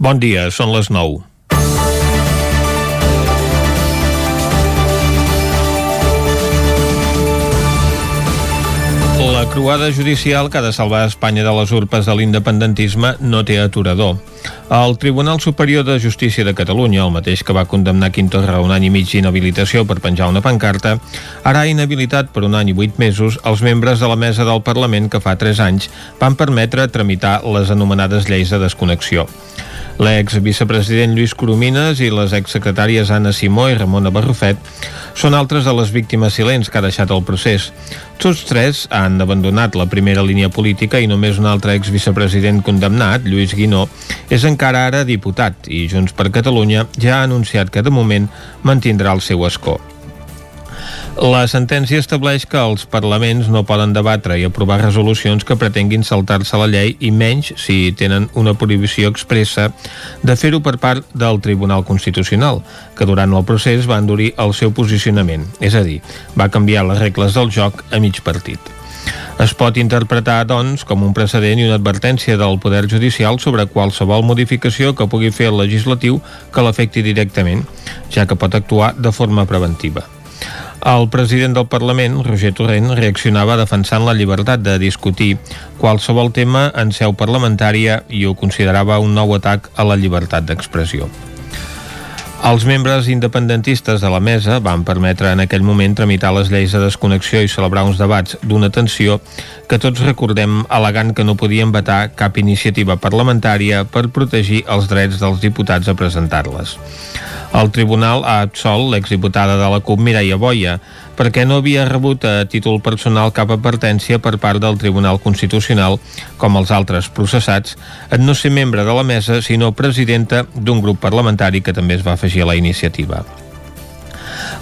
Bon dia, són les 9. La croada judicial que ha de salvar Espanya de les urpes de l'independentisme no té aturador. El Tribunal Superior de Justícia de Catalunya, el mateix que va condemnar Quim Torra un any i mig d'inhabilitació per penjar una pancarta, ara ha inhabilitat per un any i vuit mesos els membres de la mesa del Parlament que fa tres anys van permetre tramitar les anomenades lleis de desconnexió. L'ex vicepresident Lluís Coromines i les exsecretàries Anna Simó i Ramona Barrufet són altres de les víctimes silents que ha deixat el procés. Tots tres han abandonat la primera línia política i només un altre ex-vicepresident condemnat, Lluís Guinó, és encara ara diputat i Junts per Catalunya ja ha anunciat que de moment mantindrà el seu escó. La sentència estableix que els parlaments no poden debatre i aprovar resolucions que pretenguin saltar-se la llei i menys si tenen una prohibició expressa de fer-ho per part del Tribunal Constitucional, que durant el procés va endurir el seu posicionament, és a dir, va canviar les regles del joc a mig partit. Es pot interpretar, doncs, com un precedent i una advertència del Poder Judicial sobre qualsevol modificació que pugui fer el legislatiu que l'afecti directament, ja que pot actuar de forma preventiva. El president del Parlament, Roger Torrent, reaccionava defensant la llibertat de discutir qualsevol tema en seu parlamentària i ho considerava un nou atac a la llibertat d'expressió. Els membres independentistes de la mesa van permetre en aquell moment tramitar les lleis de desconnexió i celebrar uns debats d'una tensió que tots recordem al·legant que no podien vetar cap iniciativa parlamentària per protegir els drets dels diputats a presentar-les. El tribunal ha absolt l'exdiputada de la CUP Mireia Boia perquè no havia rebut a títol personal cap advertència per part del Tribunal Constitucional, com els altres processats, en no ser membre de la mesa, sinó presidenta d'un grup parlamentari que també es va afegir a la iniciativa.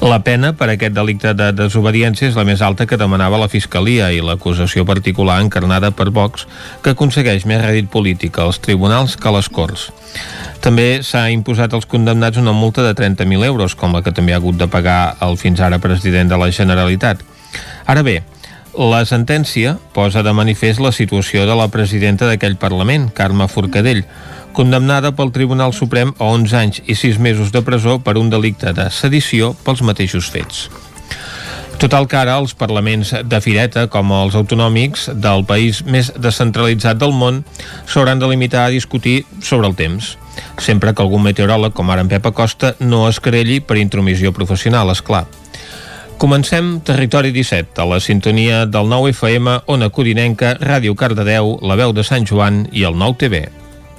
La pena per aquest delicte de desobediència és la més alta que demanava la Fiscalia i l'acusació particular encarnada per Vox, que aconsegueix més rèdit polític als tribunals que a les Corts. També s'ha imposat als condemnats una multa de 30.000 euros, com la que també ha hagut de pagar el fins ara president de la Generalitat. Ara bé, la sentència posa de manifest la situació de la presidenta d'aquell Parlament, Carme Forcadell, condemnada pel Tribunal Suprem a 11 anys i 6 mesos de presó per un delicte de sedició pels mateixos fets. Total que ara els parlaments de fireta, com els autonòmics del país més descentralitzat del món, s'hauran de limitar a discutir sobre el temps, sempre que algun meteoròleg, com ara en Pep Acosta, no es querelli per intromissió professional, és clar. Comencem Territori 17, a la sintonia del 9 FM, Ona Codinenca, Ràdio Cardedeu, La Veu de Sant Joan i el 9 TV.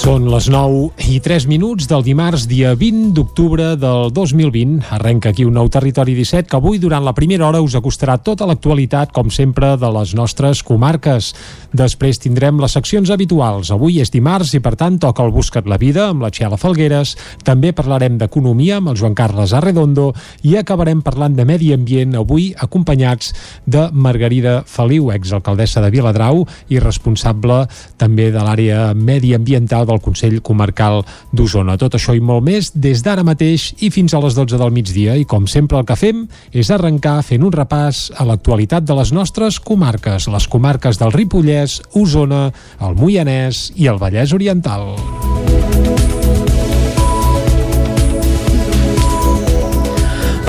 Són les 9 i 3 minuts del dimarts, dia 20 d'octubre del 2020. Arrenca aquí un nou Territori 17 que avui, durant la primera hora, us acostarà tota l'actualitat, com sempre, de les nostres comarques. Després tindrem les seccions habituals. Avui és dimarts i, per tant, toca el Buscat la Vida amb la Txela Falgueres. També parlarem d'economia amb el Joan Carles Arredondo i acabarem parlant de medi ambient, avui acompanyats de Margarida Feliu, exalcaldessa de Viladrau i responsable també de l'àrea mediambiental del Consell Comarcal d'Osona. Tot això i molt més des d'ara mateix i fins a les 12 del migdia i com sempre el que fem és arrencar fent un repàs a l'actualitat de les nostres comarques, les comarques del Ripollès, Osona, el Moianès i el Vallès Oriental.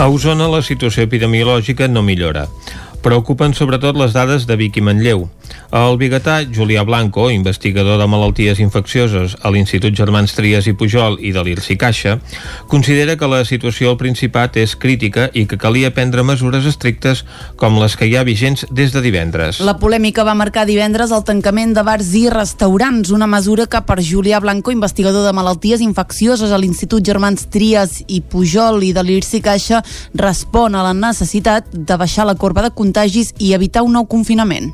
A Osona la situació epidemiològica no millora. Preocupen sobretot les dades de Vic i Manlleu. El biguetà Julià Blanco, investigador de malalties infeccioses a l'Institut Germans Trias i Pujol i de l'IRSI Caixa, considera que la situació al Principat és crítica i que calia prendre mesures estrictes com les que hi ha vigents des de divendres. La polèmica va marcar divendres el tancament de bars i restaurants, una mesura que per Julià Blanco, investigador de malalties infeccioses a l'Institut Germans Trias i Pujol i de l'IRSI Caixa, respon a la necessitat de baixar la corba de contagis i evitar un nou confinament.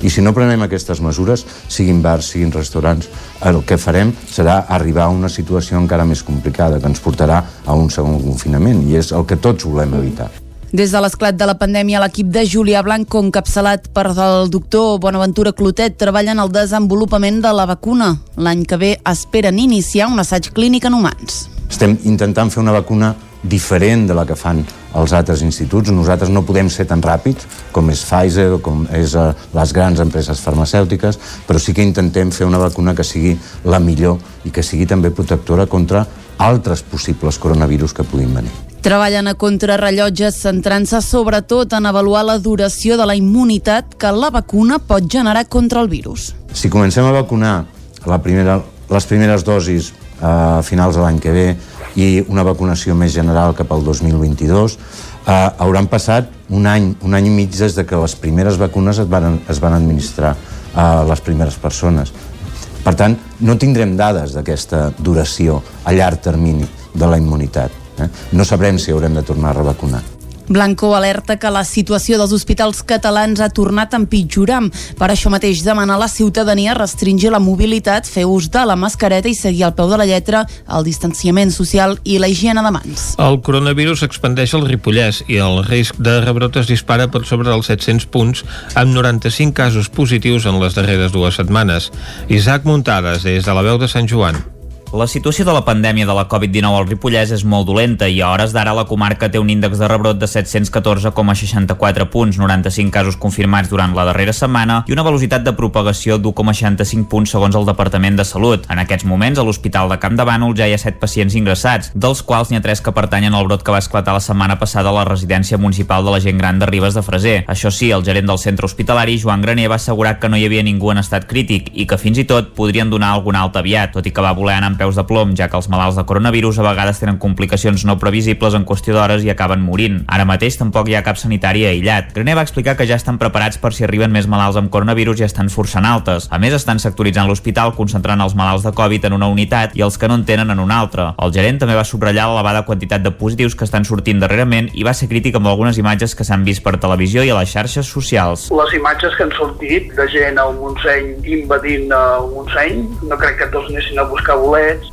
I si no prenem aquestes mesures, siguin bars, siguin restaurants, el que farem serà arribar a una situació encara més complicada, que ens portarà a un segon confinament, i és el que tots volem evitar. Des de l'esclat de la pandèmia, l'equip de Julià Blanco, encapçalat per el doctor Bonaventura Clotet, treballa en el desenvolupament de la vacuna. L'any que ve esperen iniciar un assaig clínic en humans. Estem intentant fer una vacuna diferent de la que fan els altres instituts. Nosaltres no podem ser tan ràpids com és Pfizer o com és uh, les grans empreses farmacèutiques, però sí que intentem fer una vacuna que sigui la millor i que sigui també protectora contra altres possibles coronavirus que puguin venir. Treballen a contrarrellotges centrant-se sobretot en avaluar la duració de la immunitat que la vacuna pot generar contra el virus. Si comencem a vacunar la primera, les primeres dosis a finals de l'any que ve i una vacunació més general cap al 2022, eh, hauran passat un any, un any i mig des de que les primeres vacunes es van, es van administrar a les primeres persones. Per tant, no tindrem dades d'aquesta duració a llarg termini de la immunitat. Eh? No sabrem si haurem de tornar a revacunar. Blanco alerta que la situació dels hospitals catalans ha tornat a empitjorar. Per això mateix demana a la ciutadania restringir la mobilitat, fer ús de la mascareta i seguir al peu de la lletra el distanciament social i la higiene de mans. El coronavirus expandeix el Ripollès i el risc de rebrot es dispara per sobre dels 700 punts amb 95 casos positius en les darreres dues setmanes. Isaac Muntades, des de la veu de Sant Joan. La situació de la pandèmia de la Covid-19 al Ripollès és molt dolenta i a hores d'ara la comarca té un índex de rebrot de 714,64 punts, 95 casos confirmats durant la darrera setmana i una velocitat de propagació d'1,65 punts segons el Departament de Salut. En aquests moments, a l'Hospital de Camp de Bànol ja hi ha 7 pacients ingressats, dels quals n'hi ha 3 que pertanyen al brot que va esclatar la setmana passada a la residència municipal de la gent gran de Ribes de Freser. Això sí, el gerent del centre hospitalari, Joan Graner, va assegurar que no hi havia ningú en estat crític i que fins i tot podrien donar algun alta aviat, tot i que va voler anar peus de plom, ja que els malalts de coronavirus a vegades tenen complicacions no previsibles en qüestió d'hores i acaben morint. Ara mateix tampoc hi ha cap sanitari aïllat. Graner va explicar que ja estan preparats per si arriben més malalts amb coronavirus i estan forçant altes. A més, estan sectoritzant l'hospital, concentrant els malalts de Covid en una unitat i els que no en tenen en una altra. El gerent també va subratllar l'elevada quantitat de positius que estan sortint darrerament i va ser crític amb algunes imatges que s'han vist per televisió i a les xarxes socials. Les imatges que han sortit de gent al Montseny invadint el Montseny, no crec que tots anessin a buscar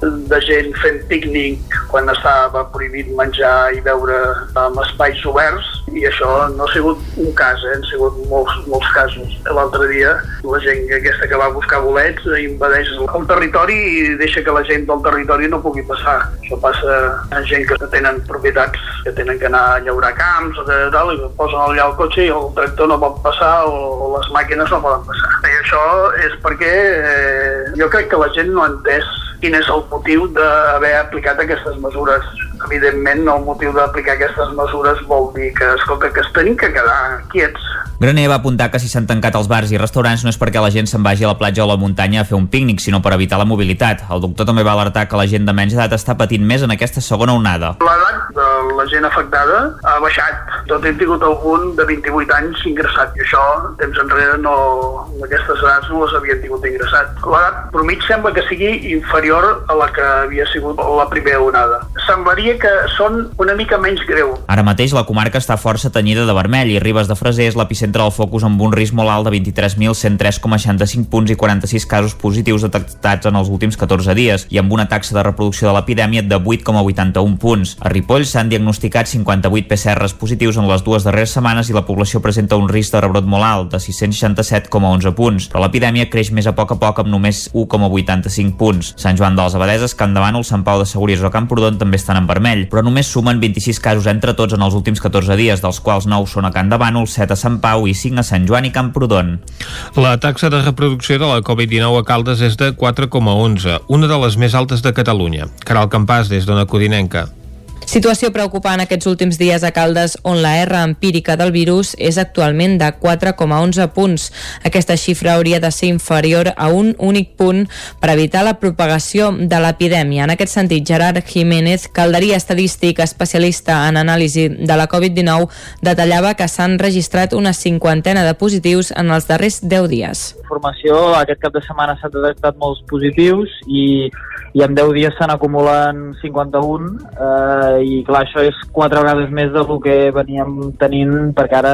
de gent fent pícnic quan estava prohibit menjar i beure amb espais oberts i això no ha sigut un cas, eh? han sigut molts, molts casos. L'altre dia la gent aquesta que va buscar bolets invadeix el territori i deixa que la gent del territori no pugui passar. Això passa a gent que tenen propietats que tenen que anar a llaurar camps o tal, i posen allà el cotxe i el tractor no pot passar o, o les màquines no poden passar. I això és perquè eh, jo crec que la gent no ha entès quin és el motiu d'haver aplicat aquestes mesures. Evidentment, el motiu d'aplicar aquestes mesures vol dir que, escolta, que es tenim que quedar quiets. Graner va apuntar que si s'han tancat els bars i restaurants no és perquè la gent se'n vagi a la platja o a la muntanya a fer un pícnic, sinó per evitar la mobilitat. El doctor també va alertar que la gent de menys edat està patint més en aquesta segona onada. L'edat de la gent afectada ha baixat. Tot hem tingut algun de 28 anys ingressat i això, temps enrere, no, aquestes edats no les havien tingut ingressat. L'edat promig sembla que sigui inferior a la que havia sigut la primera onada. Semblaria que són una mica menys greu. Ara mateix la comarca està força tenyida de vermell i Ribes de Freser és l'epicentre del focus amb un risc molt alt de 23.103,65 punts i 46 casos positius detectats en els últims 14 dies i amb una taxa de reproducció de l'epidèmia de 8,81 punts. A Ripoll s'han diagnosticat 58 PCRs positius en les dues darreres setmanes i la població presenta un risc de rebrot molt alt de 667,11 punts, però l'epidèmia creix més a poc a poc amb només 1,85 punts. Sant Joan de les Abadeses, Can Davànol, Sant Pau de Segúries o Camprodon també estan en vermell, però només sumen 26 casos entre tots en els últims 14 dies, dels quals 9 són a Can Davànol, 7 a Sant Pau i 5 a Sant Joan i Camprodon. La taxa de reproducció de la Covid-19 a Caldes és de 4,11, una de les més altes de Catalunya. Caral Campàs, des d'Ona Codinenca. Situació preocupant aquests últims dies a Caldes, on la R empírica del virus és actualment de 4,11 punts. Aquesta xifra hauria de ser inferior a un únic punt per evitar la propagació de l'epidèmia. En aquest sentit, Gerard Jiménez, calderia estadístic especialista en anàlisi de la Covid-19, detallava que s'han registrat una cinquantena de positius en els darrers 10 dies. Informació, aquest cap de setmana s'han detectat molts positius i, i en 10 dies se n'acumulen 51 eh, i clar, això és quatre vegades més del que veníem tenint perquè ara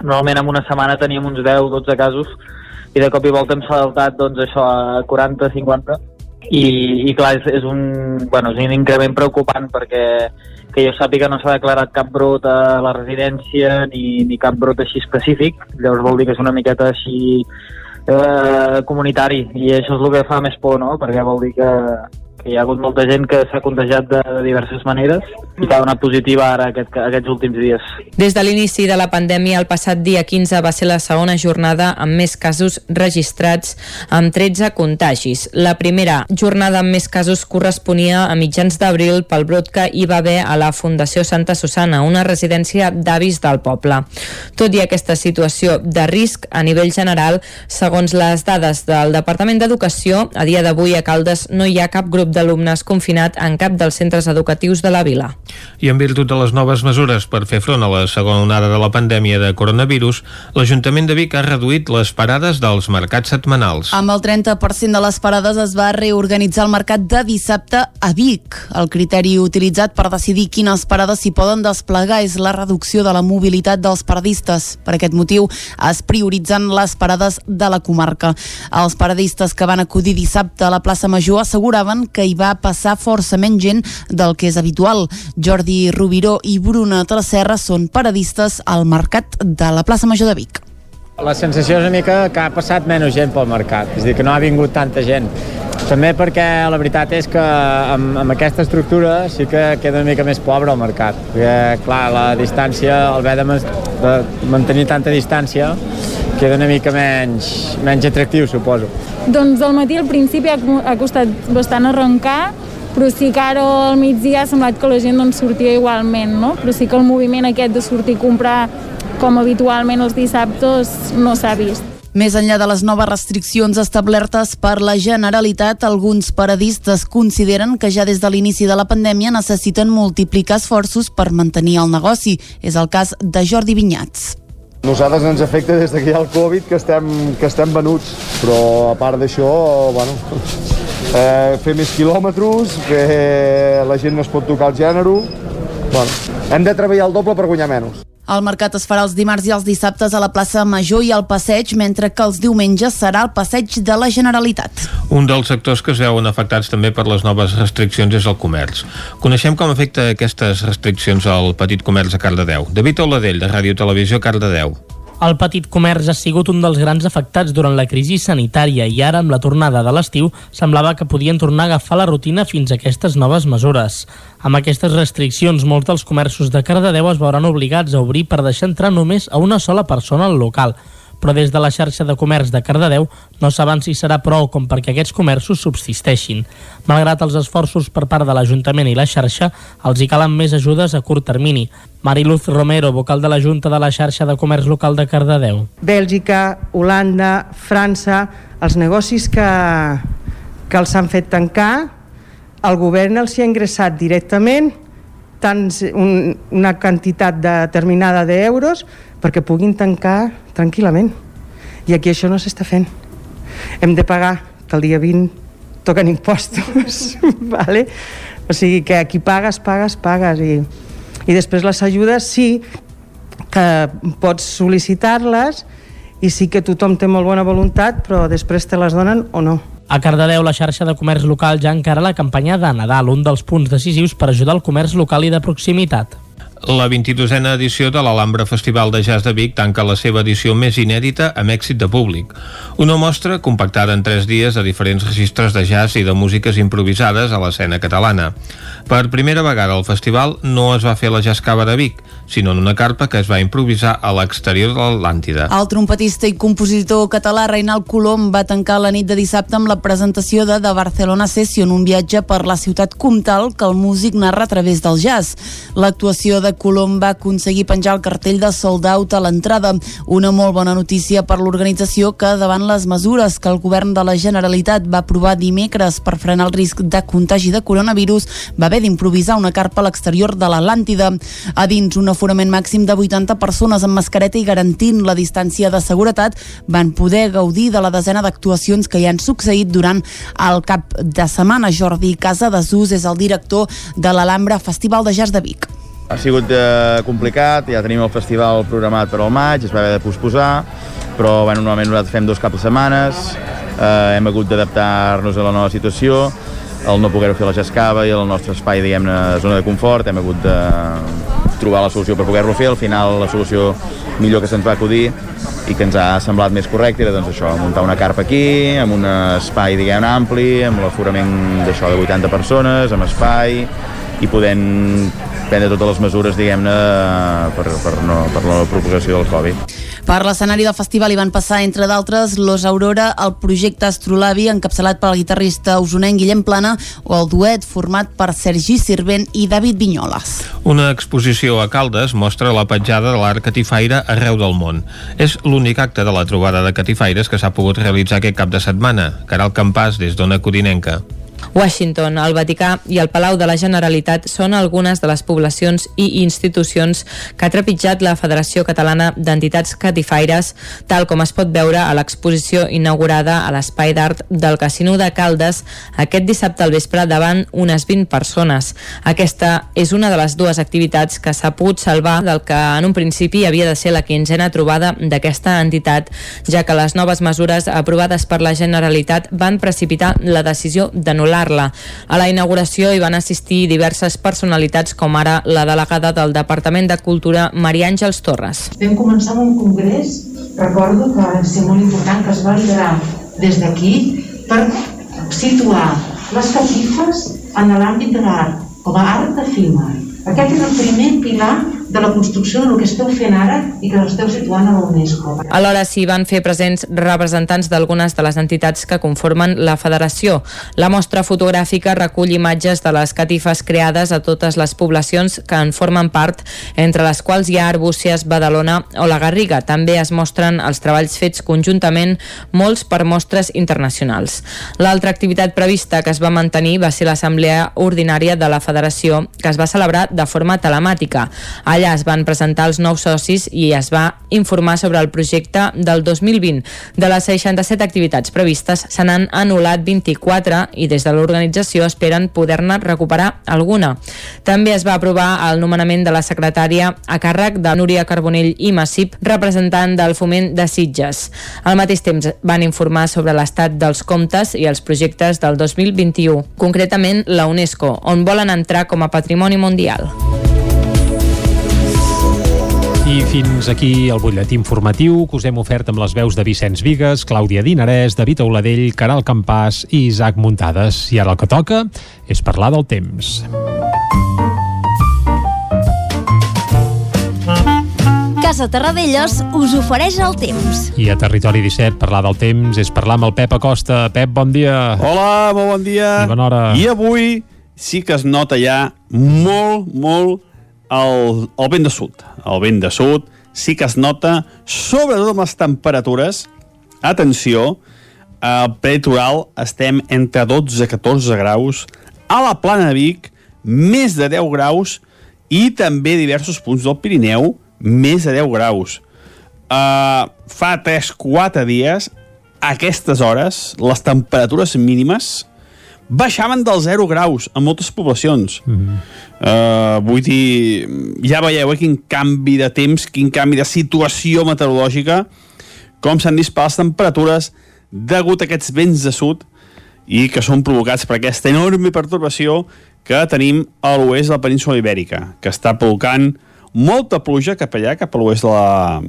normalment en una setmana teníem uns 10-12 casos i de cop i volta hem saltat doncs això a 40-50 i, i clar, és, és, un, bueno, és un increment preocupant perquè que jo sàpiga no s'ha declarat cap brot a la residència ni, ni cap brot així específic, llavors vol dir que és una miqueta així eh, comunitari i això és el que fa més por, no? perquè vol dir que, que hi ha hagut molta gent que s'ha contagiat de, de diverses maneres i que ha donat positiva ara aquest, aquests últims dies. Des de l'inici de la pandèmia, el passat dia 15 va ser la segona jornada amb més casos registrats, amb 13 contagis. La primera jornada amb més casos corresponia a mitjans d'abril pel brot que hi va haver a la Fundació Santa Susana, una residència d'avis del poble. Tot i aquesta situació de risc a nivell general, segons les dades del Departament d'Educació, a dia d'avui a Caldes no hi ha cap grup d'alumnes confinat en cap dels centres educatius de la vila. I en virtut de les noves mesures per fer front a la segona onada de la pandèmia de coronavirus, l'Ajuntament de Vic ha reduït les parades dels mercats setmanals. Amb el 30% de les parades es va reorganitzar el mercat de dissabte a Vic. El criteri utilitzat per decidir quines parades s'hi poden desplegar és la reducció de la mobilitat dels paradistes. Per aquest motiu es prioritzen les parades de la comarca. Els paradistes que van acudir dissabte a la plaça Major asseguraven que hi va passar força menys gent del que és habitual. Jordi Rubiró i Bruna Tresserra són paradistes al mercat de la plaça Major de Vic. La sensació és una mica que ha passat menys gent pel mercat, és a dir, que no ha vingut tanta gent. També perquè la veritat és que amb, amb aquesta estructura sí que queda una mica més pobre el mercat, perquè clar, la distància, el haver de, de mantenir tanta distància queda una mica menys, menys atractiu, suposo. Doncs al matí al principi ha, ha costat bastant arrencar, però sí que ara al migdia ha semblat que la gent doncs, sortia igualment, no? Però sí que el moviment aquest de sortir a comprar com habitualment els dissabtes no s'ha vist. Més enllà de les noves restriccions establertes per la Generalitat, alguns paradistes consideren que ja des de l'inici de la pandèmia necessiten multiplicar esforços per mantenir el negoci. És el cas de Jordi Vinyats. Nosaltres ens afecta des que hi ha el Covid que estem, que estem venuts, però a part d'això, bueno, eh, fer més quilòmetres, que la gent no es pot tocar el gènere, bueno, hem de treballar el doble per guanyar menys. El mercat es farà els dimarts i els dissabtes a la plaça Major i al Passeig, mentre que els diumenges serà el Passeig de la Generalitat. Un dels sectors que es veuen afectats també per les noves restriccions és el comerç. Coneixem com afecta aquestes restriccions al petit comerç a Cardedeu. David Oladell, de Ràdio Televisió, Cardedeu. El petit comerç ha sigut un dels grans afectats durant la crisi sanitària i ara, amb la tornada de l'estiu, semblava que podien tornar a agafar la rutina fins a aquestes noves mesures. Amb aquestes restriccions, molts dels comerços de Cardedeu es veuran obligats a obrir per deixar entrar només a una sola persona al local però des de la xarxa de comerç de Cardedeu no saben si serà prou com perquè aquests comerços subsisteixin. Malgrat els esforços per part de l'Ajuntament i la xarxa, els hi calen més ajudes a curt termini. Mariluz Romero, vocal de la Junta de la xarxa de comerç local de Cardedeu. Bèlgica, Holanda, França, els negocis que, que els han fet tancar, el govern els hi ha ingressat directament tants, un, una quantitat determinada d'euros perquè puguin tancar tranquil·lament. I aquí això no s'està fent. Hem de pagar, que el dia 20 toquen impostos, vale? o sigui que aquí pagues, pagues, pagues i, i després les ajudes sí que pots sol·licitar-les i sí que tothom té molt bona voluntat però després te les donen o no. A Cardedeu, la xarxa de comerç local ja encara la campanya de Nadal, un dels punts decisius per ajudar el comerç local i de proximitat. La 22a edició de l'Alhambra Festival de Jazz de Vic tanca la seva edició més inèdita amb èxit de públic. Una mostra compactada en tres dies de diferents registres de jazz i de músiques improvisades a l'escena catalana. Per primera vegada al festival no es va fer la Jazzcava de Vic, sinó en una carpa que es va improvisar a l'exterior de l'Atlàntida. El trompetista i compositor català Reinald Colom va tancar la nit de dissabte amb la presentació de The Barcelona Session, un viatge per la ciutat comtal que el músic narra a través del jazz. L'actuació de Colom va aconseguir penjar el cartell de sold out a l'entrada, una molt bona notícia per l'organització que davant les mesures que el govern de la Generalitat va aprovar dimecres per frenar el risc de contagi de coronavirus, va haver d'improvisar una carpa a l'exterior de l'Atlàntida. A dins un aforament màxim de 80 persones amb mascareta i garantint la distància de seguretat van poder gaudir de la desena d'actuacions que hi han succeït durant el cap de setmana. Jordi Casa de Sus és el director de l'Alhambra Festival de Jazz de Vic. Ha sigut eh, complicat, ja tenim el festival programat per al maig, es va haver de posposar, però bueno, normalment nosaltres fem dos caps de setmanes, eh, hem hagut d'adaptar-nos a la nova situació, el no poder-ho fer la Jascava i el nostre espai, diguem-ne, zona de confort, hem hagut de trobar la solució per poder-lo fer, al final la solució millor que se'ns va acudir i que ens ha semblat més correcte era doncs això, muntar una carpa aquí, amb un espai diguem ampli, amb l'aforament d'això de 80 persones, amb espai i podent prendre totes les mesures diguem-ne per, per, no, per la propagació del Covid. Per l'escenari del festival hi van passar, entre d'altres, Los Aurora, el projecte Astrolabi, encapçalat pel guitarrista usonenc Guillem Plana, o el duet format per Sergi Sirvent i David Vinyoles. Una exposició a Caldes mostra la petjada de l'art catifaire arreu del món. És l'únic acte de la trobada de catifaires que s'ha pogut realitzar aquest cap de setmana. Caral Campàs, des d'Ona Codinenca. Washington, el Vaticà i el Palau de la Generalitat són algunes de les poblacions i institucions que ha trepitjat la Federació Catalana d'Entitats Catifaires, tal com es pot veure a l'exposició inaugurada a l'Espai d'Art del Casino de Caldes aquest dissabte al vespre davant unes 20 persones. Aquesta és una de les dues activitats que s'ha pogut salvar del que en un principi havia de ser la quinzena trobada d'aquesta entitat, ja que les noves mesures aprovades per la Generalitat van precipitar la decisió d'anul·lar-la. A la inauguració hi van assistir diverses personalitats com ara la delegada del Departament de Cultura Maria Àngels Torres. Vam començar amb un congrés, recordo que va ser molt important, que es va liderar des d'aquí per situar les catifes en l'àmbit de l'art, com a art efímer. Aquest és el primer pilar de la construcció del que esteu fent ara i que l'esteu situant a la UNESCO. Alhora s'hi van fer presents representants d'algunes de les entitats que conformen la federació. La mostra fotogràfica recull imatges de les catifes creades a totes les poblacions que en formen part, entre les quals hi ha Arbúcies, Badalona o la Garriga. També es mostren els treballs fets conjuntament, molts per mostres internacionals. L'altra activitat prevista que es va mantenir va ser l'assemblea ordinària de la federació, que es va celebrar de forma telemàtica. Allà es van presentar els nous socis i es va informar sobre el projecte del 2020. De les 67 activitats previstes se n'han anul·lat 24 i des de l'organització esperen poder-ne recuperar alguna. També es va aprovar el nomenament de la secretària a càrrec de Núria Carbonell i Massip, representant del foment de Sitges. Al mateix temps van informar sobre l'estat dels comptes i els projectes del 2021, concretament la UNESCO, on volen entrar com a patrimoni mundial. I fins aquí el butlletí informatiu que us hem ofert amb les veus de Vicenç Vigues, Clàudia Dinarès, David Auladell, Caral Campàs i Isaac Muntades. I ara el que toca és parlar del temps. Casa Terradellos us ofereix el temps. I a Territori 17 parlar del temps és parlar amb el Pep Acosta. Pep, bon dia. Hola, molt bon dia. I bona hora. I avui sí que es nota ja molt, molt el, el vent de sud. El vent de sud sí que es nota, sobretot amb les temperatures. Atenció, al peritoral estem entre 12 i 14 graus, a la plana de Vic més de 10 graus i també diversos punts del Pirineu més de 10 graus. Uh, fa 3-4 dies, a aquestes hores, les temperatures mínimes baixaven dels 0 graus en moltes poblacions. Mm -hmm. uh, vull dir, ja veieu eh, quin canvi de temps, quin canvi de situació meteorològica, com s'han disparat les temperatures degut a aquests vents de sud i que són provocats per aquesta enorme pertorbació que tenim a l'oest de la península ibèrica, que està provocant molta pluja cap allà, cap a l'oest de la,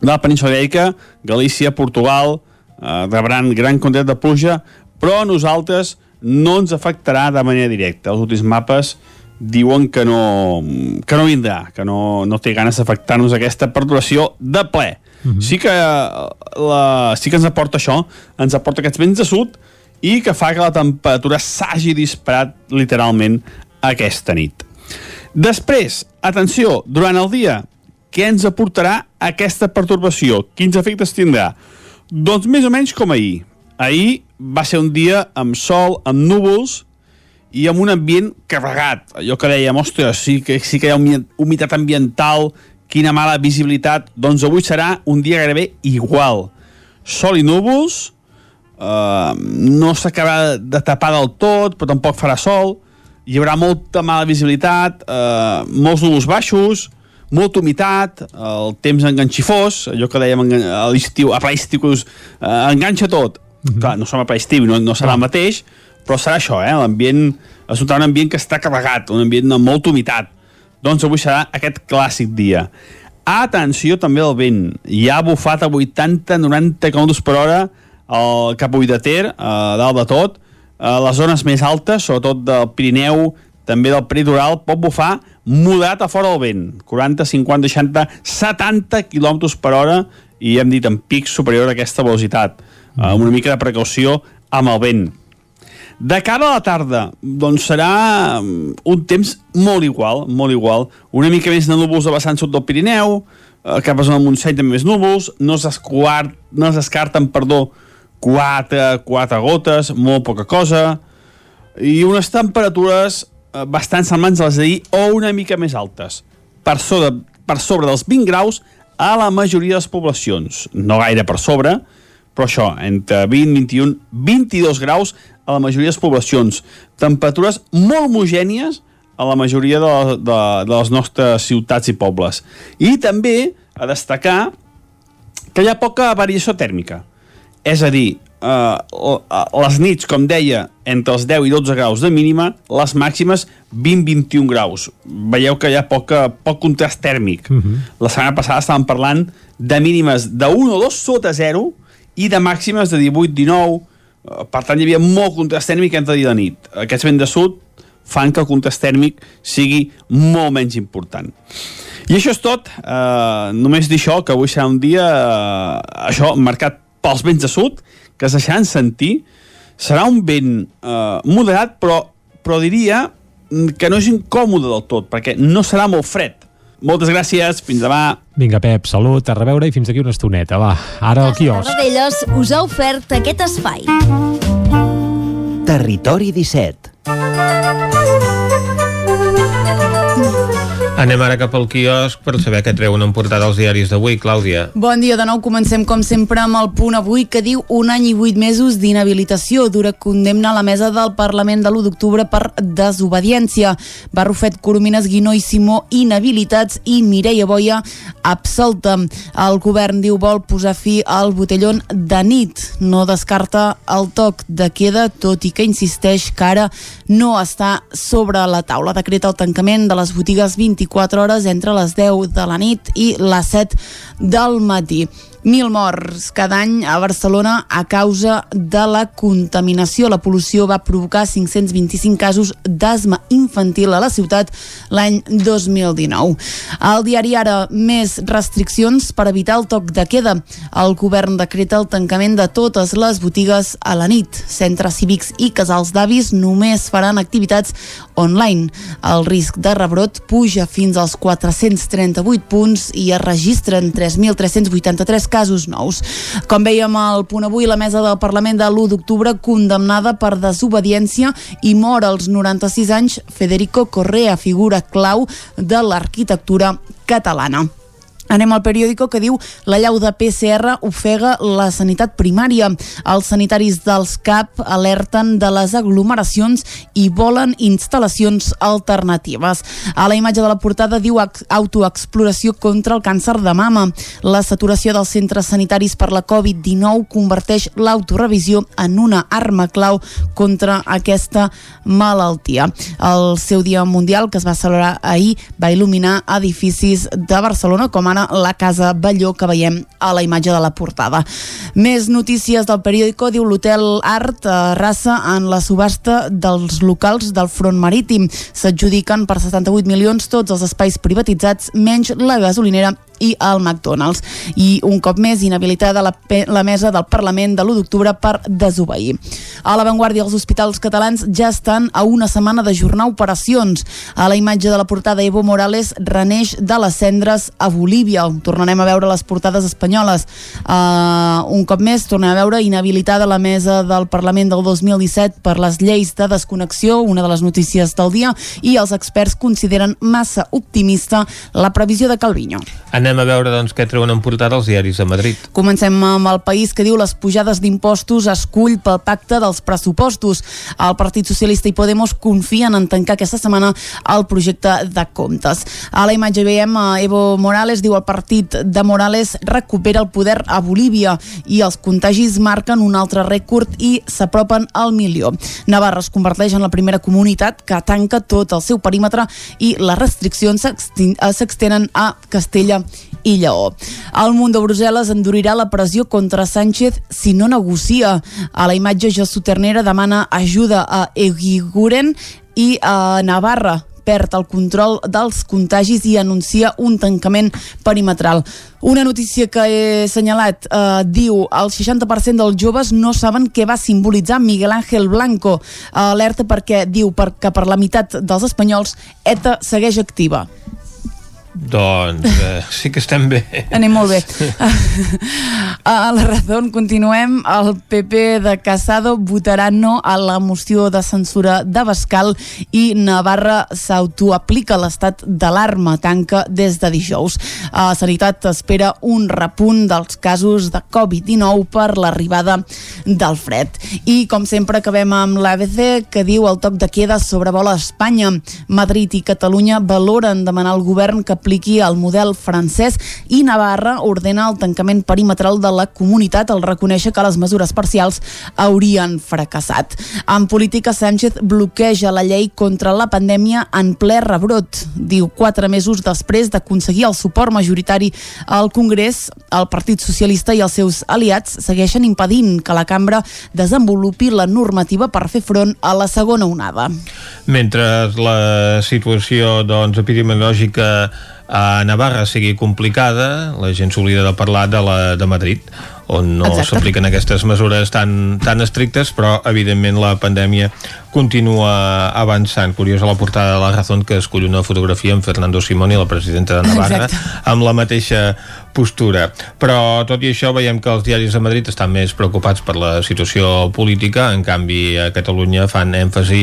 de la península ibèrica, Galícia, Portugal, eh, rebran gran quantitat de pluja, però a nosaltres no ens afectarà de manera directa. Els últims mapes diuen que no, que no vindrà, que no, no té ganes d'afectar-nos aquesta perturbació de ple. Uh -huh. sí, que, la, sí que ens aporta això, ens aporta aquests vents de sud i que fa que la temperatura s'hagi disparat literalment aquesta nit. Després, atenció, durant el dia, què ens aportarà aquesta pertorbació? Quins efectes tindrà? Doncs més o menys com ahir. Ahir va ser un dia amb sol, amb núvols i amb un ambient carregat. Allò que dèiem, ostres, sí que, sí que hi ha humitat ambiental, quina mala visibilitat. Doncs avui serà un dia gairebé igual. Sol i núvols, eh, no s'acabarà de tapar del tot, però tampoc farà sol, hi haurà molta mala visibilitat, eh, molts núvols baixos, molta humitat, el temps enganxifós, allò que dèiem a l'estiu, a ple estiu que us eh, enganxa tot. Mm -hmm. Clar, no som a estiu, no, no serà el mateix, però serà això, eh? L'ambient, es notarà un ambient que està carregat, un ambient amb molta humitat. Doncs avui serà aquest clàssic dia. Atenció també al vent. Hi ha bufat a 80-90 km per hora al cap a de Ter, a dalt de tot. A les zones més altes, sobretot del Pirineu, també del Peritoral, pot bufar moderat a fora del vent. 40, 50, 60, 70 km per hora i hem dit en pic superior a aquesta velocitat. Mm. Amb una mica de precaució amb el vent. De cara a la tarda, doncs serà mm, un temps molt igual, molt igual. Una mica més de núvols de vessant sud del Pirineu, eh, cap a zona del Montseny també més núvols, no s'esquart, no s'escarten, perdó, quatre, quatre gotes, molt poca cosa, i unes temperatures eh, bastant semblants a les d'ahir o una mica més altes. Per sobre, per sobre dels 20 graus a la majoria de les poblacions. No gaire per sobre, però això, entre 20, 21, 22 graus a la majoria de les poblacions. Temperatures molt homogènies a la majoria de, de, de les nostres ciutats i pobles. I també a destacar que hi ha poca variació tèrmica. És a dir, eh, les nits, com deia, entre els 10 i 12 graus de mínima, les màximes 20-21 graus. Veieu que hi ha poca, poc contrast tèrmic. Uh -huh. La setmana passada estàvem parlant de mínimes de 1 o 2 sota 0 i de màximes de 18-19, Eh, per tant, hi havia molt contrast tèrmic entre dia i la nit. Aquests vents de sud fan que el contrast tèrmic sigui molt menys important. I això és tot. Eh, només dir això, que avui serà un dia eh, això marcat pels vents de sud, que es deixaran sentir. Serà un vent eh, moderat, però, però diria que no és incòmode del tot, perquè no serà molt fred. Moltes gràcies, fins demà. Vinga, Pep, salut, a reveure i fins aquí una estoneta. Va, ara al quiosc. Tarradellas us ha ofert aquest espai. Territori 17 Anem ara cap al quiosc per saber què treuen en portada els diaris d'avui, Clàudia. Bon dia de nou, comencem com sempre amb el punt avui que diu un any i vuit mesos d'inhabilitació. Dura condemna a la mesa del Parlament de l'1 d'octubre per desobediència. Barrufet, Coromines, Guinó i Simó inhabilitats i Mireia Boia absolta. El govern diu vol posar fi al botellón de nit. No descarta el toc de queda, tot i que insisteix que ara no està sobre la taula. Decreta el tancament de les botigues 24 24 hores entre les 10 de la nit i les 7 del matí. Mil morts cada any a Barcelona a causa de la contaminació. La pol·lució va provocar 525 casos d'asma infantil a la ciutat l'any 2019. Al diari Ara, més restriccions per evitar el toc de queda. El govern decreta el tancament de totes les botigues a la nit. Centres cívics i casals d'avis només faran activitats online. El risc de rebrot puja fins als 438 punts i es registren 3.383 casos nous. Com veiem al punt avui, la mesa del Parlament de l'1 d'octubre condemnada per desobediència i mor als 96 anys Federico Correa, figura clau de l'arquitectura catalana. Anem al periòdico que diu la llau de PCR ofega la sanitat primària. Els sanitaris dels CAP alerten de les aglomeracions i volen instal·lacions alternatives. A la imatge de la portada diu autoexploració contra el càncer de mama. La saturació dels centres sanitaris per la Covid-19 converteix l'autorevisió en una arma clau contra aquesta malaltia. El seu dia mundial, que es va celebrar ahir, va il·luminar edificis de Barcelona com ara la Casa Balló que veiem a la imatge de la portada. Més notícies del periòdico diu l'hotel Art Rassa en la subhasta dels locals del front marítim. S'adjudiquen per 78 milions tots els espais privatitzats menys la gasolinera i el McDonald's. I un cop més inhabilitada la, la mesa del Parlament de l'1 d'octubre per desobeir. A l'avantguàrdia, els hospitals catalans ja estan a una setmana d'ajornar operacions. A la imatge de la portada, Evo Morales reneix de les cendres a Bolívia. Tornarem a veure les portades espanyoles. Uh, un cop més, tornem a veure inhabilitada la mesa del Parlament del 2017 per les lleis de desconnexió, una de les notícies del dia, i els experts consideren massa optimista la previsió de Calviño. Anem a veure doncs, què treuen en portada els diaris de Madrid. Comencem amb el país que diu les pujades d'impostos es cull pel pacte dels pressupostos. El Partit Socialista i Podemos confien en tancar aquesta setmana el projecte de comptes. A la imatge veiem Evo Morales diu el partit de Morales recupera el poder a Bolívia i els contagis marquen un altre rècord i s'apropen al milió. Navarra es converteix en la primera comunitat que tanca tot el seu perímetre i les restriccions s'extenen a Castella i Lleó. El munt de Brussel·les endurirà la pressió contra Sánchez si no negocia. A la imatge, Josu Ternera demana ajuda a Eguiguren i a Navarra perd el control dels contagis i anuncia un tancament perimetral. Una notícia que he assenyalat eh, diu el 60% dels joves no saben què va simbolitzar Miguel Ángel Blanco. Alerta perquè diu que per la meitat dels espanyols ETA segueix activa. Doncs eh, sí que estem bé. Anem molt bé. A la raó continuem. El PP de Casado votarà no a la moció de censura de Bascal i Navarra s'autoaplica l'estat d'alarma, tanca des de dijous. A Sanitat espera un repunt dels casos de Covid-19 per l'arribada del fred. I, com sempre, acabem amb l'ABC, que diu el toc de queda sobrevola Espanya. Madrid i Catalunya valoren demanar al govern que apliqui el model francès i Navarra ordena el tancament perimetral de la comunitat al reconèixer que les mesures parcials haurien fracassat. En política, Sánchez bloqueja la llei contra la pandèmia en ple rebrot. Diu, quatre mesos després d'aconseguir el suport majoritari al Congrés, el Partit Socialista i els seus aliats segueixen impedint que la cambra desenvolupi la normativa per fer front a la segona onada. Mentre la situació doncs, epidemiològica a Navarra sigui complicada, la gent s'oblida de parlar de la de Madrid, on no s'apliquen aquestes mesures tan, tan estrictes, però evidentment la pandèmia continua avançant. Curiosa la portada de la Razón que escull una fotografia amb Fernando Simón i la presidenta de Navarra Exacte. amb la mateixa postura. Però tot i això veiem que els diaris de Madrid estan més preocupats per la situació política, en canvi a Catalunya fan èmfasi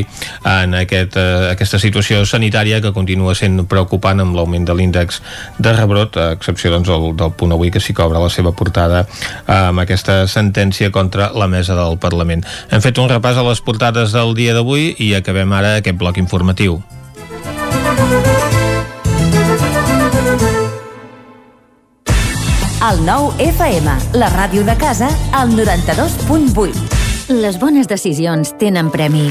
en aquest, eh, aquesta situació sanitària que continua sent preocupant amb l'augment de l'índex de rebrot, a excepció doncs, del, del punt avui que s'hi cobra la seva portada amb aquesta sentència contra la mesa del Parlament. Hem fet un repàs a les portades del dia d'avui i acabem ara aquest bloc informatiu. El nou FM, la ràdio de casa, al 92.8. Les bones decisions tenen premi.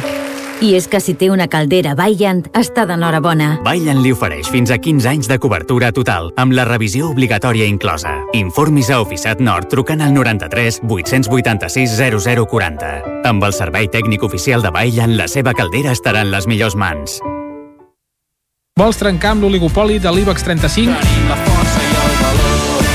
I és que si té una caldera Vaillant, està d'enhorabona. Vaillant li ofereix fins a 15 anys de cobertura total, amb la revisió obligatòria inclosa. Informis a Oficiat Nord trucant al 93 886 0040. Amb el servei tècnic oficial de Vaillant, la seva caldera estarà en les millors mans. Vols trencar amb l'oligopoli de l'IBEX 35?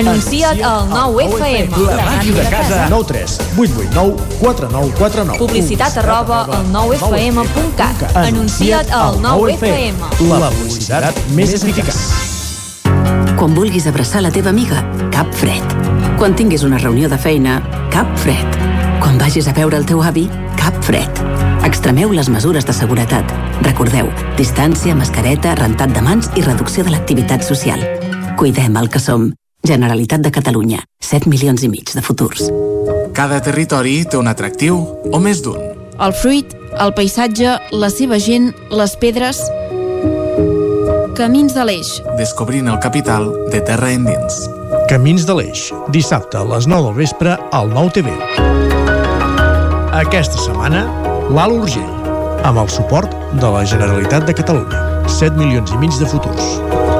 Anuncia't al 9FM. La màquina de casa. 9 3 8 8 9 4 9 4 9. Publicitat arroba al 9FM.cat. Anuncia't al 9FM. La publicitat més eficaç. Quan vulguis abraçar la teva amiga, cap fred. Quan tinguis una reunió de feina, cap fred. Quan vagis a veure el teu avi, cap fred. Extremeu les mesures de seguretat. Recordeu, distància, mascareta, rentat de mans i reducció de l'activitat social. Cuidem el que som. Generalitat de Catalunya. 7 milions i mig de futurs. Cada territori té un atractiu o més d'un. El fruit, el paisatge, la seva gent, les pedres... Camins de l'Eix. Descobrint el capital de terra endins. Camins de l'Eix, dissabte a les 9 del vespre al 9 TV. Aquesta setmana, l'Alt Urgell, amb el suport de la Generalitat de Catalunya. 7 milions i mig de futurs.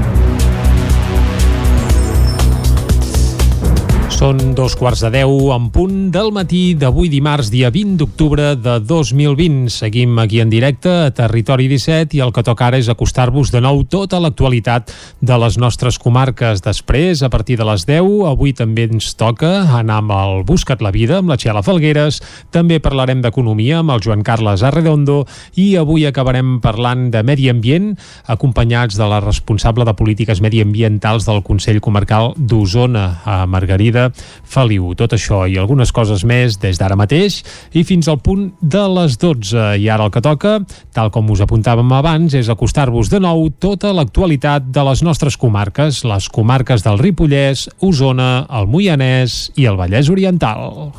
Són dos quarts de deu en punt del matí d'avui dimarts, dia 20 d'octubre de 2020. Seguim aquí en directe a Territori 17 i el que toca ara és acostar-vos de nou tota l'actualitat de les nostres comarques. Després, a partir de les 10, avui també ens toca anar amb el Buscat la Vida, amb la Txela Falgueres. També parlarem d'economia amb el Joan Carles Arredondo i avui acabarem parlant de medi ambient, acompanyats de la responsable de polítiques mediambientals del Consell Comarcal d'Osona, a Margarida Feliu. Tot això i algunes coses més des d'ara mateix i fins al punt de les 12. I ara el que toca, tal com us apuntàvem abans, és acostar-vos de nou tota l'actualitat de les nostres comarques, les comarques del Ripollès, Osona, el Moianès i el Vallès Oriental.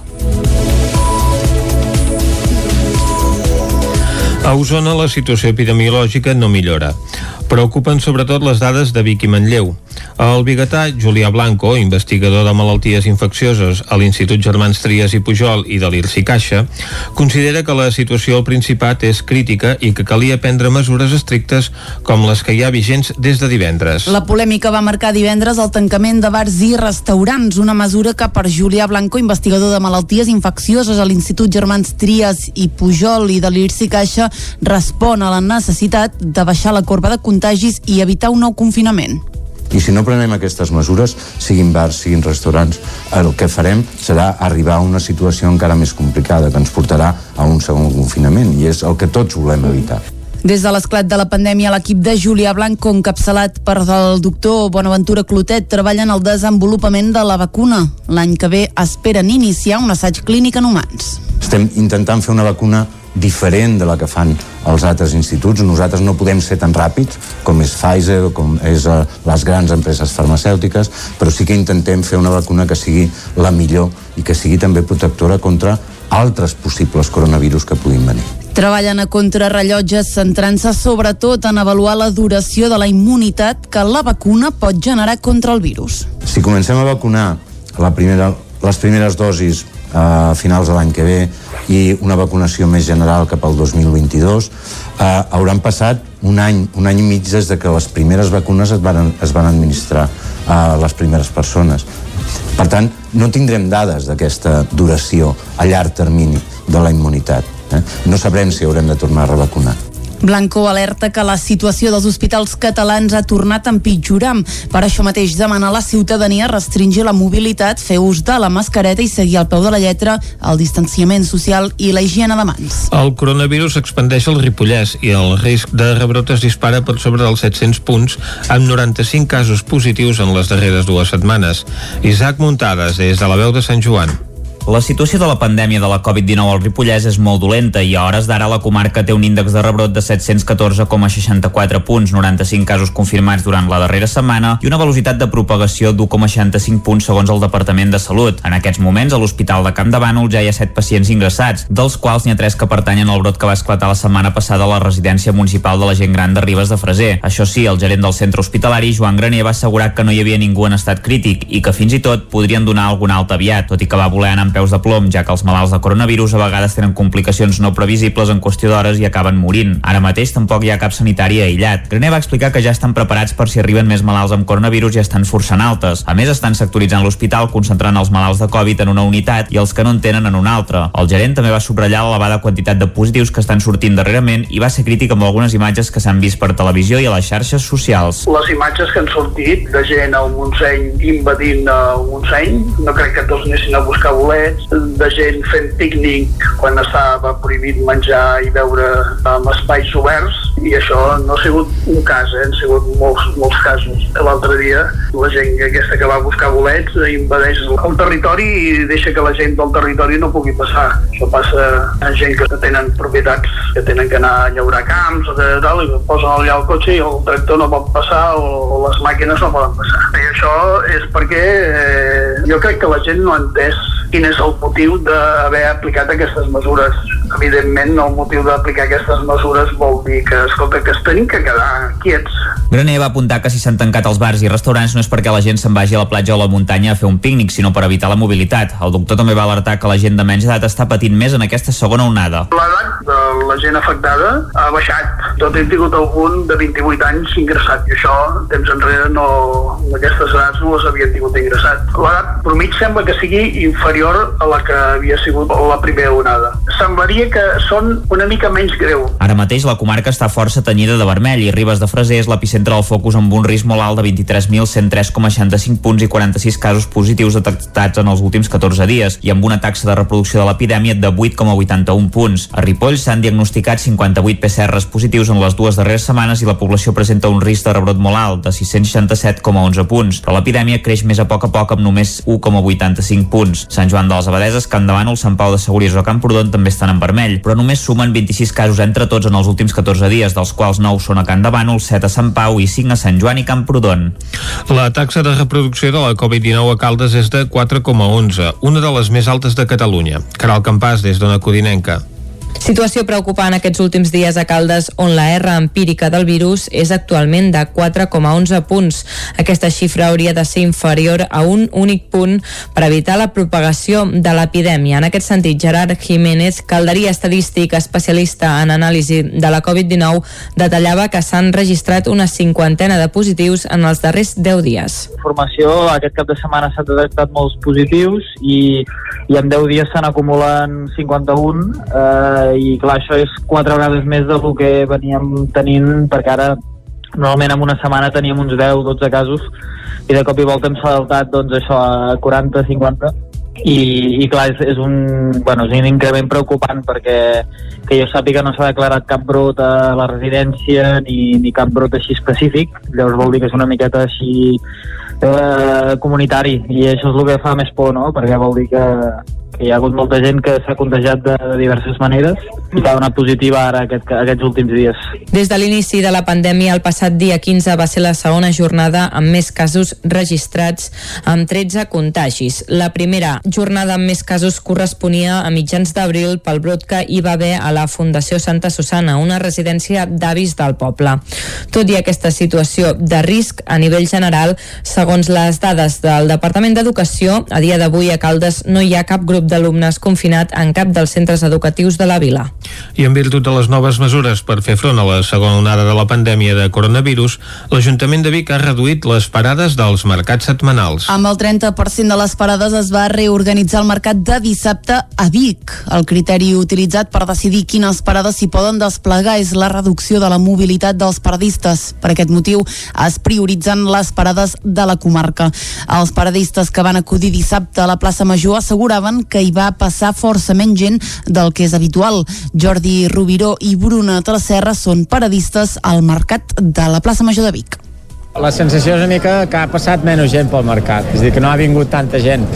A Osona la situació epidemiològica no millora. Preocupen sobretot les dades de Vic i Manlleu. El biguetà Julià Blanco, investigador de malalties infeccioses a l'Institut Germans Trias i Pujol i de l'Irsi Caixa, considera que la situació al Principat és crítica i que calia prendre mesures estrictes com les que hi ha vigents des de divendres. La polèmica va marcar divendres el tancament de bars i restaurants, una mesura que per Julià Blanco, investigador de malalties infeccioses a l'Institut Germans Trias i Pujol i de l'Irsi Caixa, respon a la necessitat de baixar la corba de contagis i evitar un nou confinament. I si no prenem aquestes mesures, siguin bars, siguin restaurants, el que farem serà arribar a una situació encara més complicada, que ens portarà a un segon confinament, i és el que tots volem evitar. Des de l'esclat de la pandèmia, l'equip de Julià Blanco, encapçalat per el doctor Bonaventura Clotet, treballa en el desenvolupament de la vacuna. L'any que ve esperen iniciar un assaig clínic en humans. Estem intentant fer una vacuna diferent de la que fan els altres instituts. Nosaltres no podem ser tan ràpids com és Pfizer o com és uh, les grans empreses farmacèutiques, però sí que intentem fer una vacuna que sigui la millor i que sigui també protectora contra altres possibles coronavirus que puguin venir. Treballen a contrarrellotges centrant-se sobretot en avaluar la duració de la immunitat que la vacuna pot generar contra el virus. Si comencem a vacunar la primera, les primeres dosis a finals de l'any que ve i una vacunació més general cap al 2022 eh, hauran passat un any, un any i mig des de que les primeres vacunes es van, es van administrar a les primeres persones per tant, no tindrem dades d'aquesta duració a llarg termini de la immunitat eh? no sabrem si haurem de tornar a revacunar Blanco alerta que la situació dels hospitals catalans ha tornat a empitjorar. Per això mateix demana a la ciutadania restringir la mobilitat, fer ús de la mascareta i seguir al peu de la lletra el distanciament social i la higiene de mans. El coronavirus expandeix el Ripollès i el risc de rebrot es dispara per sobre dels 700 punts amb 95 casos positius en les darreres dues setmanes. Isaac Muntades, des de la veu de Sant Joan. La situació de la pandèmia de la Covid-19 al Ripollès és molt dolenta i a hores d'ara la comarca té un índex de rebrot de 714,64 punts, 95 casos confirmats durant la darrera setmana i una velocitat de propagació d'1,65 punts segons el Departament de Salut. En aquests moments, a l'Hospital de Camp de Bànol ja hi ha 7 pacients ingressats, dels quals n'hi ha 3 que pertanyen al brot que va esclatar la setmana passada a la residència municipal de la gent gran de Ribes de Freser. Això sí, el gerent del centre hospitalari, Joan Graner, va assegurar que no hi havia ningú en estat crític i que fins i tot podrien donar algun alta aviat, tot i que va voler anar amb peus de plom, ja que els malalts de coronavirus a vegades tenen complicacions no previsibles en qüestió d'hores i acaben morint. Ara mateix tampoc hi ha cap sanitari aïllat. Graner va explicar que ja estan preparats per si arriben més malalts amb coronavirus i estan forçant altes. A més, estan sectoritzant l'hospital, concentrant els malalts de Covid en una unitat i els que no en tenen en una altra. El gerent també va subratllar l'elevada quantitat de positius que estan sortint darrerament i va ser crític amb algunes imatges que s'han vist per televisió i a les xarxes socials. Les imatges que han sortit de gent al Montseny invadint el Montseny, no crec que tots anessin a buscar voler bolets, de gent fent pícnic quan estava prohibit menjar i beure en espais oberts, i això no ha sigut un cas, eh? han sigut molts, molts casos. L'altre dia la gent aquesta que va buscar bolets invadeix el territori i deixa que la gent del territori no pugui passar. Això passa a gent que tenen propietats que tenen que anar a llaurar camps o tal, i posen allà el cotxe i el tractor no pot passar o les màquines no poden passar. I això és perquè eh, jo crec que la gent no ha entès quin és el motiu d'haver aplicat aquestes mesures. Evidentment, el motiu d'aplicar aquestes mesures vol dir que, escolta, que es tenim que quedar quiets. Graner va apuntar que si s'han tancat els bars i restaurants no és perquè la gent se'n vagi a la platja o a la muntanya a fer un pícnic, sinó per evitar la mobilitat. El doctor també va alertar que la gent de menys edat està patint més en aquesta segona onada. L'edat de la gent afectada ha baixat. Tot hem tingut algun de 28 anys ingressat i això, temps enrere, no, aquestes edats no les havien tingut ingressat. L'edat promig sembla que sigui inferior a la que havia sigut la primera onada. Semblaria que són una mica menys greu. Ara mateix la comarca està força tenyida de vermell i Ribes de Freser és l'epicentre del focus amb un risc molt alt de 23.103,65 punts i 46 casos positius detectats en els últims 14 dies i amb una taxa de reproducció de l'epidèmia de 8,81 punts. A Ripoll s'han diagnosticat 58 PCRs positius en les dues darreres setmanes i la població presenta un risc de rebrot molt alt, de 667,11 punts, però l'epidèmia creix més a poc a poc amb només 1,85 punts. Sant Joan de les Abadeses, Camp Sant Pau de Segúries o Camprodon també estan en vermell, però només sumen 26 casos entre tots en els últims 14 dies, dels quals 9 són a Camp de Bànol, 7 a Sant Pau i 5 a Sant Joan i Camprodon. La taxa de reproducció de la Covid-19 a Caldes és de 4,11, una de les més altes de Catalunya. Caral Campàs, des d'Ona Codinenca. Situació preocupant aquests últims dies a Caldes, on la R empírica del virus és actualment de 4,11 punts. Aquesta xifra hauria de ser inferior a un únic punt per evitar la propagació de l'epidèmia. En aquest sentit, Gerard Jiménez, calderia estadístic especialista en anàlisi de la Covid-19, detallava que s'han registrat una cinquantena de positius en els darrers 10 dies. Informació, aquest cap de setmana s'han detectat molts positius i, i en 10 dies se'n acumulen 51 eh, i clar, això és quatre vegades més del que veníem tenint perquè ara normalment en una setmana teníem uns 10-12 casos i de cop i volta hem saltat doncs això a 40-50 i, i clar, és, és, un, bueno, és un increment preocupant perquè que jo sàpiga no s'ha declarat cap brot a la residència ni, ni cap brot així específic llavors vol dir que és una miqueta així eh, comunitari i això és el que fa més por, no? perquè vol dir que, que hi ha hagut molta gent que s'ha contagiat de, de diverses maneres i que ha donat positiva ara aquest, aquests últims dies. Des de l'inici de la pandèmia, el passat dia 15 va ser la segona jornada amb més casos registrats, amb 13 contagis. La primera jornada amb més casos corresponia a mitjans d'abril pel brot que hi va haver a la Fundació Santa Susana, una residència d'avis del poble. Tot i aquesta situació de risc a nivell general, segons les dades del Departament d'Educació, a dia d'avui a Caldes no hi ha cap grup d'alumnes confinat en cap dels centres educatius de la vila. I en virtut de les noves mesures per fer front a la segona onada de la pandèmia de coronavirus, l'Ajuntament de Vic ha reduït les parades dels mercats setmanals. Amb el 30% de les parades es va reorganitzar el mercat de dissabte a Vic. El criteri utilitzat per decidir quines parades s'hi poden desplegar és la reducció de la mobilitat dels paradistes. Per aquest motiu es prioritzen les parades de la comarca. Els paradistes que van acudir dissabte a la plaça Major asseguraven que hi va passar força menys gent del que és habitual. Jordi Rubiró i Bruna Tresserra són paradistes al mercat de la plaça Major de Vic. La sensació és una mica que ha passat menys gent pel mercat, és a dir, que no ha vingut tanta gent.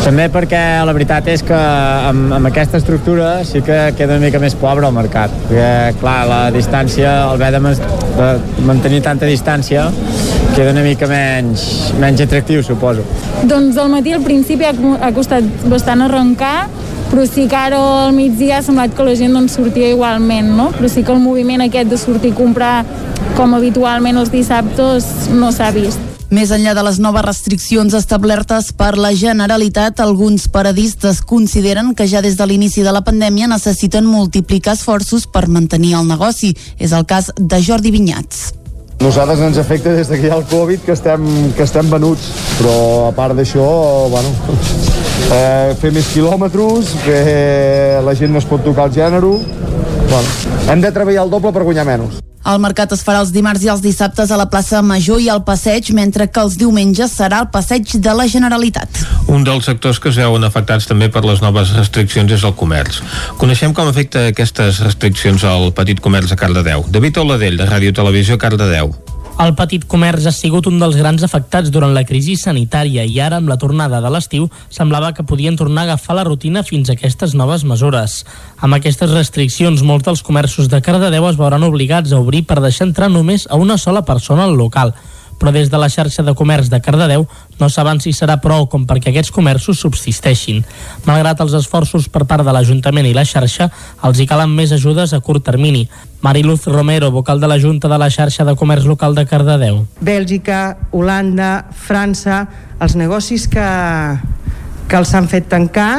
També perquè la veritat és que amb, amb aquesta estructura sí que queda una mica més pobre el mercat, perquè clar, la distància, el haver de, de mantenir tanta distància queda una mica menys, menys atractiu, suposo. Doncs al matí al principi ha, ha costat bastant arrencar, però sí que ara al migdia ha semblat que la gent doncs, sortia igualment, no? Però sí que el moviment aquest de sortir a comprar com habitualment els dissabtes no s'ha vist. Més enllà de les noves restriccions establertes per la Generalitat, alguns paradistes consideren que ja des de l'inici de la pandèmia necessiten multiplicar esforços per mantenir el negoci. És el cas de Jordi Vinyats. Nosaltres ens afecta des que hi ha el Covid que estem, que estem venuts, però a part d'això, bueno, eh, fer més quilòmetres, que la gent no es pot tocar el gènere, bueno, hem de treballar el doble per guanyar menys. El mercat es farà els dimarts i els dissabtes a la plaça Major i al Passeig, mentre que els diumenges serà el Passeig de la Generalitat. Un dels sectors que es veuen afectats també per les noves restriccions és el comerç. Coneixem com afecta aquestes restriccions al petit comerç a Cardedeu. David Oladell, de Ràdio Televisió Cardedeu. El petit comerç ha sigut un dels grans afectats durant la crisi sanitària i ara, amb la tornada de l'estiu, semblava que podien tornar a agafar la rutina fins a aquestes noves mesures. Amb aquestes restriccions, molts dels comerços de Cardedeu es veuran obligats a obrir per deixar entrar només a una sola persona al local però des de la xarxa de comerç de Cardedeu no saben si serà prou com perquè aquests comerços subsisteixin. Malgrat els esforços per part de l'Ajuntament i la xarxa, els hi calen més ajudes a curt termini. Mariluz Romero, vocal de la Junta de la xarxa de comerç local de Cardedeu. Bèlgica, Holanda, França, els negocis que, que els han fet tancar,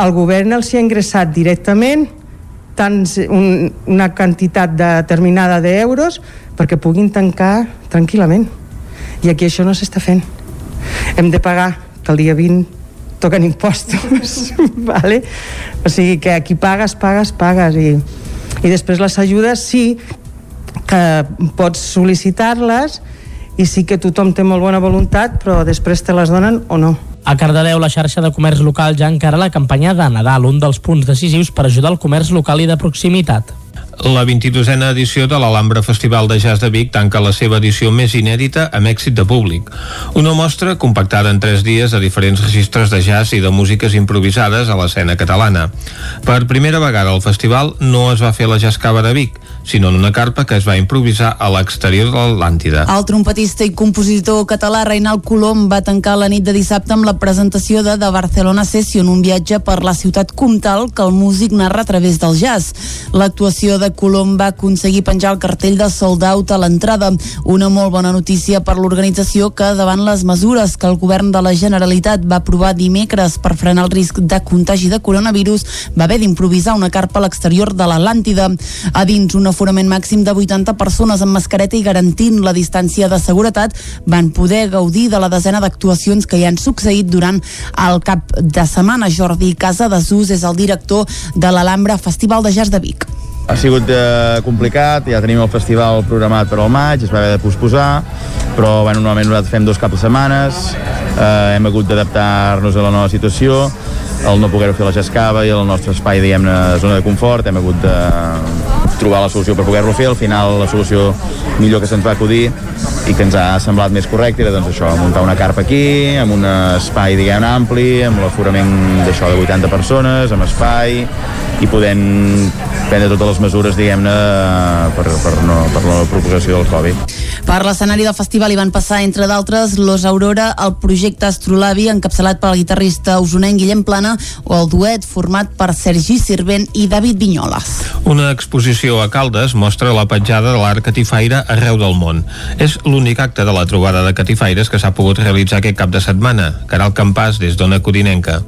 el govern els hi ha ingressat directament tants, un, una quantitat determinada d'euros perquè puguin tancar tranquil·lament. I aquí això no s'està fent. Hem de pagar, que el dia 20 toquen impostos, vale? o sigui que aquí pagues, pagues, pagues i, i després les ajudes sí que pots sol·licitar-les i sí que tothom té molt bona voluntat però després te les donen o no a Cardedeu, la xarxa de comerç local ja encara la campanya de Nadal, un dels punts decisius per ajudar el comerç local i de proximitat. La 22a edició de l'Alhambra Festival de Jazz de Vic tanca la seva edició més inèdita amb èxit de públic. Una mostra compactada en tres dies a diferents registres de jazz i de músiques improvisades a l'escena catalana. Per primera vegada al festival no es va fer la Jazzcava de Vic, sinó en una carpa que es va improvisar a l'exterior de l'Atlàntida. El trompetista i compositor català Reinald Colom va tancar la nit de dissabte amb la presentació de The Barcelona Session, un viatge per la ciutat comtal que el músic narra a través del jazz. L'actuació de de Colom va aconseguir penjar el cartell de sold out a l'entrada. Una molt bona notícia per l'organització que davant les mesures que el govern de la Generalitat va aprovar dimecres per frenar el risc de contagi de coronavirus va haver d'improvisar una carpa a l'exterior de l'Atlàntida. A dins un aforament màxim de 80 persones amb mascareta i garantint la distància de seguretat van poder gaudir de la desena d'actuacions que hi han succeït durant el cap de setmana. Jordi Casa de Zus és el director de l'Alhambra Festival de Jazz de Vic. Ha sigut eh, complicat, ja tenim el festival programat per al maig, es va haver de posposar, però bueno, normalment nosaltres fem dos caps de setmanes, eh, hem hagut d'adaptar-nos a la nova situació, el no poder-ho fer la Jascava i el nostre espai, diguem-ne, zona de confort, hem hagut de trobar la solució per poder-lo fer, al final la solució millor que se'ns va acudir i que ens ha semblat més correcte era doncs això, muntar una carpa aquí, amb un espai diguem ampli, amb l'aforament d'això de 80 persones, amb espai i podent prendre totes les mesures, diguem-ne, per, per, no, per la propagació del Covid. Per l'escenari del festival hi van passar, entre d'altres, Los Aurora, el projecte Astrolabi, encapçalat pel guitarrista usonenc Guillem Plana, o el duet format per Sergi Sirvent i David Vinyoles. Una exposició a Caldes mostra la petjada de l'art catifaire arreu del món. És l'únic acte de la trobada de catifaires que s'ha pogut realitzar aquest cap de setmana. Caral Campàs, des d'Ona Codinenca.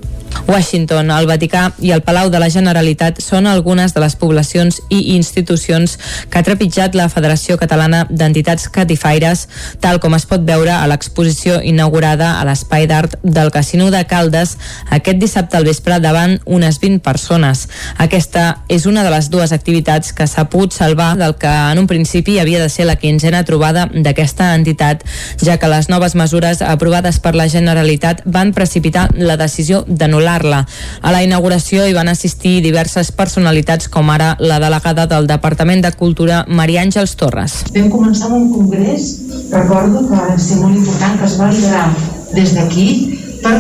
Washington, el Vaticà i el Palau de la Generalitat són algunes de les poblacions i institucions que ha trepitjat la Federació Catalana d'Entitats Catifaires, tal com es pot veure a l'exposició inaugurada a l'Espai d'Art del Casino de Caldes aquest dissabte al vespre davant unes 20 persones. Aquesta és una de les dues activitats que s'ha pogut salvar del que en un principi havia de ser la quinzena trobada d'aquesta entitat, ja que les noves mesures aprovades per la Generalitat van precipitar la decisió d'anul·lar anul·lar-la. A la inauguració hi van assistir diverses personalitats com ara la delegada del Departament de Cultura Maria Àngels Torres. Vam començar amb un congrés, recordo que va ser molt important que es va liderar des d'aquí per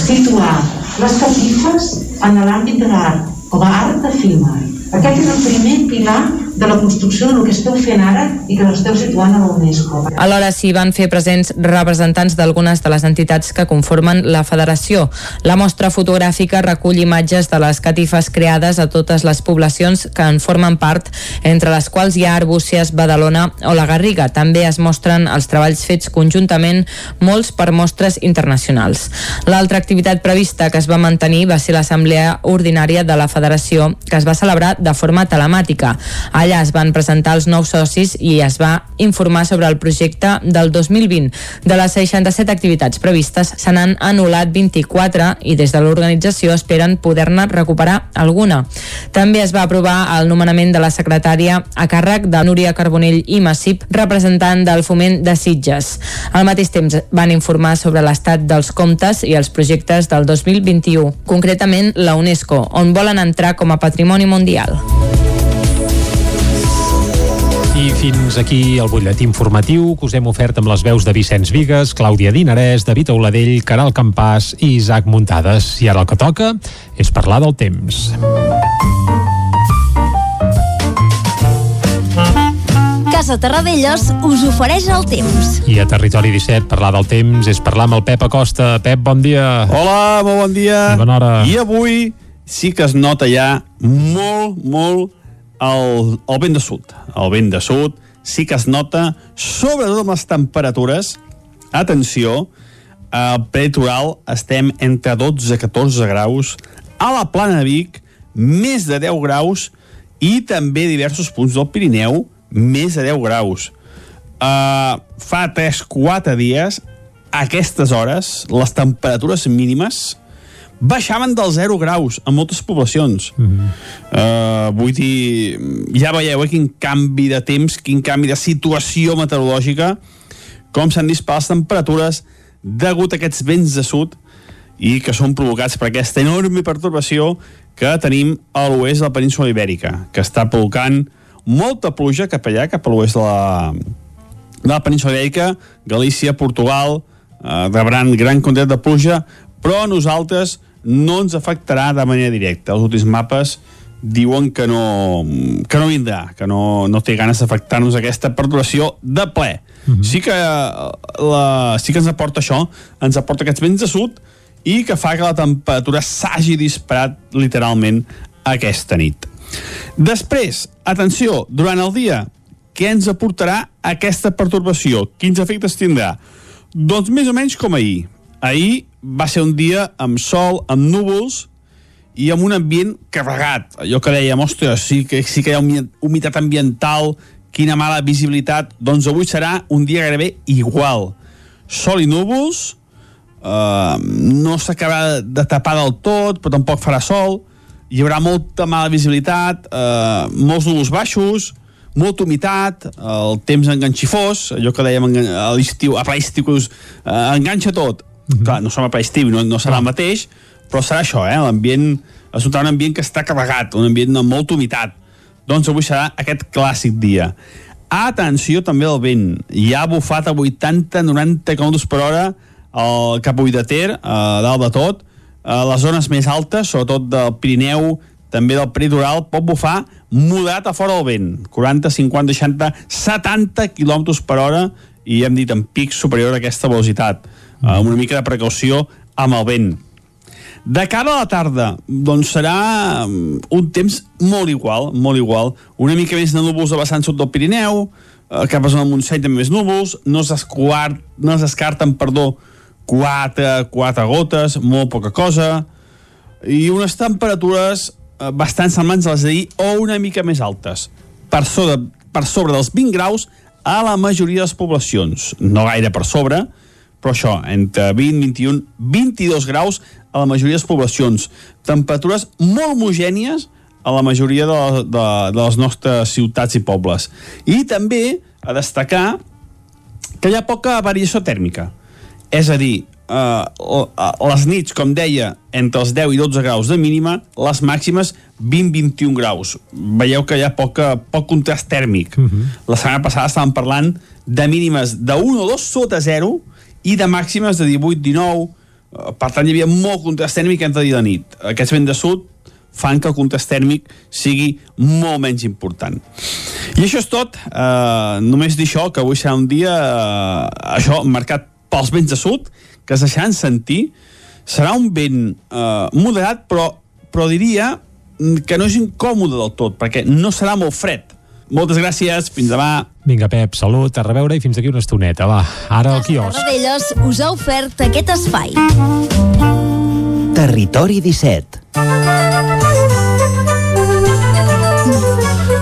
situar les catifes en l'àmbit de l'art com a art efímer. Aquest és el primer pilar de la construcció del que esteu fent ara i que l'esteu situant a l'UNESCO. Alhora s'hi van fer presents representants d'algunes de les entitats que conformen la federació. La mostra fotogràfica recull imatges de les catifes creades a totes les poblacions que en formen part, entre les quals hi ha Arbúcies, Badalona o la Garriga. També es mostren els treballs fets conjuntament, molts per mostres internacionals. L'altra activitat prevista que es va mantenir va ser l'assemblea ordinària de la federació, que es va celebrar de forma telemàtica. Allà Allà es van presentar els nous socis i es va informar sobre el projecte del 2020. De les 67 activitats previstes se n'han anul·lat 24 i des de l'organització esperen poder-ne recuperar alguna. També es va aprovar el nomenament de la secretària a càrrec de Núria Carbonell i Massip, representant del foment de Sitges. Al mateix temps van informar sobre l'estat dels comptes i els projectes del 2021, concretament la UNESCO, on volen entrar com a patrimoni mundial. I fins aquí el butlletí informatiu que us hem ofert amb les veus de Vicenç Vigues, Clàudia Dinarès, David Auladell, Caral Campàs i Isaac Muntades. I ara el que toca és parlar del temps. Casa Terradellos us ofereix el temps. I a Territori 17 parlar del temps és parlar amb el Pep Acosta. Pep, bon dia. Hola, molt bon dia. I bona hora. I avui sí que es nota ja molt, molt el, el vent de sud. El vent de sud sí que es nota, sobretot amb les temperatures. Atenció, al peritoral estem entre 12 i 14 graus, a la plana de Vic més de 10 graus i també diversos punts del Pirineu més de 10 graus. Uh, fa 3-4 dies, a aquestes hores, les temperatures mínimes baixaven dels 0 graus en moltes poblacions. Mm -hmm. uh, vull dir, ja veieu eh, quin canvi de temps, quin canvi de situació meteorològica, com s'han disparat les temperatures degut a aquests vents de sud i que són provocats per aquesta enorme pertorbació que tenim a l'oest de la península ibèrica, que està provocant molta pluja cap allà, cap a l'oest de la, de la península ibèrica, Galícia, Portugal, eh, rebran gran quantitat de pluja, però a nosaltres no ens afectarà de manera directa. Els últims mapes diuen que no, que no vindrà, que no, no té ganes d'afectar-nos aquesta perturbació de ple. Uh -huh. Sí que la, sí que ens aporta això, ens aporta aquests vents de sud i que fa que la temperatura s'hagi disparat literalment aquesta nit. Després, atenció, durant el dia, què ens aportarà aquesta pertorbació? Quins efectes tindrà? Doncs més o menys com ahir. Ahir va ser un dia amb sol, amb núvols i amb un ambient carregat. Allò que dèiem, ostres, sí que, sí que hi ha humitat ambiental, quina mala visibilitat. Doncs avui serà un dia gairebé igual. Sol i núvols, eh, no s'acabarà de tapar del tot, però tampoc farà sol, hi haurà molta mala visibilitat, eh, molts núvols baixos, molta humitat, el temps enganxifós, allò que dèiem a l'estiu, a ple estiu que us eh, enganxa tot. Mm -hmm. Clar, no som a estiu, no, no serà el mateix, però serà això, eh? L'ambient, es notarà un ambient que està carregat, un ambient amb molta humitat. Doncs avui serà aquest clàssic dia. Atenció també al vent. Hi ha bufat a 80-90 km per hora el cap a Ter, a dalt de tot, a les zones més altes, sobretot del Pirineu, també del peritoral, pot bufar moderat a fora del vent, 40, 50, 60, 70 km per hora, i hem dit en pics superior a aquesta velocitat, amb una mica de precaució amb el vent. De cara a la tarda, doncs serà un temps molt igual, molt igual, una mica més de núvols a vessant sud del Pirineu, eh, cap a zona de Montseny també més núvols, no s'escarten, no s'escarten, perdó, quatre, quatre gotes, molt poca cosa, i unes temperatures eh, bastant semblants a les d'ahir o una mica més altes, per sobre, per sobre dels 20 graus a la majoria de les poblacions. No gaire per sobre, però això, entre 20, 21, 22 graus a la majoria de les poblacions. Temperatures molt homogènies a la majoria de, de, de les nostres ciutats i pobles. I també a destacar que hi ha poca variació tèrmica. És a dir, eh, les nits, com deia, entre els 10 i 12 graus de mínima, les màximes 20-21 graus. Veieu que hi ha poca, poc contrast tèrmic. Uh -huh. La setmana passada estàvem parlant de mínimes de 1 o 2 sota 0 i de màximes de 18-19. Eh, per tant, hi havia molt contrast tèrmic entre dia i de nit. Aquests vents de sud fan que el contrast tèrmic sigui molt menys important. I això és tot. Eh, només dir això, que avui serà un dia eh, això marcat pels vents de sud, que es deixaran sentir. Serà un vent eh, moderat, però, però diria que no és incòmode del tot, perquè no serà molt fred. Moltes gràcies, fins demà. Vinga, Pep, salut, a reveure i fins aquí una estoneta, va. Ara al quiosc. Tarradellas us ha ofert aquest espai. Territori 17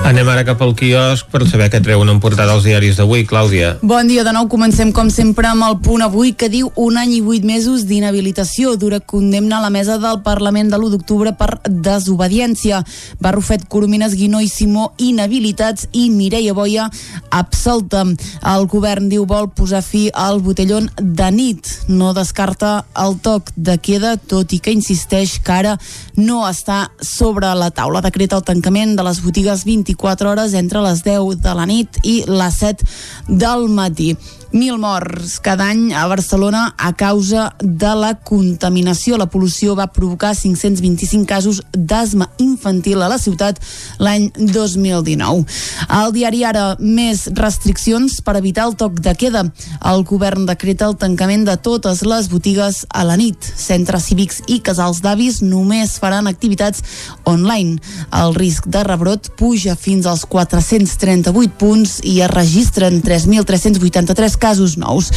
Anem ara cap al quiosc per saber què treuen en portada els diaris d'avui, Clàudia. Bon dia de nou, comencem com sempre amb el punt avui que diu un any i vuit mesos d'inhabilitació. Dura condemna a la mesa del Parlament de l'1 d'octubre per desobediència. Barrufet, Coromines, Guinó i Simó inhabilitats i Mireia Boia absolta. El govern diu vol posar fi al botellón de nit. No descarta el toc de queda, tot i que insisteix que ara no està sobre la taula. Decreta el tancament de les botigues 24 hores entre les 10 de la nit i les 7 del matí. Mil morts cada any a Barcelona a causa de la contaminació. La pol·lució va provocar 525 casos d'asma infantil a la ciutat l'any 2019. Al diari Ara, més restriccions per evitar el toc de queda. El govern decreta el tancament de totes les botigues a la nit. Centres cívics i casals d'avis només faran activitats online. El risc de rebrot puja fins als 438 punts i es registren 3.383 casos nous.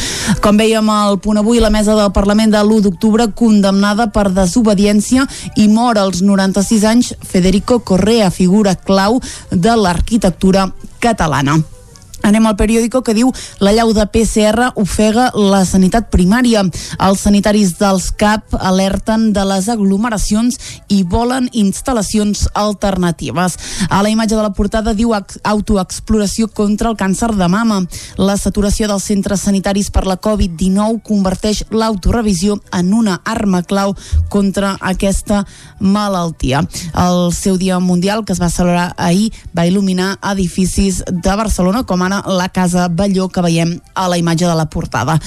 Com veiem al punt avui, la mesa del Parlament de l'1 d'octubre condemnada per desobediència i mor als 96 anys Federico Correa, figura clau de l'arquitectura catalana. Anem al periòdico que diu la llau de PCR ofega la sanitat primària. Els sanitaris dels CAP alerten de les aglomeracions i volen instal·lacions alternatives. A la imatge de la portada diu autoexploració contra el càncer de mama. La saturació dels centres sanitaris per la Covid-19 converteix l'autorevisió en una arma clau contra aquesta malaltia. El seu dia mundial, que es va celebrar ahir, va il·luminar edificis de Barcelona com ara la Casa Balló que veiem a la imatge de la portada.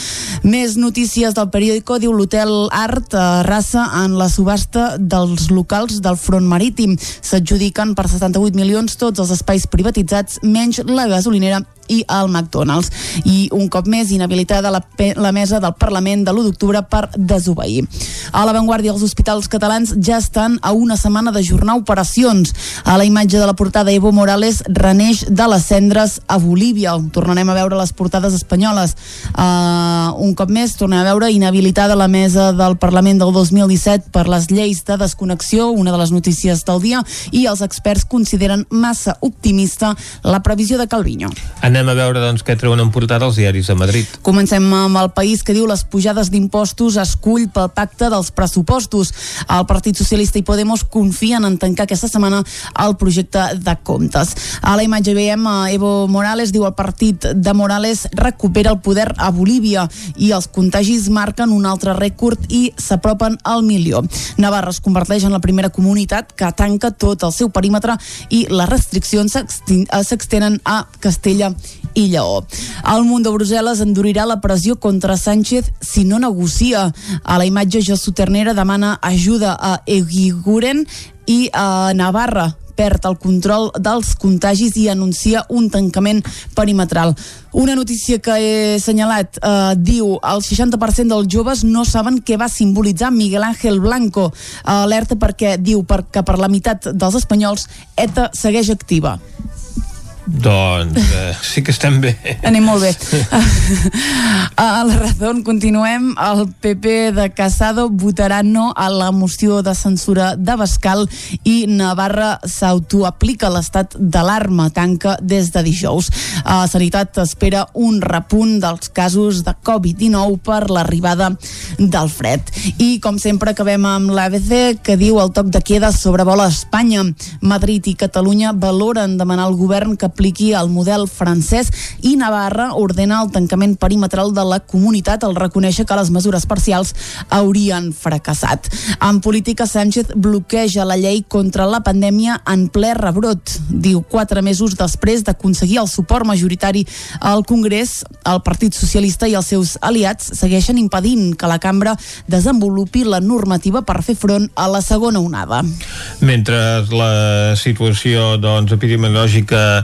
Més notícies del periòdico diu l'hotel Art Rassa en la subhasta dels locals del front marítim. S'adjudiquen per 78 milions tots els espais privatitzats menys la gasolinera i el McDonald's. I un cop més, inhabilitada la, la mesa del Parlament de l'1 d'octubre per desobeir. A l'avantguàrdia, els hospitals catalans ja estan a una setmana d'ajornar operacions. A la imatge de la portada, Evo Morales reneix de les cendres a Bolívia. Tornarem a veure les portades espanyoles. Uh, un cop més, tornem a veure inhabilitada la mesa del Parlament del 2017 per les lleis de desconnexió, una de les notícies del dia, i els experts consideren massa optimista la previsió de Calviño. Anem a veure doncs, què treuen en portada els diaris de Madrid. Comencem amb el país que diu les pujades d'impostos es cull pel pacte dels pressupostos. El Partit Socialista i Podemos confien en tancar aquesta setmana el projecte de comptes. A la imatge veiem a Evo Morales, diu el partit de Morales recupera el poder a Bolívia i els contagis marquen un altre rècord i s'apropen al milió. Navarra es converteix en la primera comunitat que tanca tot el seu perímetre i les restriccions s'extenen a Castella i Lleó. El munt de Brussel·les endurirà la pressió contra Sánchez si no negocia. A la imatge, Josu Ternera demana ajuda a Eguiguren i a Navarra perd el control dels contagis i anuncia un tancament perimetral. Una notícia que he assenyalat eh, diu el 60% dels joves no saben què va simbolitzar Miguel Ángel Blanco. Alerta perquè diu perquè per la meitat dels espanyols ETA segueix activa. Doncs eh, sí que estem bé. Anem molt bé. a la raó continuem. El PP de Casado votarà no a la moció de censura de Bascal i Navarra s'autoaplica l'estat d'alarma, tanca des de dijous. A Sanitat espera un repunt dels casos de Covid-19 per l'arribada del fred. I, com sempre, acabem amb l'ABC, que diu el toc de queda sobrevola Espanya. Madrid i Catalunya valoren demanar al govern que apliqui el model francès i Navarra ordena el tancament perimetral de la comunitat al reconèixer que les mesures parcials haurien fracassat. En política, Sánchez bloqueja la llei contra la pandèmia en ple rebrot. Diu, quatre mesos després d'aconseguir el suport majoritari al Congrés, el Partit Socialista i els seus aliats segueixen impedint que la cambra desenvolupi la normativa per fer front a la segona onada. Mentre la situació doncs, epidemiològica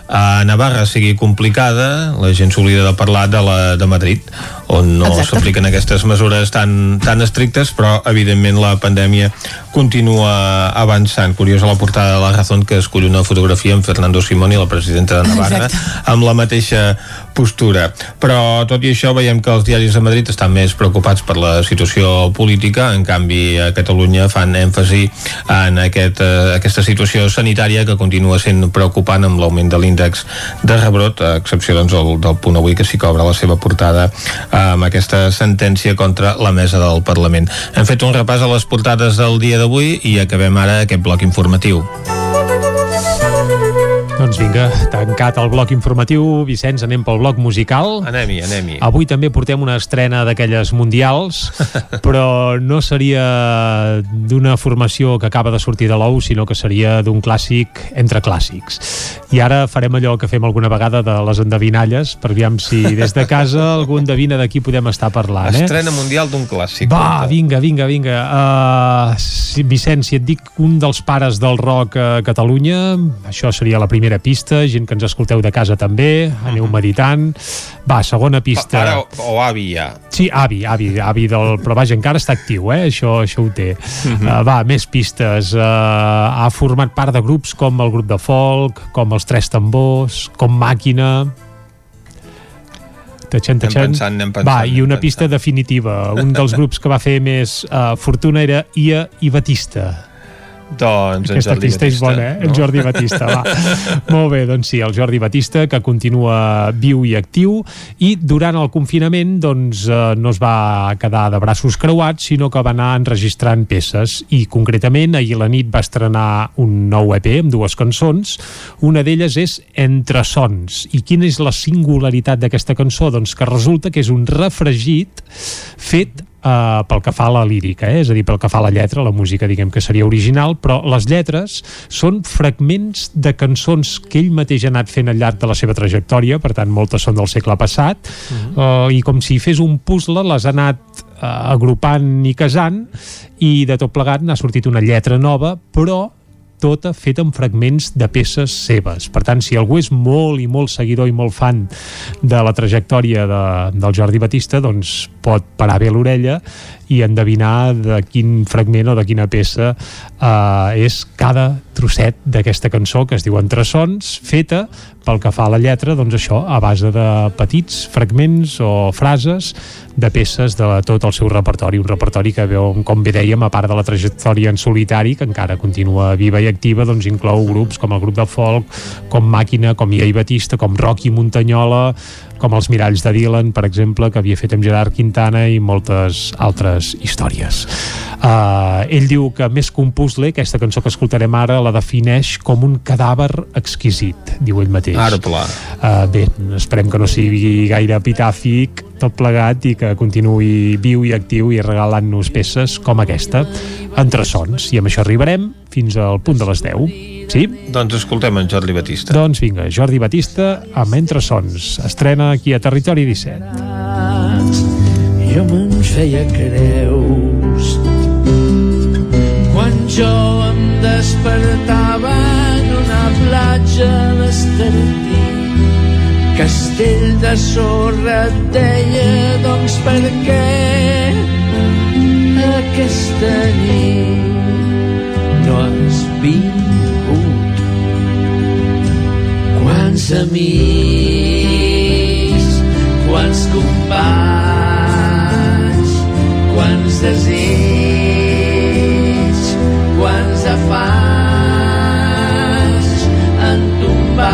a Navarra sigui complicada, la gent s'oblida de parlar de la de Madrid, on no s'apliquen aquestes mesures tan, tan estrictes, però evidentment la pandèmia continua avançant. Curiosa la portada de la Razón que escull una fotografia amb Fernando Simón i la presidenta de Navarra Exacte. amb la mateixa postura. Però tot i això veiem que els diaris de Madrid estan més preocupats per la situació política, en canvi a Catalunya fan èmfasi en aquest, eh, aquesta situació sanitària que continua sent preocupant amb l'augment de l'índex de rebrot, a excepció doncs, del, del punt avui que que obre la seva portada amb aquesta sentència contra la mesa del Parlament. Hem fet un repàs a les portades del dia d'avui i acabem ara aquest bloc informatiu. Doncs vinga, tancat el bloc informatiu, Vicenç, anem pel bloc musical. Anem-hi, anem-hi. Avui també portem una estrena d'aquelles mundials, però no seria d'una formació que acaba de sortir de l'ou, sinó que seria d'un clàssic entre clàssics. I ara farem allò que fem alguna vegada de les endevinalles, per aviam si des de casa algú endevina de qui podem estar parlant. Eh? Estrena mundial d'un clàssic. Va, vinga, vinga, vinga. Uh, Vicenç, si et dic un dels pares del rock a Catalunya, això seria la primera pista, gent que ens escolteu de casa també, aneu meditant. Va, segona pista. Ara o, o avi ja. Sí, avi, avi, avi del... Però vaja, encara està actiu, eh? Això, això ho té. Mhm. uh, va, més pistes. Uh, ha format part de grups com el grup de folk, com els Tres Tambors, com Màquina... Tachan, Anem tachan. pensant, anem pensant, Va, i anem una pista definitiva. Un dels grups que va fer més uh, fortuna era Ia i Batista. Doncs en Aquesta Jordi pista és Batista, bona, eh? no? Jordi Batista, va. Molt bé, doncs sí, el Jordi Batista, que continua viu i actiu, i durant el confinament, doncs, eh, no es va quedar de braços creuats, sinó que va anar enregistrant peces, i concretament, ahir la nit va estrenar un nou EP amb dues cançons, una d'elles és Entre Sons. I quina és la singularitat d'aquesta cançó? Doncs que resulta que és un refregit fet Uh, pel que fa a la lírica, eh? és a dir, pel que fa a la lletra, la música diguem que seria original, però les lletres són fragments de cançons que ell mateix ha anat fent al llarg de la seva trajectòria, per tant moltes són del segle passat, uh, i com si fes un puzzle les ha anat uh, agrupant i casant, i de tot plegat n'ha sortit una lletra nova, però tota feta amb fragments de peces seves. Per tant, si algú és molt i molt seguidor i molt fan de la trajectòria de, del Jordi Batista, doncs pot parar bé l'orella i endevinar de quin fragment o de quina peça eh, és cada trosset d'aquesta cançó que es diu Entre Sons, feta pel que fa a la lletra, doncs això, a base de petits fragments o frases de peces de tot el seu repertori, un repertori que veu, com bé dèiem, a part de la trajectòria en solitari, que encara continua viva i activa, doncs inclou grups com el grup de folk, com Màquina, com Ia i Batista, com Rocky Montanyola, com els Miralls de Dylan, per exemple, que havia fet amb Gerard Quintana i moltes altres històries. Uh, ell diu que més que un puzzle, aquesta cançó que escoltarem ara la defineix com un cadàver exquisit, diu ell mateix. Ara, pla. Uh, bé, esperem que no sigui gaire epitàfic tot plegat i que continuï viu i actiu i regalant-nos peces com aquesta, entre sons. I amb això arribarem fins al punt de les 10. Sí? Doncs escoltem en Jordi Batista. Doncs vinga, Jordi Batista amb Entre Sons. Estrena aquí a Territori 17. jo me'n feia creus quan jo em despertava en una platja d'Estartí castell de sorra et deia doncs per què aquesta nit no has vingut amics quants companys quants desigs quants afans han tombat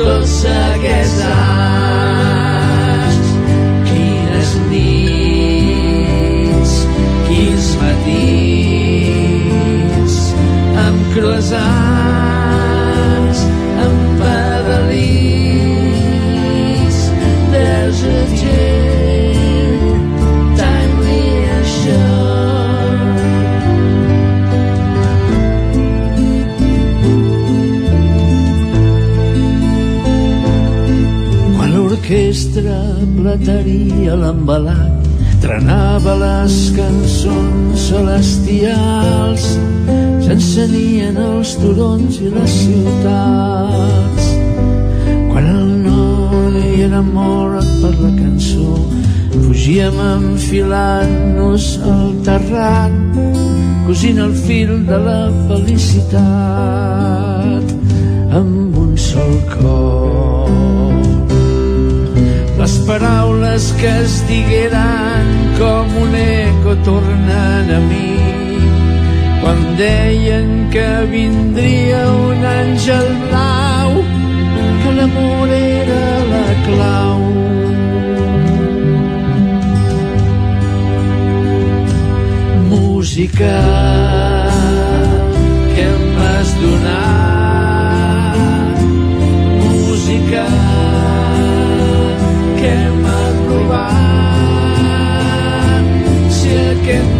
tots aquests anys. Quines nits quins matins amb croissants plataria l'embalat trenava les cançons celestials s'encenien els turons i les ciutats. Quan el noi era enamora't per la cançó fugíem enfilant-nos al terrat cosint el fil de la felicitat. Amb un sol cor les paraules que es digueren com un eco tornen a mi. Quan deien que vindria un àngel blau que l'amor era la clau. Música que m'has donat si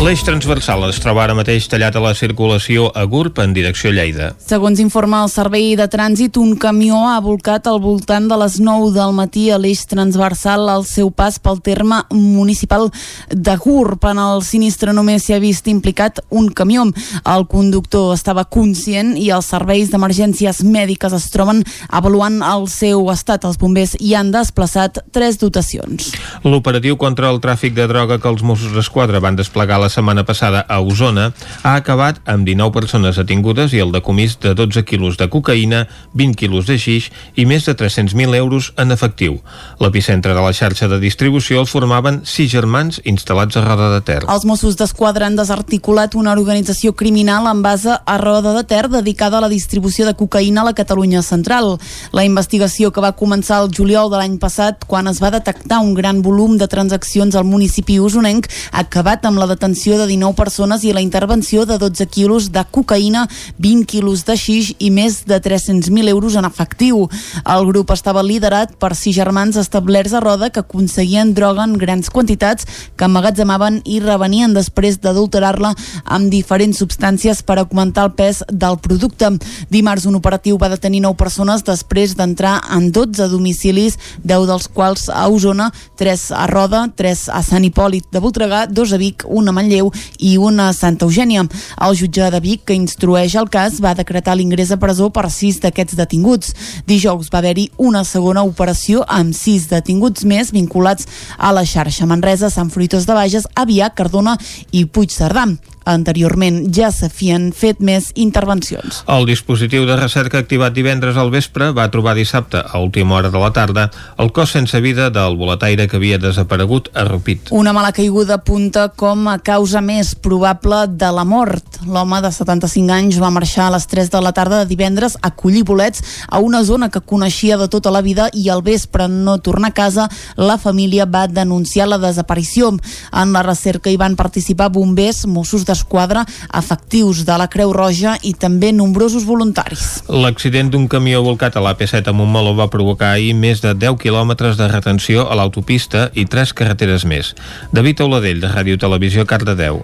L'eix transversal es troba ara mateix tallat a la circulació a Gurb en direcció a Lleida. Segons informa el Servei de Trànsit, un camió ha volcat al voltant de les 9 del matí a l'eix transversal al seu pas pel terme municipal de Gurb. En el sinistre només s'hi ha vist implicat un camió. El conductor estava conscient i els serveis d'emergències mèdiques es troben avaluant el seu estat. Els bombers hi han desplaçat tres dotacions. L'operatiu contra el tràfic de droga que els Mossos d'Esquadra van desplegar la setmana passada a Osona ha acabat amb 19 persones detingudes i el decomís de 12 quilos de cocaïna, 20 quilos de xix i més de 300.000 euros en efectiu. L'epicentre de la xarxa de distribució el formaven sis germans instal·lats a Roda de Ter. Els Mossos d'Esquadra han desarticulat una organització criminal en base a Roda de Ter dedicada a la distribució de cocaïna a la Catalunya central. La investigació que va començar el juliol de l'any passat, quan es va detectar un gran volum de transaccions al municipi usonenc, ha acabat amb la detenció de 19 persones i la intervenció de 12 quilos de cocaïna, 20 quilos de xix i més de 300.000 euros en efectiu. El grup estava liderat per sis germans establerts a Roda que aconseguien droga en grans quantitats que emmagatzemaven i revenien després d'adulterar-la amb diferents substàncies per augmentar el pes del producte. Dimarts un operatiu va detenir 9 persones després d'entrar en 12 domicilis, 10 dels quals a Osona, 3 a Roda, 3 a Sant Hipòlit de Voltregà, 2 a Vic, un a Manlleu i una a Santa Eugènia. El jutge de Vic, que instrueix el cas, va decretar l'ingrés a presó per sis d'aquests detinguts. Dijous va haver-hi una segona operació amb sis detinguts més vinculats a la xarxa Manresa, Sant Fruitós de Bages, Avià, Cardona i Puigcerdà. Anteriorment ja s'havien fet més intervencions. El dispositiu de recerca activat divendres al vespre va trobar dissabte, a última hora de la tarda, el cos sense vida del boletaire que havia desaparegut a Rupit. Una mala caiguda apunta com a causa més probable de la mort. L'home de 75 anys va marxar a les 3 de la tarda de divendres a collir bolets a una zona que coneixia de tota la vida i al vespre no tornar a casa, la família va denunciar la desaparició. En la recerca hi van participar bombers, Mossos d'Esquadra, efectius de la Creu Roja i també nombrosos voluntaris. L'accident d'un camió volcat a l'AP7 a Montmeló va provocar ahir més de 10 quilòmetres de retenció a l'autopista i tres carreteres més. David Auladell, de Ràdio Televisió, Cardedeu.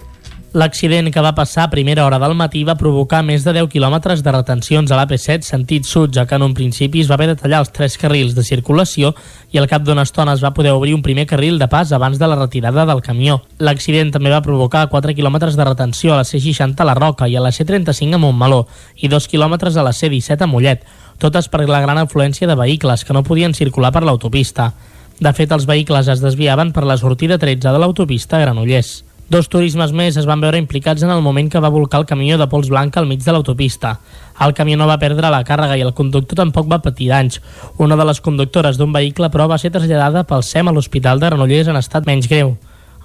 L'accident que va passar a primera hora del matí va provocar més de 10 quilòmetres de retencions a l'AP7 sentit sud, ja que en un principi es va haver de tallar els tres carrils de circulació i al cap d'una estona es va poder obrir un primer carril de pas abans de la retirada del camió. L'accident també va provocar 4 quilòmetres de retenció a la C60 a la Roca i a la C35 a Montmeló i 2 quilòmetres a la C17 a Mollet, totes per la gran afluència de vehicles que no podien circular per l'autopista. De fet, els vehicles es desviaven per la sortida 13 de l'autopista Granollers. Dos turismes més es van veure implicats en el moment que va volcar el camió de pols blanca al mig de l'autopista. El camió no va perdre la càrrega i el conductor tampoc va patir danys. Una de les conductores d'un vehicle, però, va ser traslladada pel SEM a l'Hospital de Granollers en estat menys greu.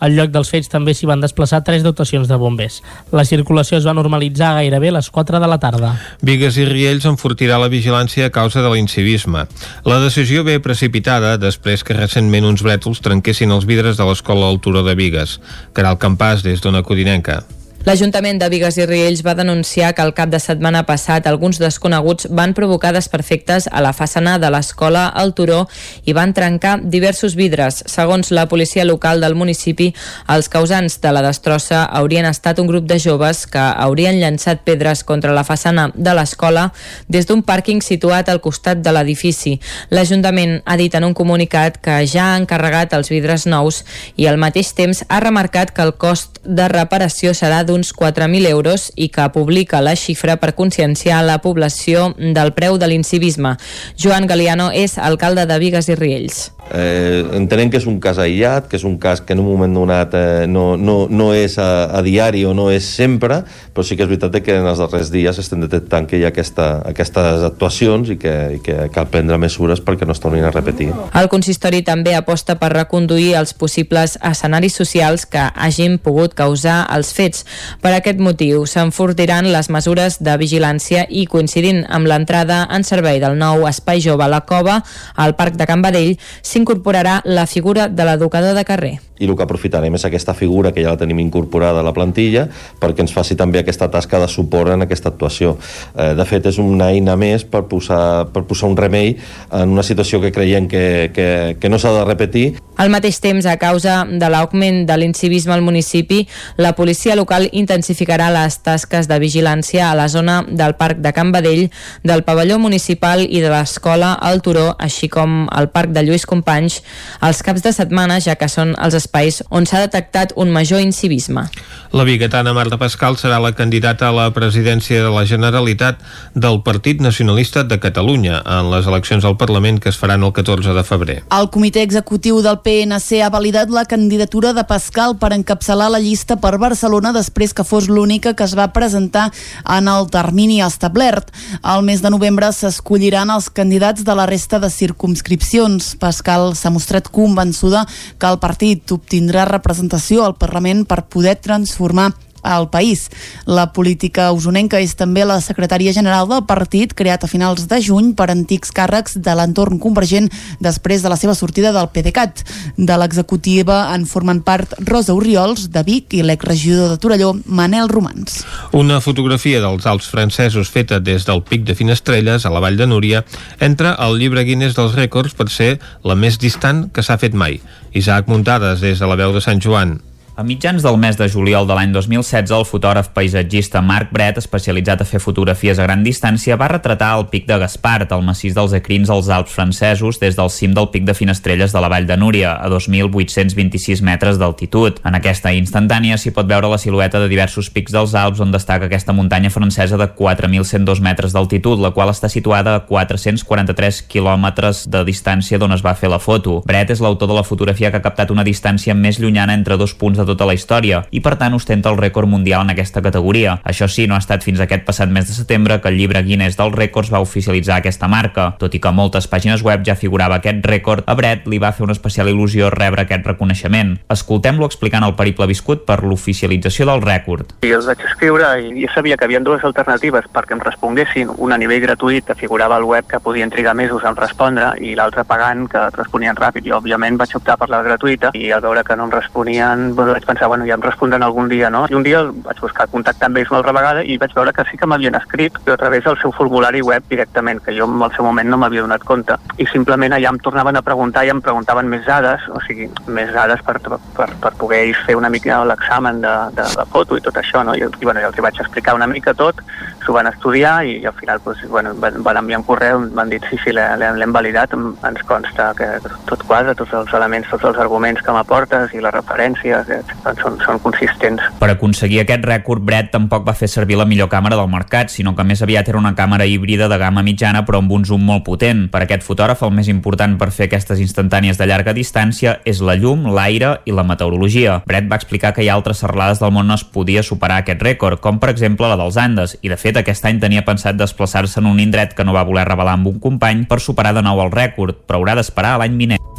Al lloc dels fets també s'hi van desplaçar tres dotacions de bombers. La circulació es va normalitzar gairebé a les 4 de la tarda. Vigues i Riells enfortirà la vigilància a causa de l'incivisme. La decisió ve precipitada després que recentment uns brètols trenquessin els vidres de l'escola al Turó de Vigues. Caral Campàs, des d'Ona Codinenca. L'Ajuntament de Vigues i Riells va denunciar que el cap de setmana passat alguns desconeguts van provocar desperfectes a la façana de l'escola al Turó i van trencar diversos vidres. Segons la policia local del municipi, els causants de la destrossa haurien estat un grup de joves que haurien llançat pedres contra la façana de l'escola des d'un pàrquing situat al costat de l'edifici. L'Ajuntament ha dit en un comunicat que ja ha encarregat els vidres nous i al mateix temps ha remarcat que el cost de reparació serà d'uns 4.000 euros i que publica la xifra per conscienciar la població del preu de l'incivisme. Joan Galiano és alcalde de Vigues i Riells. Eh, entenem que és un cas aïllat, que és un cas que en un moment donat eh, no, no, no és a, a diari o no és sempre, però sí que és veritat que en els darrers dies estem detectant que hi ha aquesta, aquestes actuacions i que, i que cal prendre mesures perquè no es tornin a repetir. El consistori també aposta per reconduir els possibles escenaris socials que hagin pogut causar els fets. Per aquest motiu, s'enfortiran les mesures de vigilància i coincidint amb l'entrada en servei del nou Espai Jove a la Cova, al Parc de Can Badell, s'incorporarà la figura de l'educador de carrer i el que aprofitarem és aquesta figura que ja la tenim incorporada a la plantilla perquè ens faci també aquesta tasca de suport en aquesta actuació. Eh, de fet, és una eina més per posar, per posar un remei en una situació que creiem que, que, que no s'ha de repetir. Al mateix temps, a causa de l'augment de l'incivisme al municipi, la policia local intensificarà les tasques de vigilància a la zona del Parc de Can Badell, del pavelló municipal i de l'escola al Turó, així com al Parc de Lluís Companys, els caps de setmana, ja que són els espais on s'ha detectat un major incivisme. La biguetana Marta Pascal serà la candidata a la presidència de la Generalitat del Partit Nacionalista de Catalunya en les eleccions al Parlament que es faran el 14 de febrer. El comitè executiu del PNC ha validat la candidatura de Pascal per encapçalar la llista per Barcelona després que fos l'única que es va presentar en el termini establert. Al mes de novembre s'escolliran els candidats de la resta de circumscripcions. Pascal s'ha mostrat convençuda que el partit obtindrà representació al Parlament per poder transformar al país. La política usonenca és també la secretària general del partit, creat a finals de juny per antics càrrecs de l'entorn convergent després de la seva sortida del PDeCAT. De l'executiva en formen part Rosa Oriols, de Vic, i l'exregidor de Torelló, Manel Romans. Una fotografia dels Alps francesos feta des del pic de Finestrelles, a la vall de Núria, entra al llibre Guinness dels rècords per ser la més distant que s'ha fet mai. Isaac Muntades, des de la veu de Sant Joan. A mitjans del mes de juliol de l'any 2016, el fotògraf paisatgista Marc Bret, especialitzat a fer fotografies a gran distància, va retratar el pic de Gaspart, el massís dels Ecrins als Alps francesos, des del cim del pic de Finestrelles de la Vall de Núria, a 2.826 metres d'altitud. En aquesta instantània s'hi pot veure la silueta de diversos pics dels Alps, on destaca aquesta muntanya francesa de 4.102 metres d'altitud, la qual està situada a 443 quilòmetres de distància d'on es va fer la foto. Bret és l'autor de la fotografia que ha captat una distància més llunyana entre dos punts de tota la història i per tant ostenta el rècord mundial en aquesta categoria. Això sí, no ha estat fins aquest passat mes de setembre que el llibre Guinness dels rècords va oficialitzar aquesta marca. Tot i que moltes pàgines web ja figurava aquest rècord, a Brett li va fer una especial il·lusió rebre aquest reconeixement. Escoltem-lo explicant el periple viscut per l'oficialització del rècord. I els vaig escriure i jo sabia que hi havia dues alternatives perquè em responguessin, una a nivell gratuït que figurava al web que podien trigar mesos en respondre i l'altra pagant que responien ràpid. I òbviament vaig optar per la gratuïta i al veure que no em responien doncs vaig pensar, bueno, ja em respondran algun dia, no? I un dia vaig buscar contactar amb ells una altra vegada i vaig veure que sí que m'havien escrit, a través del seu formulari web directament, que jo en el seu moment no m'havia donat compte. I simplement allà em tornaven a preguntar i em preguntaven més dades, o sigui, més dades per, per, per poder fer una mica l'examen de, de, de foto i tot això, no? I, i bueno, ja els vaig explicar una mica tot, s'ho van estudiar i, i al final doncs, bueno, van, van enviar un correu, m'han dit sí, sí, l'hem validat, ens consta que tot quadra, tots els elements, tots els arguments que m'aportes i les referències, doncs són, són consistents. Per aconseguir aquest rècord, Brett tampoc va fer servir la millor càmera del mercat, sinó que més aviat era una càmera híbrida de gamma mitjana però amb un zoom molt potent. Per aquest fotògraf el més important per fer aquestes instantànies de llarga distància és la llum, l'aire i la meteorologia. Brett va explicar que hi ha altres serralades del món on es podia superar aquest rècord, com per exemple la dels Andes, i de fet aquest any tenia pensat desplaçar-se en un indret que no va voler revelar amb un company per superar de nou el rècord, però haurà d'esperar l'any vinent.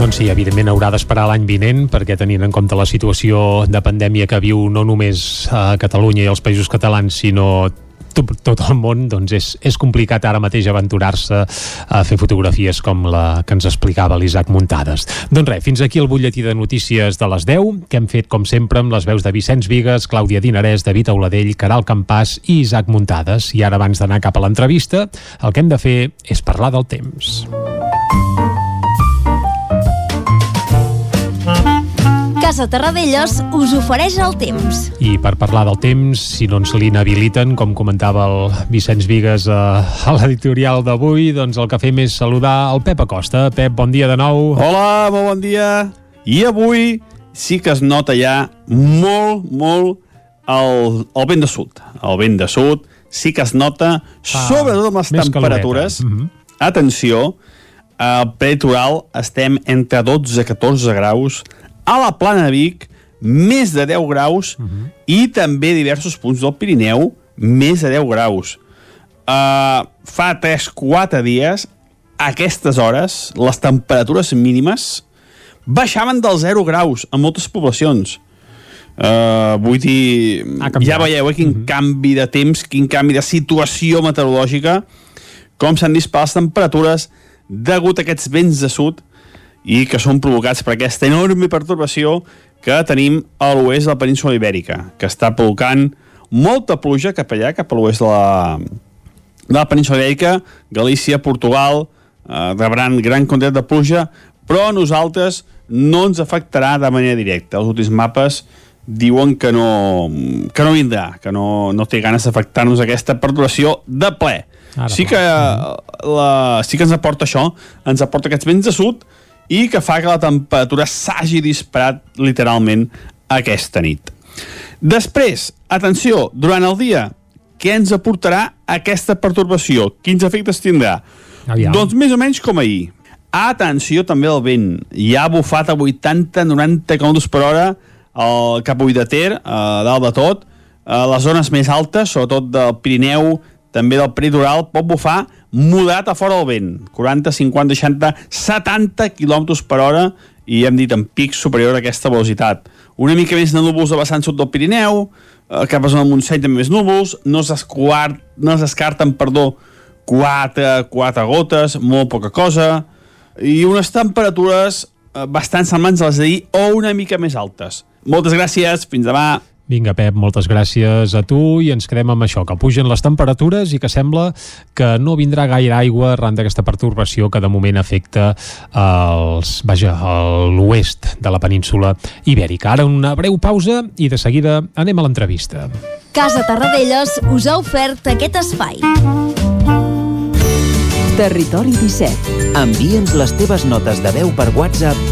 Doncs sí, evidentment haurà d'esperar l'any vinent perquè tenint en compte la situació de pandèmia que viu no només a Catalunya i als països catalans, sinó tot, tot el món, doncs és, és complicat ara mateix aventurar-se a fer fotografies com la que ens explicava l'Isaac Muntades. Doncs res, fins aquí el butlletí de notícies de les 10, que hem fet com sempre amb les veus de Vicenç Vigues, Clàudia Dinarès, David Auladell, Caral Campàs i Isaac Muntades. I ara abans d'anar cap a l'entrevista, el que hem de fer és parlar del temps. Casa Terradellos us ofereix el temps. I per parlar del temps, si no ens l'inhabiliten, com comentava el Vicenç Vigues a, a l'editorial d'avui, doncs el que fem és saludar el Pep Acosta. Pep, bon dia de nou. Hola, molt bon dia. I avui sí que es nota ja molt, molt el, el vent de sud. El vent de sud sí que es nota, Fa sobretot amb les temperatures. caloreta. Mhm. Atenció, al prelitoral estem entre 12 i 14 graus, a la plana de Vic més de 10 graus i també diversos punts del Pirineu més de 10 graus. Uh, fa 3-4 dies, a aquestes hores, les temperatures mínimes baixaven dels 0 graus en moltes poblacions. Uh, vull dir, ja veieu eh, quin canvi de temps, quin canvi de situació meteorològica, com s'han disparat les temperatures degut a aquests vents de sud i que són provocats per aquesta enorme pertorbació que tenim a l'oest de la península Ibèrica, que està provocant molta pluja cap allà, cap a l'oest de la, de la península Ibèrica, Galícia, Portugal, eh, rebran gran quantitat de pluja, però a nosaltres no ens afectarà de manera directa. Els últims mapes diuen que no, que no vindrà, que no, no té ganes d'afectar-nos aquesta perturbació de ple. Ara, sí que, la, sí que ens aporta això, ens aporta aquests vents de sud i que fa que la temperatura s'hagi disparat literalment aquesta nit. Després, atenció, durant el dia, què ens aportarà aquesta pertorbació? Quins efectes tindrà? Aviam. Doncs més o menys com ahir. Atenció també al vent. Hi ha bufat a 80-90 km per hora el, cap a Uidater, a dalt de tot. A les zones més altes, sobretot del Pirineu, també del Pritoral, pot bufar moderat a fora del vent. 40, 50, 60, 70 km per hora i hem dit en pic superior a aquesta velocitat. Una mica més de núvols a vessant sud del Pirineu, eh, cap a zona del Montseny també més núvols, no es, no perdó, 4, 4 gotes, molt poca cosa, i unes temperatures eh, bastant semblants a les d'ahir o una mica més altes. Moltes gràcies, fins demà. Vinga, Pep, moltes gràcies a tu i ens quedem amb això, que pugen les temperatures i que sembla que no vindrà gaire aigua arran d'aquesta pertorbació que de moment afecta els, vaja, a l'oest de la península ibèrica. Ara una breu pausa i de seguida anem a l'entrevista. Casa Tarradellas us ha ofert aquest espai. Territori 17. Envia'ns les teves notes de veu per WhatsApp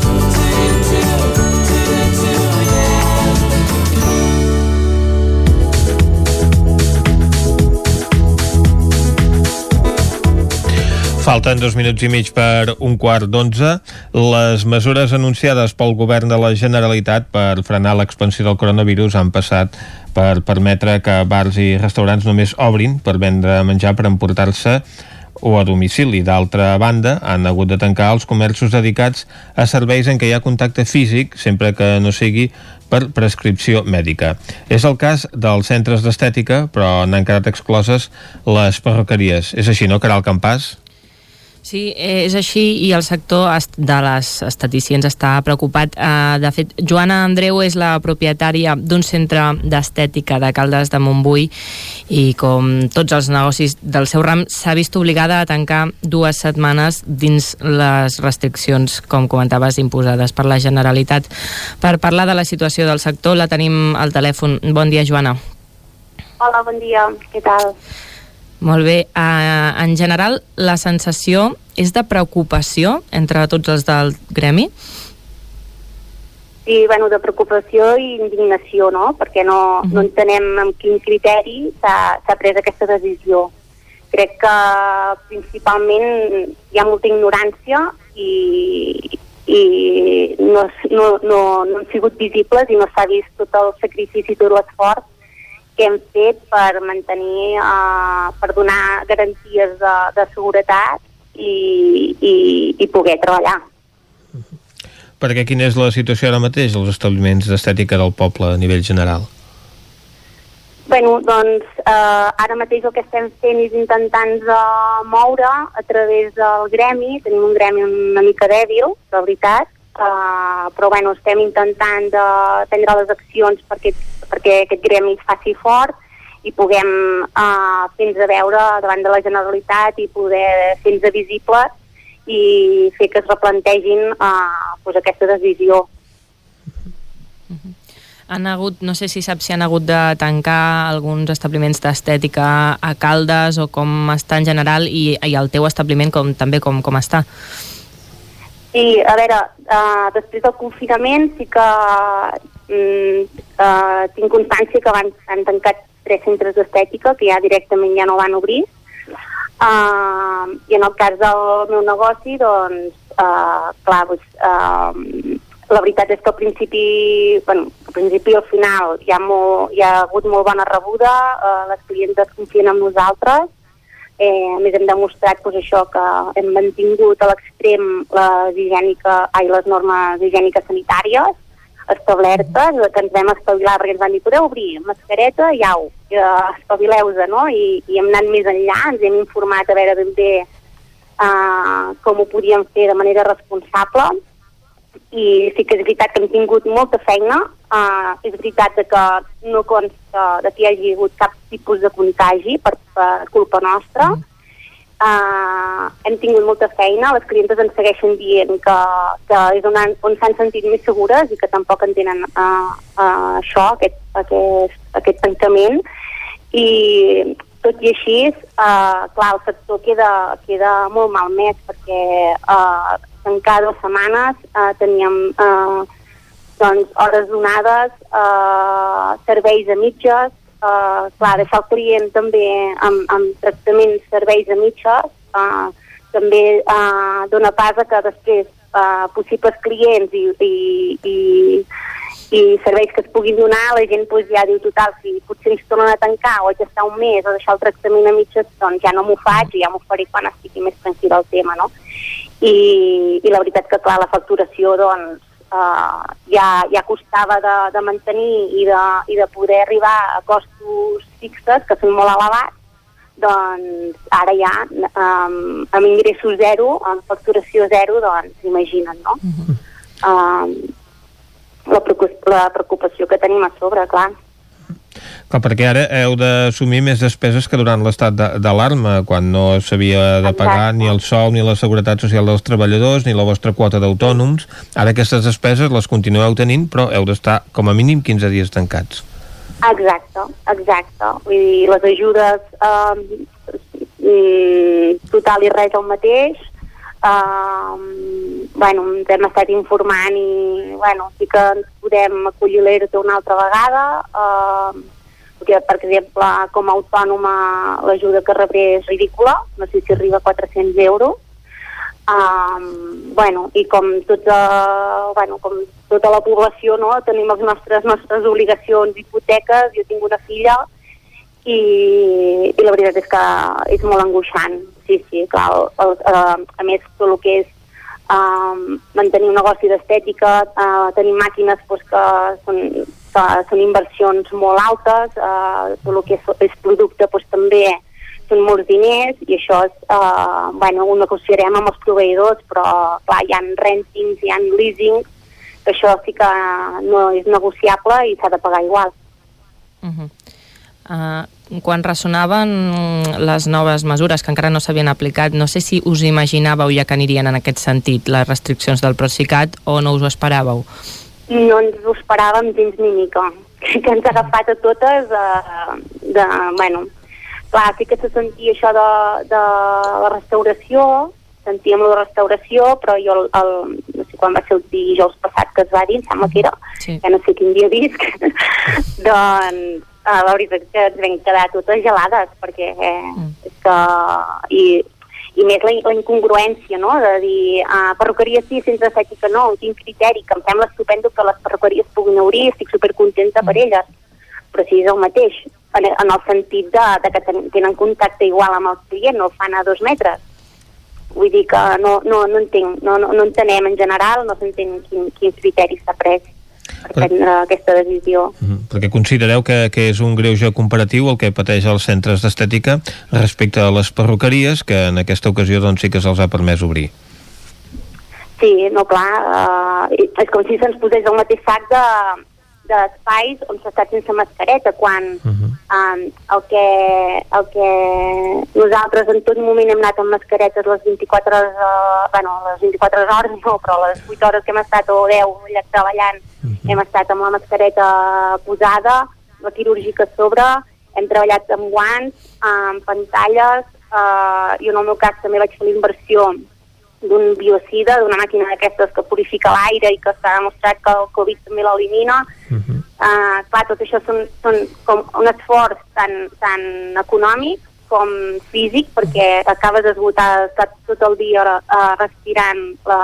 Falten dos minuts i mig per un quart d'onze. Les mesures anunciades pel govern de la Generalitat per frenar l'expansió del coronavirus han passat per permetre que bars i restaurants només obrin per vendre menjar per emportar-se o a domicili. D'altra banda, han hagut de tancar els comerços dedicats a serveis en què hi ha contacte físic, sempre que no sigui per prescripció mèdica. És el cas dels centres d'estètica, però n'han quedat excloses les perruqueries. És així, no, Caral Campàs? Sí, eh, és així i el sector de les esteticienes està preocupat. Eh, de fet, Joana Andreu és la propietària d'un centre d'estètica de Caldes de Montbui i com tots els negocis del seu ram s'ha vist obligada a tancar dues setmanes dins les restriccions, com comentaves, imposades per la Generalitat. Per parlar de la situació del sector la tenim al telèfon. Bon dia, Joana. Hola, bon dia. Què tal? Molt bé. Uh, en general, la sensació és de preocupació entre tots els del gremi? Sí, bueno, de preocupació i indignació, no? Perquè no, uh -huh. no entenem amb quin criteri s'ha pres aquesta decisió. Crec que principalment hi ha molta ignorància i, i no, no, no, no han sigut visibles i no s'ha vist tot el sacrifici i tot l'esforç que hem fet per mantenir, uh, per donar garanties de, de seguretat i, i, i poder treballar. Perquè quina és la situació ara mateix als establiments d'estètica del poble a nivell general? Bueno, doncs eh, ara mateix el que estem fent és intentant uh, moure a través del gremi, tenim un gremi una mica dèbil, de veritat, uh, però bueno, estem intentant de prendre les accions perquè perquè aquest gremi es faci fort i puguem uh, fer-nos veure davant de la Generalitat i poder fer-nos visibles i fer que es replantegin uh, pues, aquesta decisió. Han hagut, no sé si saps si han hagut de tancar alguns establiments d'estètica a Caldes o com està en general i, i el teu establiment com, també com, com està. Sí, a veure, uh, després del confinament sí que mm, uh, tinc constància que van, han tancat tres centres d'estètica que ja directament ja no van obrir. Uh, i en el cas del meu negoci doncs uh, clar doncs, uh, la veritat és que al principi bueno, al principi al final hi ha, molt, hi ha hagut molt bona rebuda uh, les clientes confien en nosaltres. Eh, a més hem demostrat pues, això que hem mantingut a l'extrem les, higiènica, ai, les normes higièniques sanitàries establertes, que ens vam espavilar perquè ens van dir, podeu obrir mascareta i au, espavileu-se, no? I, I hem anat més enllà, ens hem informat a veure ben bé uh, com ho podíem fer de manera responsable i sí que és veritat que hem tingut molta feina, uh, és veritat que no consta de que hi hagi hagut cap tipus de contagi per, per culpa nostra, mm Uh, hem tingut molta feina, les clientes ens segueixen dient que, que és on, on s'han sentit més segures i que tampoc entenen uh, uh, això, aquest, aquest, aquest tancament. I tot i així, uh, clar, el sector queda, queda molt malmès perquè uh, en cada dues setmanes uh, teníem uh, doncs, hores donades, uh, serveis a mitges, uh, clar, deixar el client també amb, amb tractaments, serveis a mitges, uh, també uh, dona pas a que després uh, possibles clients i, i, i, i serveis que es puguin donar, la gent pues, ja diu total, si potser ens tornen a tancar o haig d'estar un mes o deixar el tractament a mitges, doncs ja no m'ho faig i ja m'ho faré quan estigui més tranquil el tema, no? I, i la veritat que, clar, la facturació, doncs, uh, ja, ja costava de, de mantenir i de, i de poder arribar a costos fixes que són molt elevats, doncs ara ja um, amb ingressos zero, amb facturació zero, doncs imagina't, no? Uh -huh. um, la, la preocupació que tenim a sobre, clar. Clar, perquè ara heu d'assumir més despeses que durant l'estat d'alarma, quan no s'havia de pagar Exacte. ni el sou ni la seguretat social dels treballadors ni la vostra quota d'autònoms. Ara aquestes despeses les continueu tenint, però heu d'estar com a mínim 15 dies tancats. Exacte, exacte. Vull dir, les ajudes eh, total i res el mateix. Uh, bueno, ens hem estat informant i bueno, sí que ens podem acollir l'ERTE una altra vegada. Uh, perquè, per exemple, com a autònoma l'ajuda que rebré és ridícula, no sé si arriba a 400 euros, Um, bueno, i com tota, bueno, com tota la població no, tenim les nostres, nostres obligacions, hipoteques, jo tinc una filla i, i la veritat és que és molt angoixant, sí, sí, clar, el, el, uh, a més tot el que és uh, mantenir un negoci d'estètica, uh, tenir màquines pues, que són que són inversions molt altes, eh, tot el que és, és producte doncs, també són molts diners i això és, eh, bueno, ho negociarem amb els proveïdors, però clar, hi ha rentings, hi ha leasing, que això sí que no és negociable i s'ha de pagar igual. Uh -huh. uh, quan ressonaven les noves mesures que encara no s'havien aplicat, no sé si us imaginàveu ja que anirien en aquest sentit les restriccions del Procicat o no us ho esperàveu? No ens ho esperàvem gens ni mica. Que ens ha agafat a totes de, de bueno, clar, sí que se sentia això de, de la restauració, sentíem la restauració, però jo el, el, no sé quan va ser el dijous passat que es va dir, em sembla que era, sí. ja no sé quin dia visc, doncs uh, la veritat és que ens vam quedar totes gelades, perquè eh, mm. és que... I, i més la, la incongruència, no?, de dir uh, perruqueria sí, sense estètica no, quin criteri, que em sembla estupendo que les perruqueries puguin obrir, estic supercontenta mm. per elles, però si és el mateix, en, en el sentit de, de que ten, tenen contacte igual amb el client, no el fan a dos metres, vull dir que no, no, no entenc, no, no, no entenem en general, no s'entén quin, quins criteris s'ha pres per prendre aquesta decisió. Mm -hmm. Perquè considereu que, que és un greuge comparatiu el que pateix els centres d'estètica respecte a les perruqueries, que en aquesta ocasió doncs, sí que se'ls ha permès obrir. Sí, no, clar, uh, és com si se'ns posés el mateix sac de, d'espais on s'ha estat sense mascareta, quan uh -huh. um, el, que, el que nosaltres en tot moment hem anat amb mascaretes les 24 hores, uh, bueno, les 24 hores no, però les 8 hores que hem estat o 10 allà treballant, uh -huh. hem estat amb la mascareta posada, la quirúrgica a sobre, hem treballat amb guants, amb pantalles, uh, jo en el meu cas també vaig fer la inversió d'un biocida, d'una màquina d'aquestes que purifica l'aire i que s'ha demostrat que el Covid també l'elimina. Uh -huh. uh, clar, tot això són, són com un esforç tant, tant econòmic com físic, perquè acabes d'esgotar, estar tot el dia uh, respirant la,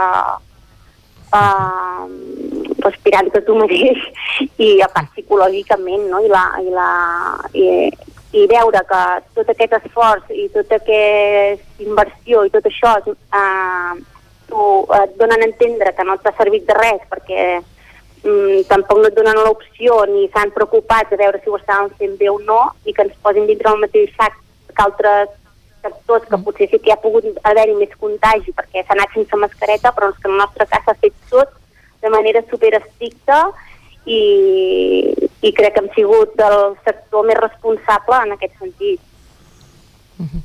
uh, respirant-te tu mateix i a part psicològicament, no? I la, i la, i, i veure que tot aquest esforç i tota aquesta inversió i tot això eh, tu, et donen a entendre que no t'ha servit de res perquè mm, tampoc no et donen l'opció ni s'han preocupat de veure si ho estaven fent bé o no i que ens posin dintre el mateix sac que altres sectors que potser sí que hi ha pogut haver-hi més contagi perquè s'ha anat sense mascareta però és que en el nostre cas s'ha fet tot de manera super estricta i, i crec que hem sigut el sector més responsable en aquest sentit. Uh -huh.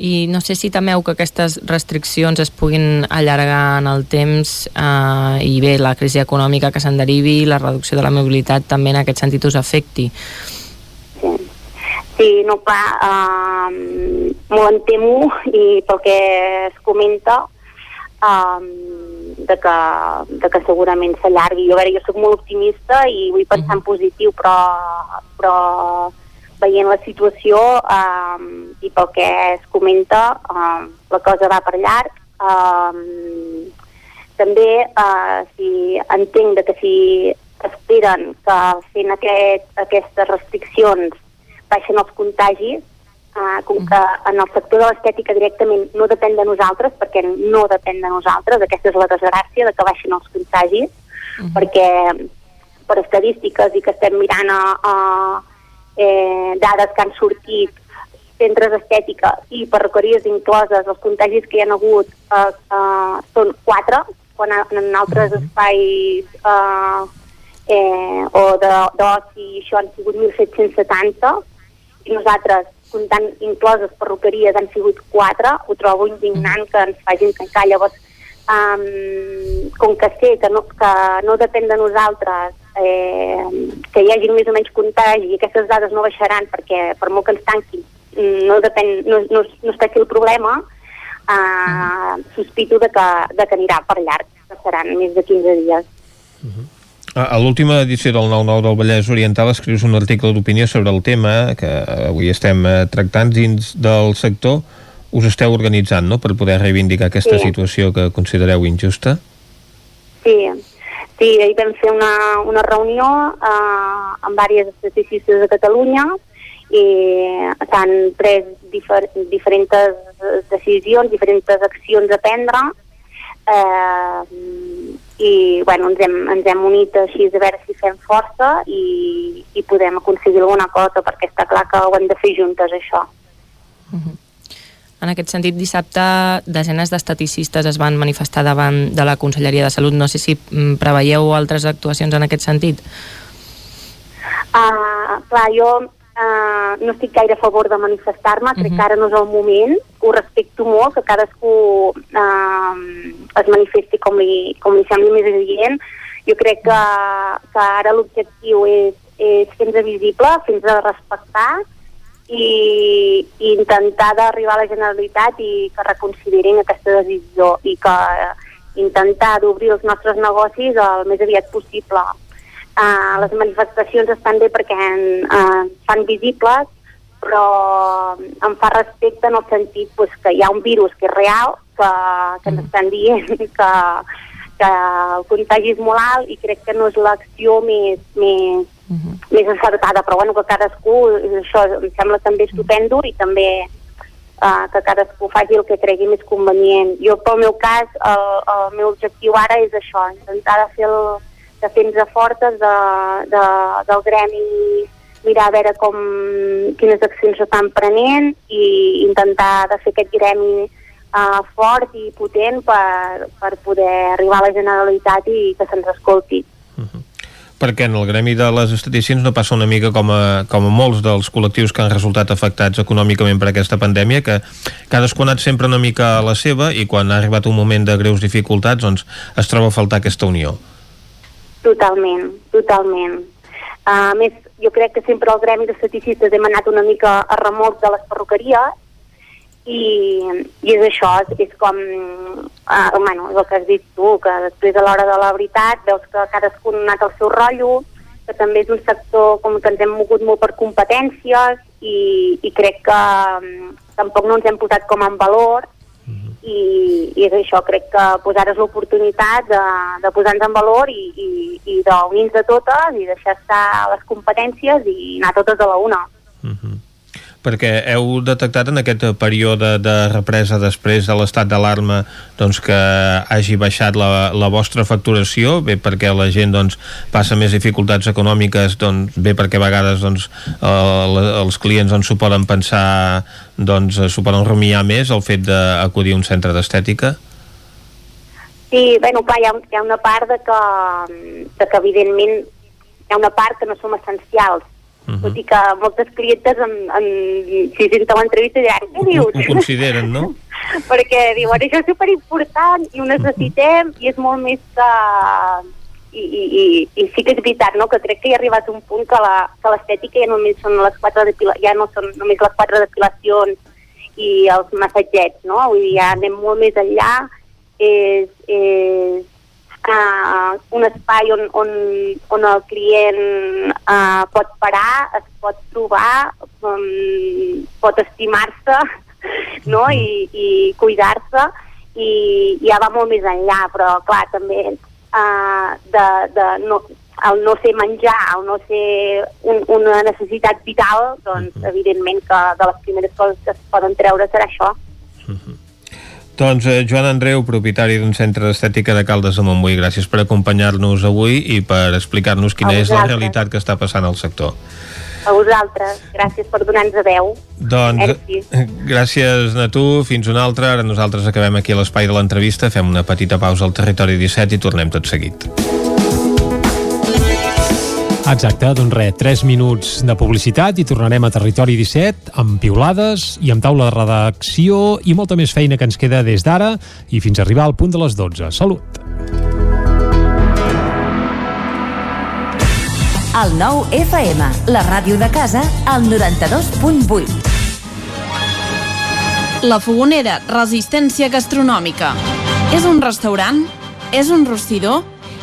I no sé si temeu que aquestes restriccions es puguin allargar en el temps eh, i bé, la crisi econòmica que se'n derivi, la reducció de la mobilitat també en aquest sentit us afecti. Sí, sí no, clar, eh, molt en temo i pel que es comenta eh, de que, de que segurament s'allargui. Jo, a veure, jo sóc molt optimista i vull pensar en positiu, però, però veient la situació um, i pel que es comenta, um, la cosa va per llarg. Um, també uh, si entenc de que si esperen que fent aquest, aquestes restriccions baixen els contagis, Uh, com que en el sector de l'estètica directament no depèn de nosaltres, perquè no depèn de nosaltres, aquesta és la desgràcia de que baixin els contagis, uh -huh. perquè per estadístiques i que estem mirant a, a eh, dades que han sortit centres d'estètica i perruqueries incloses, els contagis que hi ha hagut uh, uh, són quatre, quan en altres espais uh, eh, o d'oci això han sigut 1.770 i nosaltres comptant incloses perruqueries han sigut quatre, ho trobo indignant que ens facin tancar. Llavors, um, com que sé que no, que no depèn de nosaltres eh, que hi hagi més o menys contagi i aquestes dades no baixaran perquè per molt que ens tanquin no, depèn, no, no, no està aquí el problema, uh, sospito de que, de que anirà per llarg, que seran més de 15 dies. Uh -huh. A l'última edició del 9-9 del Vallès Oriental escrius un article d'opinió sobre el tema que avui estem eh, tractant dins del sector. Us esteu organitzant, no?, per poder reivindicar aquesta sí. situació que considereu injusta? Sí, sí, ahir vam fer una, una reunió eh, amb diverses esteticistes de Catalunya i s'han pres difer diferents decisions, diferents accions a prendre eh, i bueno, ens, hem, ens hem unit així a veure si fem força i, i podem aconseguir alguna cosa perquè està clar que ho hem de fer juntes això. En aquest sentit, dissabte desenes d'estaticistes es van manifestar davant de la Conselleria de Salut. No sé si mm, preveieu altres actuacions en aquest sentit. Uh, clar, jo uh, no estic gaire a favor de manifestar-me, crec que ara no és el moment, ho respecto molt, que cadascú uh, es manifesti com li, com li sembli més adient. Jo crec que, que ara l'objectiu és, és fer-nos visible, fer-nos respectar i, i intentar d'arribar a la Generalitat i que reconsiderin aquesta decisió i que intentar d'obrir els nostres negocis el més aviat possible. Uh, les manifestacions estan bé perquè uh, fan visibles, però em fa respecte en el sentit pues, que hi ha un virus que és real, que, que ens estan dient que, que el contagi és molt alt i crec que no és l'acció més, més, uh -huh. més encertada, però bueno, que cadascú, això em sembla també estupendo i també uh, que cadascú faci el que cregui més convenient. Jo, pel meu cas, el, el meu objectiu ara és això, intentar de fer el, de fer-nos fortes de, de, del gremi mirar a veure com, quines accions s'estan prenent i intentar de fer aquest gremi uh, fort i potent per, per poder arribar a la Generalitat i que se'ns escolti. perquè en el gremi de les esteticions no passa una mica com a, com a molts dels col·lectius que han resultat afectats econòmicament per aquesta pandèmia, que cadascú ha anat sempre una mica a la seva i quan ha arribat un moment de greus dificultats doncs es troba a faltar aquesta unió. Totalment, totalment. A més, jo crec que sempre el gremi d'esteticistes hem anat una mica a remolc de les perruqueries i, i és això, és com uh, bueno, és el que has dit tu, que després a l'hora de la veritat veus que cadascú ha anat al seu rotllo, que també és un sector com que ens hem mogut molt per competències i, i crec que um, tampoc no ens hem posat com en valor i, i és això, crec que pues, ara és l'oportunitat de, de posar-nos en valor i, i, i d'unir-nos de totes i deixar estar les competències i anar totes a la una. Perquè heu detectat en aquest període de represa després de l'estat d'alarma doncs, que hagi baixat la, la vostra facturació, bé perquè la gent doncs, passa més dificultats econòmiques, doncs, bé perquè a vegades doncs, el, els clients doncs, s'ho poden pensar, doncs, s'ho poden rumiar més el fet d'acudir a un centre d'estètica? Sí, bueno, clar, hi ha, hi ha una part de que, de que evidentment hi ha una part que no som essencials, Uh -huh. tot i que moltes clientes en, en, si senten l'entrevista diran què dius? Ho consideren, no? perquè diuen això és superimportant i ho necessitem i és molt més que i, i, i, i sí que és veritat no? que crec que hi ha arribat un punt que l'estètica ja només són les quatre depila ja no són només les quatre depilacions i els massatgets, no? Vull dir, ja anem molt més enllà és, és uh, un espai on, on, on el client uh, pot parar, es pot trobar, um, pot estimar-se no? I, i cuidar-se i ja va molt més enllà, però clar, també uh, de, de no, el no ser menjar, el no ser un, una necessitat vital, doncs evidentment que de les primeres coses que es poden treure serà això. Doncs eh, Joan Andreu, propietari d'un centre d'estètica de Caldes de Montbui, gràcies per acompanyar-nos avui i per explicar-nos quina A és la realitat que està passant al sector. A vosaltres, gràcies per donar-nos veu. Doncs Merci. gràcies a tu, fins una altra. Ara nosaltres acabem aquí a l'espai de l'entrevista, fem una petita pausa al territori 17 i tornem tot seguit. Exacte, doncs res, 3 minuts de publicitat i tornarem a Territori 17 amb piulades i amb taula de redacció i molta més feina que ens queda des d'ara i fins a arribar al punt de les 12. Salut! El nou FM, la ràdio de casa, al 92.8. La Fogonera, resistència gastronòmica. És un restaurant? És un rostidor?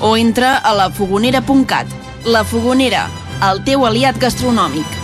o entra a lafogonera.cat. La Fogonera, el teu aliat gastronòmic.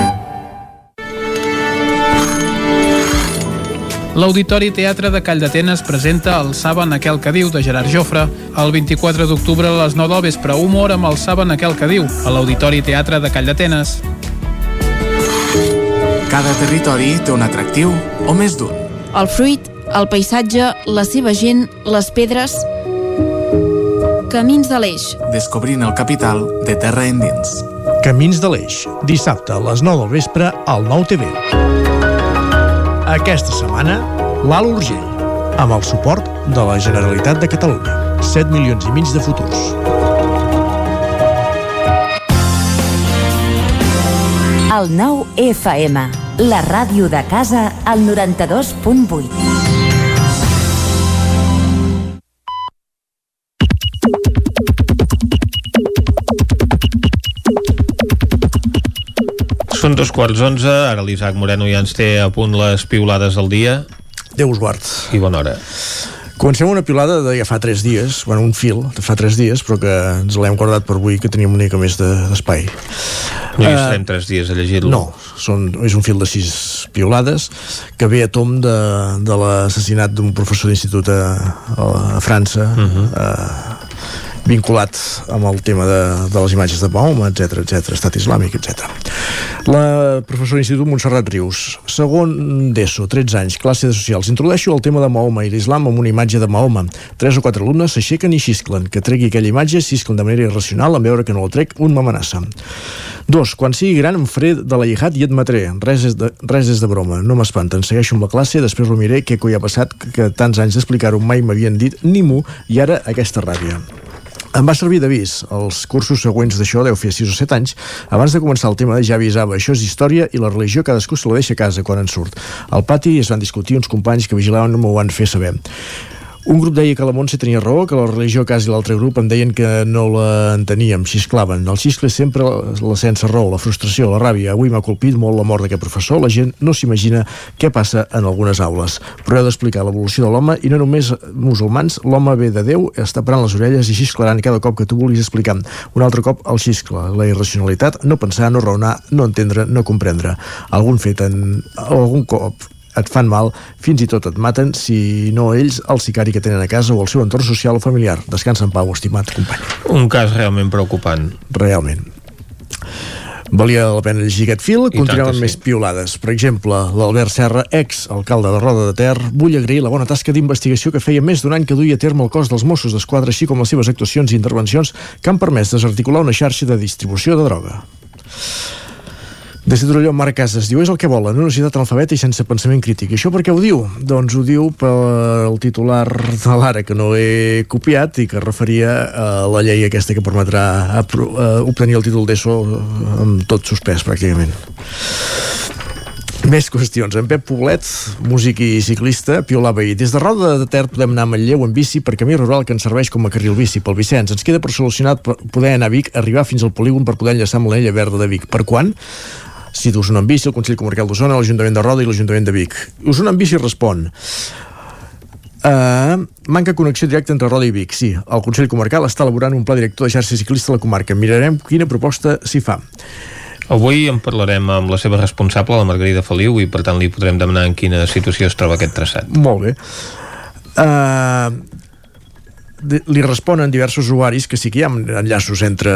L'Auditori Teatre de Call d'Atenes presenta el Saben aquel que diu de Gerard Jofre. El 24 d'octubre a les 9 del vespre, humor amb el Saben aquel que diu a l'Auditori Teatre de Call d'Atenes. Cada territori té un atractiu o més d'un. El fruit, el paisatge, la seva gent, les pedres... Camins de l'Eix. Descobrint el capital de terra endins. Camins de l'Eix, dissabte a les 9 del vespre al 9 TV. Aquesta setmana, l'Alt Urgell, amb el suport de la Generalitat de Catalunya. 7 milions i mig de futurs. El 9 FM, la ràdio de casa, al 92.8. Són dos quarts onze, ara l'Isaac Moreno ja ens té a punt les piulades del dia. Déu us guard. I bona hora. Comencem una piulada de ja fa 3 dies, bueno, un fil de fa 3 dies, però que ens l'hem guardat per avui, que teníem una mica més d'espai. No hi estarem 3 dies a llegir-lo. No, són, és un fil de 6 piulades que ve a tom de, de l'assassinat d'un professor d'institut a, a França, uh -huh. a, vinculat amb el tema de, de les imatges de Mahoma, etc etc, estat islàmic, etc. La professora d'institut Montserrat Rius, segon d'ESO, 13 anys, classe de socials. Introdueixo el tema de Mahoma i l'islam amb una imatge de Mahoma. Tres o quatre alumnes s'aixequen i xisclen. Que tregui aquella imatge, xisclen de manera irracional, en veure que no la trec, un m'amenaça. Dos, quan sigui gran em faré de la jihad i admetré. Res és de, res és de broma, no m'espanten. Segueixo amb la classe, després ho miré, què coi ha passat, que tants anys d'explicar-ho mai m'havien dit ni mu, i ara aquesta ràbia. Em va servir d'avís. Els cursos següents d'això deu fer 6 o 7 anys. Abans de començar el tema ja avisava això és història i la religió cadascú se la deixa a casa quan en surt. Al pati es van discutir uns companys que vigilaven m'ho van fer saber. Un grup deia que la Montse tenia raó, que la religió quasi l'altre grup em deien que no la enteníem, xisclaven. El xiscle és sempre la sense raó, la frustració, la ràbia. Avui m'ha colpit molt la mort d'aquest professor. La gent no s'imagina què passa en algunes aules. Però heu d'explicar l'evolució de l'home i no només musulmans, l'home ve de Déu, està parant les orelles i xisclaran cada cop que tu vulguis explicar. Un altre cop el xiscle, la irracionalitat, no pensar, no raonar, no entendre, no comprendre. Algun fet en algun cop et fan mal, fins i tot et maten, si no ells, el sicari que tenen a casa o el seu entorn social o familiar. Descansa en pau, estimat company. Un cas realment preocupant. Realment. Valia la pena llegir aquest fil, I continuem amb que més piulades. Per exemple, l'Albert Serra, ex-alcalde de Roda de Ter, vull agrair la bona tasca d'investigació que feia més d'un any que duia a terme el cos dels Mossos d'Esquadra, així com les seves actuacions i intervencions que han permès desarticular una xarxa de distribució de droga. Des de Torelló, Marc Casas diu és el que volen, una societat analfabeta i sense pensament crític. I això per què ho diu? Doncs ho diu pel titular de l'Ara, que no he copiat i que referia a la llei aquesta que permetrà eh, obtenir el títol d'ESO amb tot suspès, pràcticament. Més qüestions. En Pep Poblet, músic i ciclista, piolava ahir. Des de Roda de Ter podem anar a Manlleu en bici per camí rural que ens serveix com a carril bici pel Vicenç. Ens queda per solucionat poder anar a Vic, arribar fins al polígon per poder enllaçar amb l'Ella Verda de Vic. Per quan? Si d'Osona en bici, el Consell Comarcal d'Osona, l'Ajuntament de Roda i l'Ajuntament de Vic. Osona en bici respon Uh, manca connexió directa entre Roda i Vic. Sí, el Consell Comarcal està elaborant un pla director de xarxa ciclista a la comarca. Mirarem quina proposta s'hi fa. Avui en parlarem amb la seva responsable, la Margarida Feliu, i per tant li podrem demanar en quina situació es troba aquest traçat. Molt bé. Uh, li responen diversos usuaris que sí que hi ha enllaços entre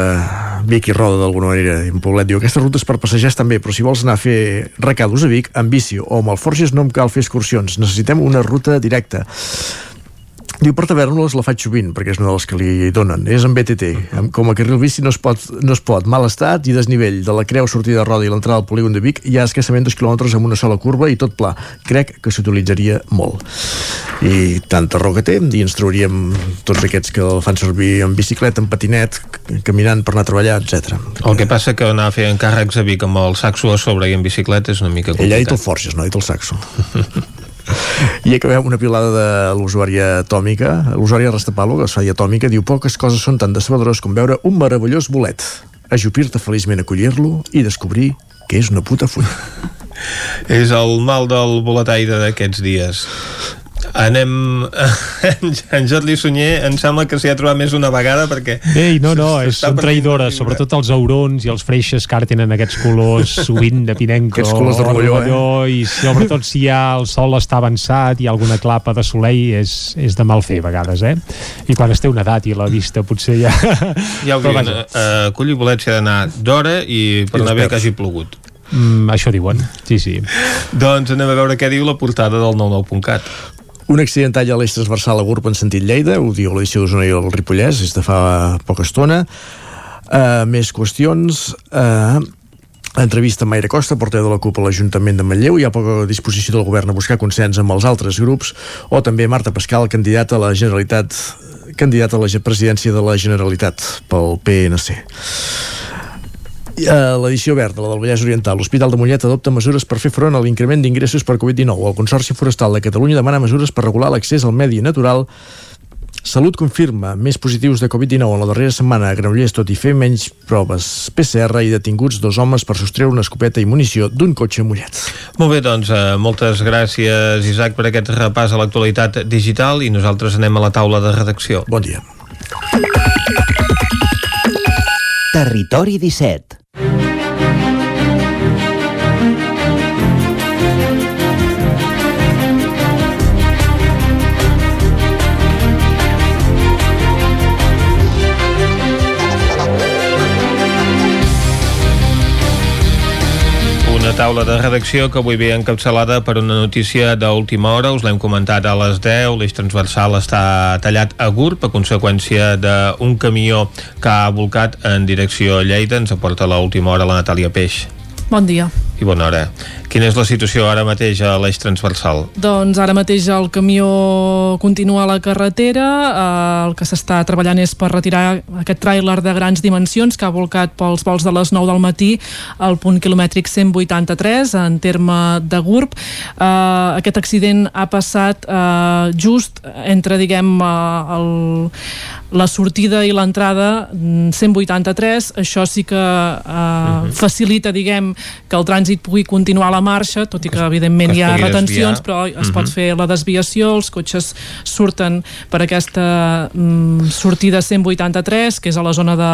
Vic i Roda d'alguna manera i Poblet. Diu aquestes rutes per passejar estan bé però si vols anar a fer recados a Vic amb bici o amb Alforges no em cal fer excursions. Necessitem una ruta directa Diu, per tavernes la faig sovint, perquè és una de les que li donen. És en BTT. Com a carril bici no es pot, no es pot. Mal estat i desnivell. De la creu sortida de roda i l'entrada al polígon de Vic hi ha escassament dos quilòmetres amb una sola curva i tot pla. Crec que s'utilitzaria molt. I tanta raó que té, i ens trobaríem tots aquests que el fan servir en bicicleta, en patinet, caminant per anar a treballar, etc. El que passa que anar a fer encàrrecs a Vic amb el saxo a sobre i en bicicleta és una mica complicat. Ell ha dit el Forges, no ha dit el saxo. I acabem una pilada de l'usuària atòmica, l'usuària Rastapalo, que es feia atòmica, diu poques coses són tan decebedores com veure un meravellós bolet, ajupir-te feliçment a collir-lo i descobrir que és una puta fulla. és el mal del boletaire d'aquests dies anem en Jotli Sunyer em sembla que s'hi ha trobat més una vegada perquè Ei, no, no, és, són traïdores sobretot els aurons i els freixes que ara tenen aquests colors sovint de pinenco aquests colors de rovelló, eh? i sobretot si ja el sol està avançat i alguna clapa de soleil és, és de mal fer a vegades, eh? I quan es té una edat i la vista potser ja... Ja ho diuen, a collir bolets s'ha d'anar d'hora i per I anar bé que hagi plogut. Mm, això diuen, sí, sí. doncs anem a veure què diu la portada del 99.cat. Un accident talla l'eix transversal a Gurb en sentit Lleida, ho diu l'edició d'Osona i el Ripollès, és de fa poca estona. Uh, més qüestions... Uh, entrevista amb Maire Costa, portaveu de la CUP a l'Ajuntament de Manlleu. Hi ha poca disposició del govern a buscar consens amb els altres grups. O també Marta Pascal, candidata a la Generalitat candidata a la presidència de la Generalitat pel PNC. Uh, l'edició verda, la del Vallès Oriental, l'Hospital de Mollet adopta mesures per fer front a l'increment d'ingressos per Covid-19. El Consorci Forestal de Catalunya demana mesures per regular l'accés al medi natural Salut confirma més positius de Covid-19 en la darrera setmana a Granollers, tot i fer menys proves PCR i detinguts dos homes per sostreure una escopeta i munició d'un cotxe mullet. Molt bé, doncs, eh, moltes gràcies, Isaac, per aquest repàs a l'actualitat digital i nosaltres anem a la taula de redacció. Bon dia. Territori 17 Una taula de redacció que avui ve encapçalada per una notícia d'última hora, us l'hem comentat a les 10, l'eix transversal està tallat a GURB a conseqüència d'un camió que ha volcat en direcció a Lleida, ens aporta l'última hora la Natàlia Peix. Bon dia. I bona hora. Quina és la situació ara mateix a l'eix transversal? Doncs ara mateix el camió continua a la carretera, eh, el que s'està treballant és per retirar aquest tràiler de grans dimensions que ha volcat pels vols de les 9 del matí al punt quilomètric 183 en terme de GURB. Eh, aquest accident ha passat eh, just entre, diguem, eh, el, la sortida i l'entrada 183, això sí que eh, uh -huh. facilita, diguem, que el trànsit pugui continuar la marxa, tot i que evidentment que hi ha retencions, desviar. però es uh -huh. pot fer la desviació, els cotxes surten per aquesta mm, sortida 183, que és a la zona de,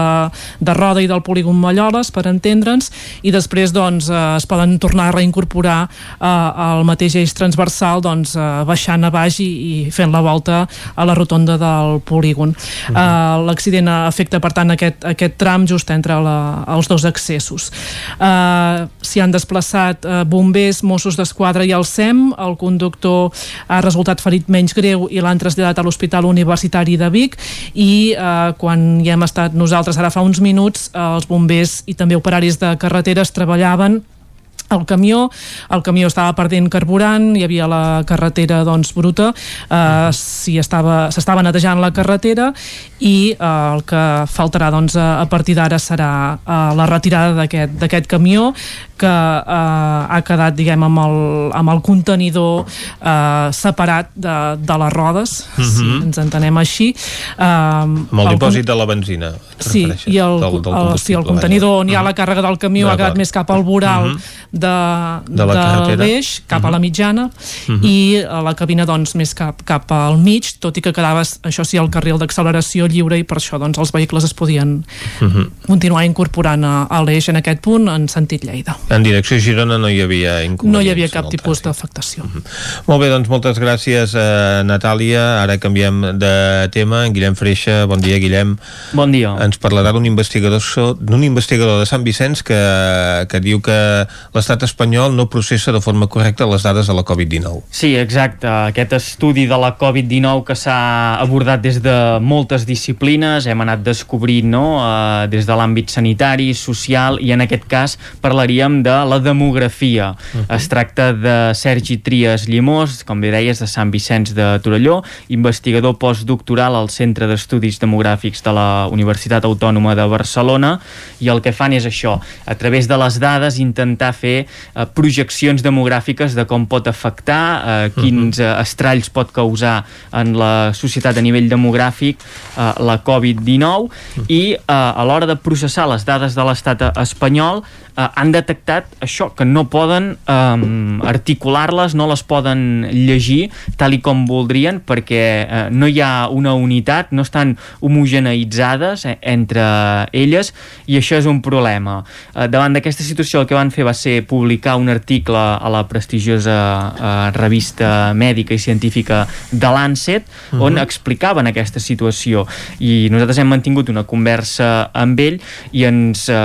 de Roda i del polígon Malloles, per entendre'ns, i després doncs, eh, es poden tornar a reincorporar eh, al mateix eix transversal, doncs, eh, baixant a baix i, i fent la volta a la rotonda del polígon. Uh -huh. uh, L'accident afecta, per tant, aquest, aquest tram just entre la, els dos accessos. Uh, S'hi han desplaçat uh, bombers, Mossos d'Esquadra i el SEM. El conductor ha resultat ferit menys greu i l'han traslladat a l'Hospital Universitari de Vic. I uh, quan hi hem estat nosaltres ara fa uns minuts, uh, els bombers i també operaris de carreteres treballaven el camió, el camió estava perdent carburant, hi havia la carretera doncs bruta, eh, s'estava s'estava netejant la carretera i eh, el que faltarà doncs a, a partir d'ara serà eh, la retirada d'aquest camió que eh, ha quedat, diguem, amb el, amb el contenidor eh, separat de, de les rodes, mm -hmm. si Mhm. ens entenem així. Eh, Amb el dipòsit de la benzina. Sí, i el, del, del el, sí, el contenidor on hi ha vaja. la càrrega del camió ha quedat més cap al voral Mhm. de, De la carretera. l'eix, cap a la mitjana, Mhm. i a la cabina doncs, més cap, cap al mig, tot i que quedava, això sí, el carril d'acceleració lliure i per això doncs, els vehicles es podien Mhm. continuar incorporant a, a l'eix en aquest punt en sentit Lleida. En direcció a Girona no hi havia inconvenients. No hi havia cap tipus d'afectació. Molt bé, doncs moltes gràcies, eh, Natàlia. Ara canviem de tema. En Guillem Freixa, bon dia, Guillem. Bon dia. Ens parlarà d'un investigador d'un investigador de Sant Vicenç que, que diu que l'estat espanyol no processa de forma correcta les dades de la Covid-19. Sí, exacte. Aquest estudi de la Covid-19 que s'ha abordat des de moltes disciplines, hem anat descobrint no? uh, des de l'àmbit sanitari, social, i en aquest cas parlaríem de la demografia. Uh -huh. Es tracta de Sergi Trias Llimós, com bé deies, de Sant Vicenç de Torelló, investigador postdoctoral al Centre d'Estudis Demogràfics de la Universitat Autònoma de Barcelona, i el que fan és això, a través de les dades intentar fer uh, projeccions demogràfiques de com pot afectar, eh, quins eh, estralls pot causar en la societat a nivell demogràfic eh, la Covid-19 i eh, a l'hora de processar les dades de l'estat espanyol eh, han detectat això, que no poden eh, articular-les, no les poden llegir tal i com voldrien perquè eh, no hi ha una unitat, no estan homogeneitzades eh, entre elles i això és un problema. Eh, davant d'aquesta situació el que van fer va ser publicar un article a la prestigiosa eh, revista mèdica i científica de Lancet on Mhm. explicaven aquesta situació i nosaltres hem mantingut una conversa amb ell i ens eh,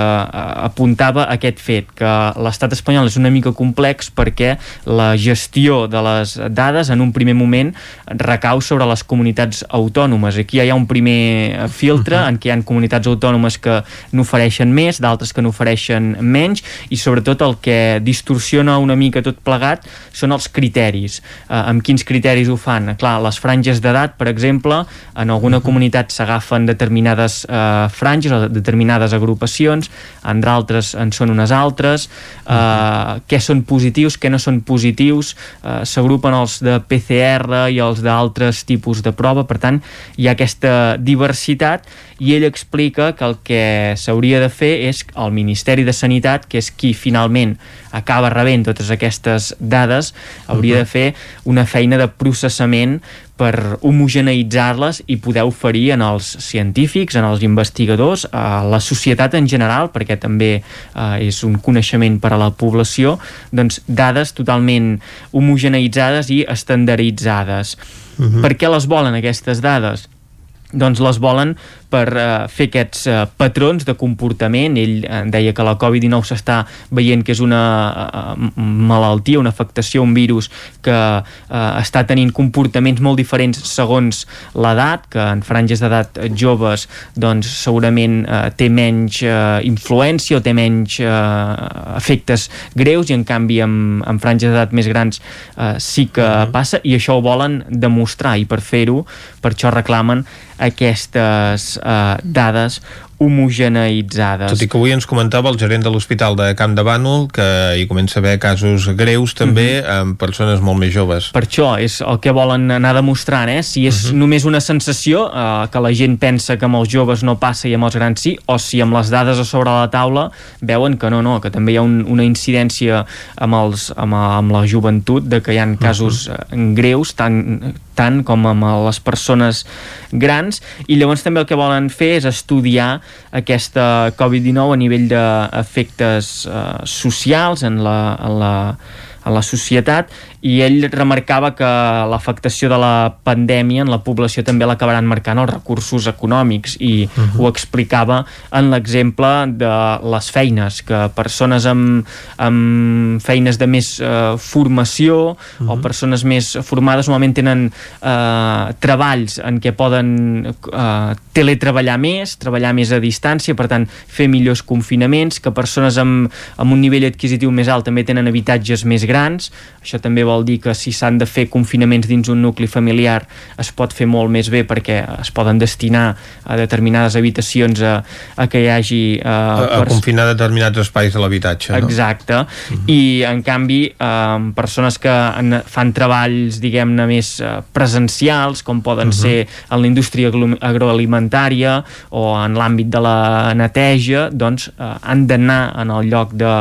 apuntava aquest fet que l'estat espanyol és una mica complex perquè la gestió de les dades en un primer moment recau sobre les comunitats autònomes. Aquí hi ha un primer filtre uh -huh. en què hi ha comunitats autònomes que n'ofereixen més, d'altres que n'ofereixen menys i sobretot el que distorsiona una mica tot plegat són els criteris. Eh, amb quins criteris ho fan? Clar, les franges d'edat, per exemple, en alguna comunitat s'agafen determinades eh, franges o determinades agrupacions, en d'altres en són unes altres, eh, què són positius, què no són positius, eh, s'agrupen els de PCR i els d'altres tipus de prova, per tant, hi ha aquesta diversitat i ell explica que el que s'hauria de fer és el Ministeri de Sanitat, que és qui finalment acaba rebent totes aquestes dades, hauria de fer una feina de processament per homogeneitzar-les i poder oferir en els científics, en els investigadors, a la societat en general, perquè també eh, és un coneixement per a la població, doncs dades totalment homogeneitzades i estandarditzades. Mhm. Per què les volen aquestes dades? Doncs les volen per uh, fer aquests uh, patrons de comportament. Ell uh, deia que la Covid-19 s'està veient que és una uh, malaltia, una afectació, un virus que uh, està tenint comportaments molt diferents segons l'edat, que en franges d'edat joves doncs segurament uh, té menys uh, influència o té menys uh, efectes greus i en canvi amb, amb franges d'edat més grans uh, sí que passa i això ho volen demostrar i per fer-ho, per això reclamen aquestes eh, dades homogeneitzades. Tot i que avui ens comentava el gerent de l'Hospital de Camp de Bànol que hi comença a haver casos greus també Mhm. amb persones molt més joves. Per això és el que volen anar demostrant, eh? si és només una sensació eh, que la gent pensa que amb els joves no passa i amb els grans sí, o si amb les dades a sobre la taula veuen que no, no, que també hi ha un, una incidència amb, els, amb, amb la joventut de que hi ha casos eh, greus tant, tant com amb les persones grans i llavors també el que volen fer és estudiar aquesta Covid-19 a nivell d'efectes eh, socials en la, en la a la societat i ell remarcava que l'afectació de la pandèmia en la població també l'acabaran marcant els recursos econòmics i uh -huh. ho explicava en l'exemple de les feines, que persones amb, amb feines de més eh, formació uh -huh. o persones més formades normalment tenen eh, treballs en què poden eh, teletreballar més, treballar més a distància, per tant fer millors confinaments, que persones amb, amb un nivell adquisitiu més alt també tenen habitatges més grans grans, això també vol dir que si s'han de fer confinaments dins un nucli familiar es pot fer molt més bé perquè es poden destinar a determinades habitacions a, a que hi hagi... Uh, a, a confinar determinats espais de l'habitatge. No? Exacte. Uh mhm. -huh. I, en canvi, eh, persones que en, fan treballs, diguem-ne, més uh, presencials, com poden uh mhm. -huh. ser en la indústria agroalimentària o en l'àmbit de la neteja, doncs uh, han d'anar en el lloc de,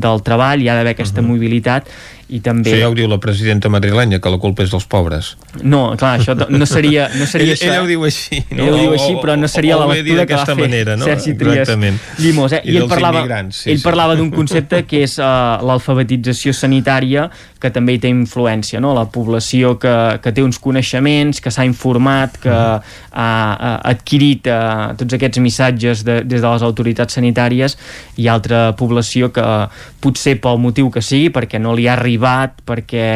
del treball, hi ha d'haver aquesta uh mhm. -huh. mobilitat i també... Això ja ho diu la presidenta madrilenya, que la culpa és dels pobres. No, clar, això no seria, no seria ella, això. Ella ho diu així. No? Ella ho diu així, però no seria o, o la lectura que va fer manera, no? Sergi Trias Llimós. Eh? I, I ell parlava, sí, ell sí. parlava d'un concepte que és uh, l'alfabetització sanitària, que també hi té influència, no? La població que, que té uns coneixements, que s'ha informat, que mm. ha, ha adquirit uh, tots aquests missatges de, des de les autoritats sanitàries i altra població que potser pel motiu que sigui, perquè no li ha arribat, perquè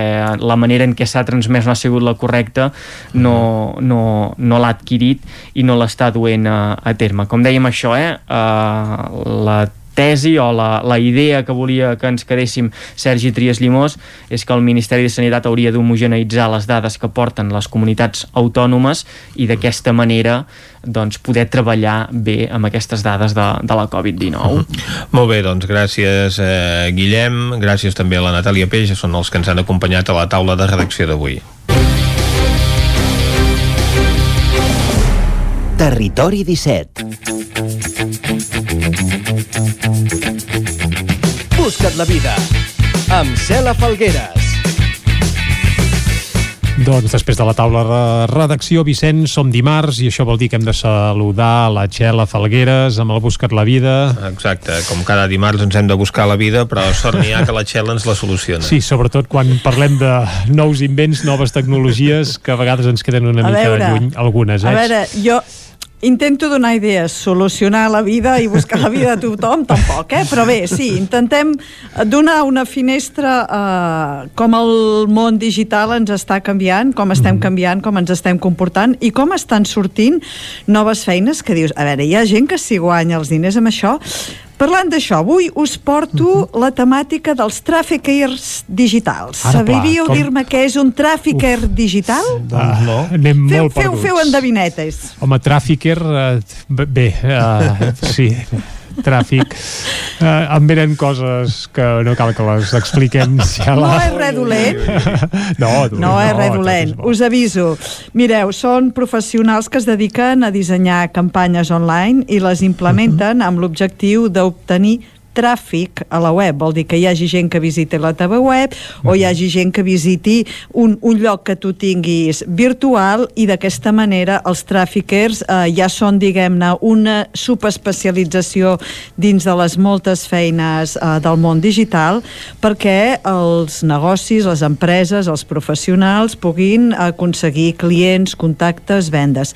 la manera en què s'ha transmès no ha sigut la correcta, no, no, no l'ha adquirit i no l'està duent a, a terme. Com dèiem això, eh, uh, la tesi o la, la idea que volia que ens quedéssim Sergi Trias Llimós és que el Ministeri de Sanitat hauria d'homogeneitzar les dades que porten les comunitats autònomes i d'aquesta manera doncs, poder treballar bé amb aquestes dades de, de la Covid-19. Uh -huh. Molt bé, doncs gràcies eh, Guillem, gràcies també a la Natàlia Peix, són els que ens han acompanyat a la taula de redacció d'avui. Territori 17 Busca't la vida amb Cela Falgueres. Doncs després de la taula de redacció, Vicenç, som dimarts i això vol dir que hem de saludar la Txela Falgueres amb el Buscat la Vida. Exacte, com cada dimarts ens hem de buscar la vida, però sort n'hi ha que la Txela ens la soluciona. Sí, sobretot quan parlem de nous invents, noves tecnologies, que a vegades ens queden una a mica veure, lluny algunes. Eh? A veure, jo intento donar idees, solucionar la vida i buscar la vida de tothom, tampoc, eh? Però bé, sí, intentem donar una finestra eh, com el món digital ens està canviant, com estem mhm. canviant, com ens estem comportant i com estan sortint noves feines que dius, a veure, hi ha gent que s'hi guanya els diners amb això, Parlant d'això, avui us porto uh mhm. -huh. la temàtica dels tràfiquers digitals. Ara, Sabríeu com... dir-me què és un tràfiquer Uf. digital? Doncs no. Anem feu, molt feu, perduts. Feu endevinetes. Home, tràfiquer, uh, bé, uh, sí tràfic. Eh, em venen coses que no cal que les expliquem ja la... no és res dolent. No, dolent, no és res dolent, us aviso. Mireu, són professionals que es dediquen a dissenyar campanyes online i les implementen uh -huh. amb l'objectiu d'obtenir tràfic a la web, vol dir que hi hagi gent que visiti la teva web o hi hagi gent que visiti un, un lloc que tu tinguis virtual i d'aquesta manera els tràfiquers eh, ja són, diguem-ne, una subespecialització dins de les moltes feines eh, del món digital perquè els negocis, les empreses, els professionals puguin aconseguir clients, contactes, vendes.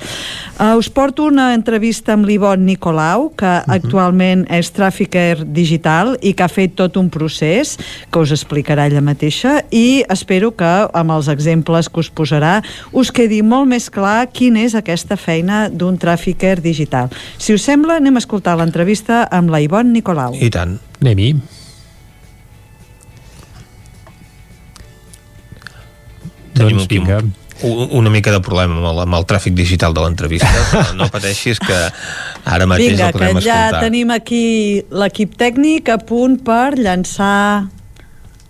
Eh, us porto una entrevista amb l'Ivon Nicolau, que -huh. actualment és tràfiquer digital digital i que ha fet tot un procés que us explicarà ella mateixa i espero que amb els exemples que us posarà us quedi molt més clar quina és aquesta feina d'un tràfiquer digital. Si us sembla, anem a escoltar l'entrevista amb la Ivonne Nicolau. I tant. Anem-hi. Doncs vinga una mica de problema amb el, amb el tràfic digital de l'entrevista, però no pateixis que ara mateix Vinga, el podem escoltar. Vinga, que ja tenim aquí l'equip tècnic a punt per llançar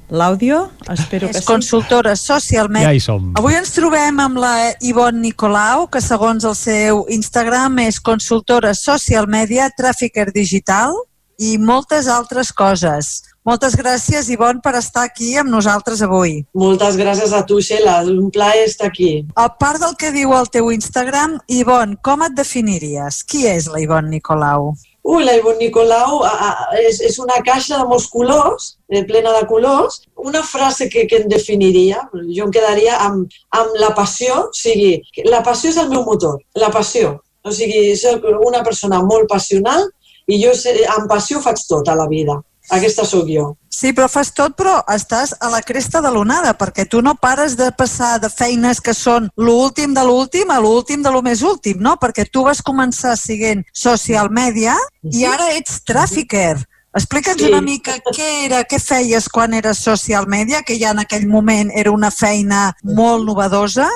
l'àudio, espero que és sí. consultora social media. Ja hi som. Avui ens trobem amb la Ivonne Nicolau, que segons el seu Instagram és consultora social media, tràficker digital i moltes altres coses. Moltes gràcies, Ivonne, per estar aquí amb nosaltres avui. Moltes gràcies a tu, Sheila. Un plaer estar aquí. A part del que diu el teu Instagram, Ivonne, com et definiries? Qui és la Ivonne Nicolau? Ui, la Ivonne Nicolau a, a, és, és una caixa de molts colors, eh, plena de colors. Una frase que, que em definiria, jo em quedaria amb, amb la passió, o sigui, la passió és el meu motor, la passió. O sigui, soc una persona molt passional i jo amb passió faig tot a la vida. Aquesta sóc jo. Sí, però fas tot, però estàs a la cresta de l'onada, perquè tu no pares de passar de feines que són l'últim de l'últim a l'últim de lo més últim, no? Perquè tu vas començar siguent social media i ara ets tràfiquer. Explica'ns Sí. una mica què era, què feies quan eres social media, que ja en aquell moment era una feina molt novedosa,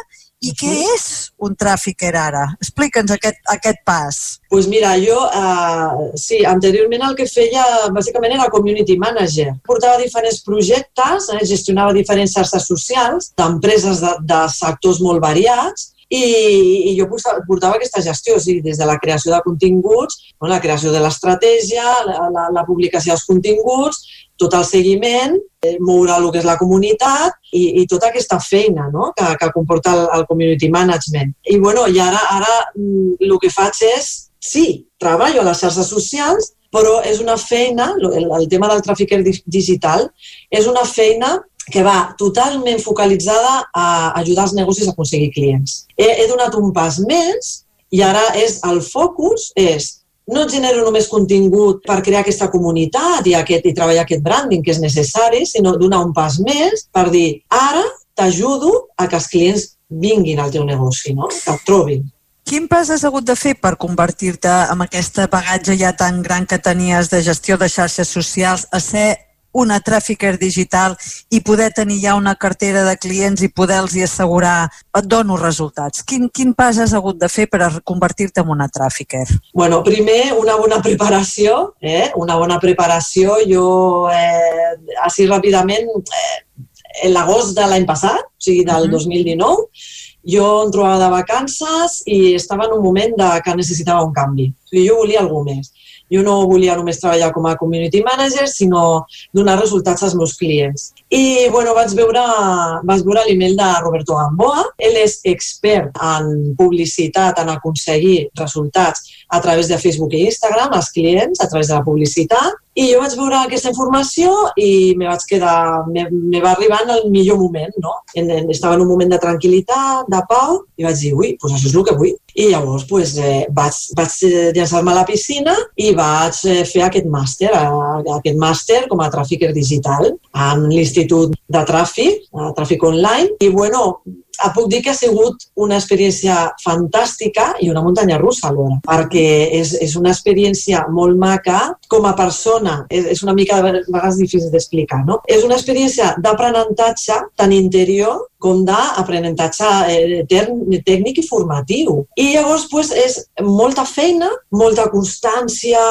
i què és un tràfiquer ara? Explica'ns aquest, aquest pas. pues mira, jo, uh, sí, anteriorment el que feia bàsicament era community manager. Portava diferents projectes, eh, gestionava diferents xarxes socials d'empreses de, de sectors molt variats i, i jo portava, portava aquesta gestió, o sigui, des de la creació de continguts, no, la creació de l'estratègia, la, la, la publicació dels continguts, tot el seguiment, eh, moure el que és la comunitat i, i tota aquesta feina no? que, que comporta el, el community management. I, bueno, i ara, ara mm, el que faig és, sí, treballo a les xarxes socials, però és una feina, el, el tema del tràfic digital, és una feina que va totalment focalitzada a ajudar els negocis a aconseguir clients. He, he donat un pas més i ara és el focus és no genero només contingut per crear aquesta comunitat i, aquest, i treballar aquest branding que és necessari, sinó donar un pas més per dir, ara t'ajudo a que els clients vinguin al teu negoci, no? que el trobin. Quin pas has hagut de fer per convertir-te en aquesta bagatge ja tan gran que tenies de gestió de xarxes socials a ser una tràfiquer digital i poder tenir ja una cartera de clients i poder-los assegurar et dono resultats. Quin, quin pas has hagut de fer per convertir-te en una tràfiquer? Bueno, primer, una bona preparació, eh? una bona preparació. Jo, eh, així ràpidament, eh, en l'agost de l'any passat, o sigui, del 2019, jo em trobava de vacances i estava en un moment de que necessitava un canvi. O sigui, jo volia alguna més. Jo no volia només treballar com a community manager, sinó donar resultats als meus clients. I bueno, vaig veure, vaig veure l'email de Roberto Gamboa. Ell és expert en publicitat, en aconseguir resultats a través de Facebook i Instagram als clients, a través de la publicitat. I jo vaig veure aquesta informació i me vaig quedar, me, me va arribar en el millor moment, no? En, en, estava en un moment de tranquil·litat, de pau, i vaig dir, ui, doncs això és el que vull. I llavors pues, eh, vaig, vaig eh, llançar-me a la piscina i vaig eh, fer aquest màster, aquest màster com a tràfiquer digital en l'Institut de Tràfic, a Tràfic Online. I bueno, puc dir que ha sigut una experiència fantàstica i una muntanya russa alhora, perquè és, és una experiència molt maca com a persona. És, és una mica de vegades difícil d'explicar, no? És una experiència d'aprenentatge tant interior com d'aprenentatge eh, tècnic i formatiu. I llavors pues, és molta feina, molta constància,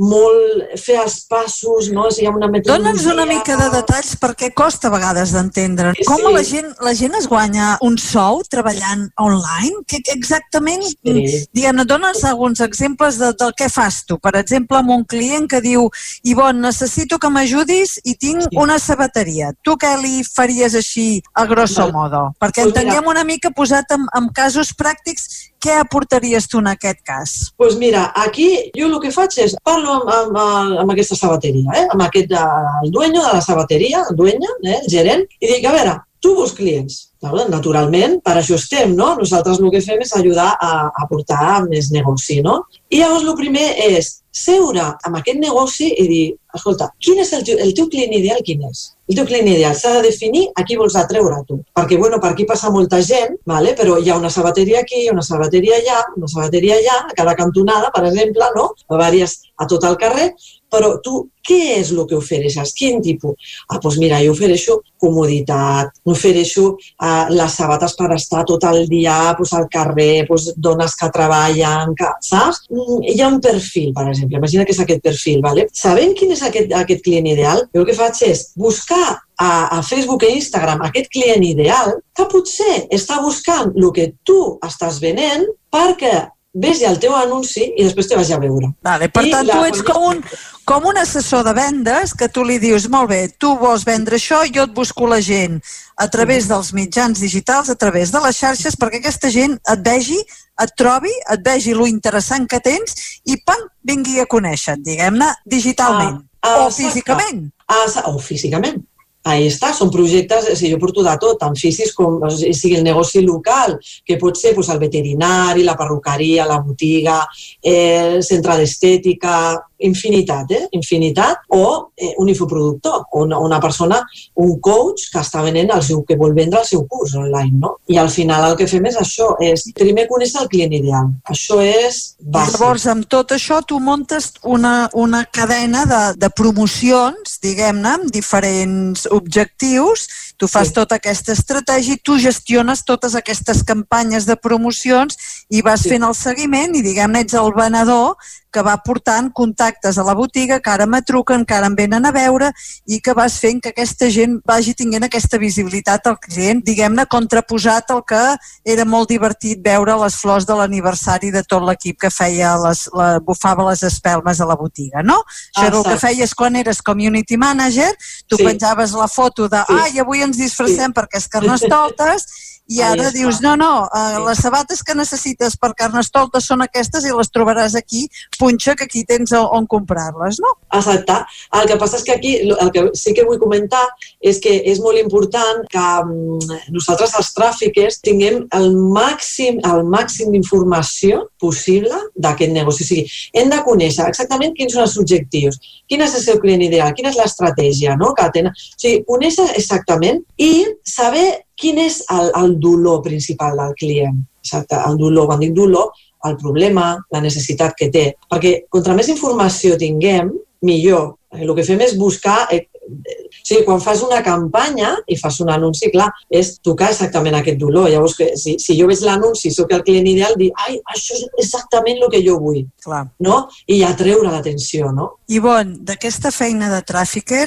molt fer els passos, no? O sigui, hi ha una metodologia... Dóna'ns una mica de detalls perquè costa a vegades d'entendre. Sí, Com la gent, la gent es guanya un sou treballant online? Que, que exactament, Sí. diguem-ne, dona'ns alguns exemples de, del que fas tu. Per exemple, amb un client que diu Ivon, necessito que m'ajudis i tinc una sabateria. Tu què li faries així a grosso Val. modo? Perquè Pues mira. entenguem una mica posat en, en casos pràctics què aportaries tu en aquest cas? pues mira, aquí jo el que faig és parlo amb, amb, amb, aquesta sabateria, eh? amb aquest, eh, el dueño de la sabateria, el dueño, eh? el gerent, i dic, a veure, tu vols clients? Naturalment, per això estem, no? Nosaltres el que fem és ajudar a, a portar més negoci, no? I llavors el primer és seure amb aquest negoci i dir, escolta, quin és el teu, el teu client ideal, quin és? El teu client ideal s'ha de definir a qui vols atreure tu. Perquè, bueno, per aquí passa molta gent, vale? però hi ha una sabateria aquí, una sabateria allà, una sabateria allà, a cada cantonada, per exemple, no? Vàries a tot el carrer, però tu, què és el que ofereixes? Quin tipus? Ah, doncs mira, jo ofereixo comoditat, ofereixo eh, les sabates per estar tot el dia pues, al carrer, pues, dones que treballen, que, saps? Mm, Hi ha un perfil, per exemple, imagina que és aquest perfil, ¿vale? sabent quin és aquest, aquest client ideal, jo el que faig és buscar a, a Facebook i Instagram aquest client ideal que potser està buscant el que tu estàs venent perquè vegi el teu anunci i després te vagi a veure. Vale, per I tant, la- tu ets com un, com un assessor de vendes que tu li dius, molt bé, tu vols vendre això, jo et busco la gent a través dels mitjans digitals, a través de les xarxes, perquè aquesta gent et vegi, et trobi, et vegi lo interessant que tens i, pam, vingui a conèixer diguem-ne, digitalment. Ah, o exacte. físicament. Ah, sa- o físicament. Ahí està, són projectes, o sigui, jo porto de tot, tant físics com o sigui, el negoci local, que pot ser doncs, el veterinari, la perruqueria, la botiga, eh, el centre d'estètica, infinitat, eh? infinitat, o eh, un infoproductor, o una, una persona, un coach que està venent el seu, que vol vendre el seu curs online, no? I al final el que fem és això, és primer conèixer el client ideal. Això és bàsic. Llavors, amb tot això, tu montes una, una cadena de, de promocions, diguem-ne, amb diferents objectius, tu fas sí. tota aquesta estratègia i tu gestiones totes aquestes campanyes de promocions i vas sí. fent el seguiment i, diguem-ne, ets el venedor que va portant contactes a la botiga, que ara me truquen, que ara em venen a veure i que vas fent que aquesta gent vagi tinguent aquesta visibilitat al client, diguem-ne, contraposat al que era molt divertit veure les flors de l'aniversari de tot l'equip que feia les, la, bufava les espelmes a la botiga, no? Això era el que feies quan eres community manager, tu sí. penjaves la foto de, sí. ai, avui ens disfressem sí. perquè és carnestoltes i ara dius, no, no, uh, les sabates que necessites per carnestoltes són aquestes i les trobaràs aquí, punxa, que aquí tens on comprar-les, no? Exacte. El que passa és que aquí, el que sí que vull comentar és que és molt important que mm, nosaltres, els tràfiquers, tinguem el màxim, el màxim d'informació possible d'aquest negoci. O sigui, hem de conèixer exactament quins són els objectius, quin és el seu client ideal, quina és l'estratègia no? que tenen. O sigui, conèixer exactament i saber quin és el, el dolor principal del client? Exacte, el dolor, quan dic dolor, el problema, la necessitat que té. Perquè contra més informació tinguem, millor. El que fem és buscar... Eh, o sigui, quan fas una campanya i fas un anunci, clar, és tocar exactament aquest dolor. Llavors, que, si, si jo veig l'anunci, sóc el client ideal, dir, ai, això és exactament el que jo vull. Clar. No? I atreure l'atenció, no? I bon, d'aquesta feina de tràfiquer,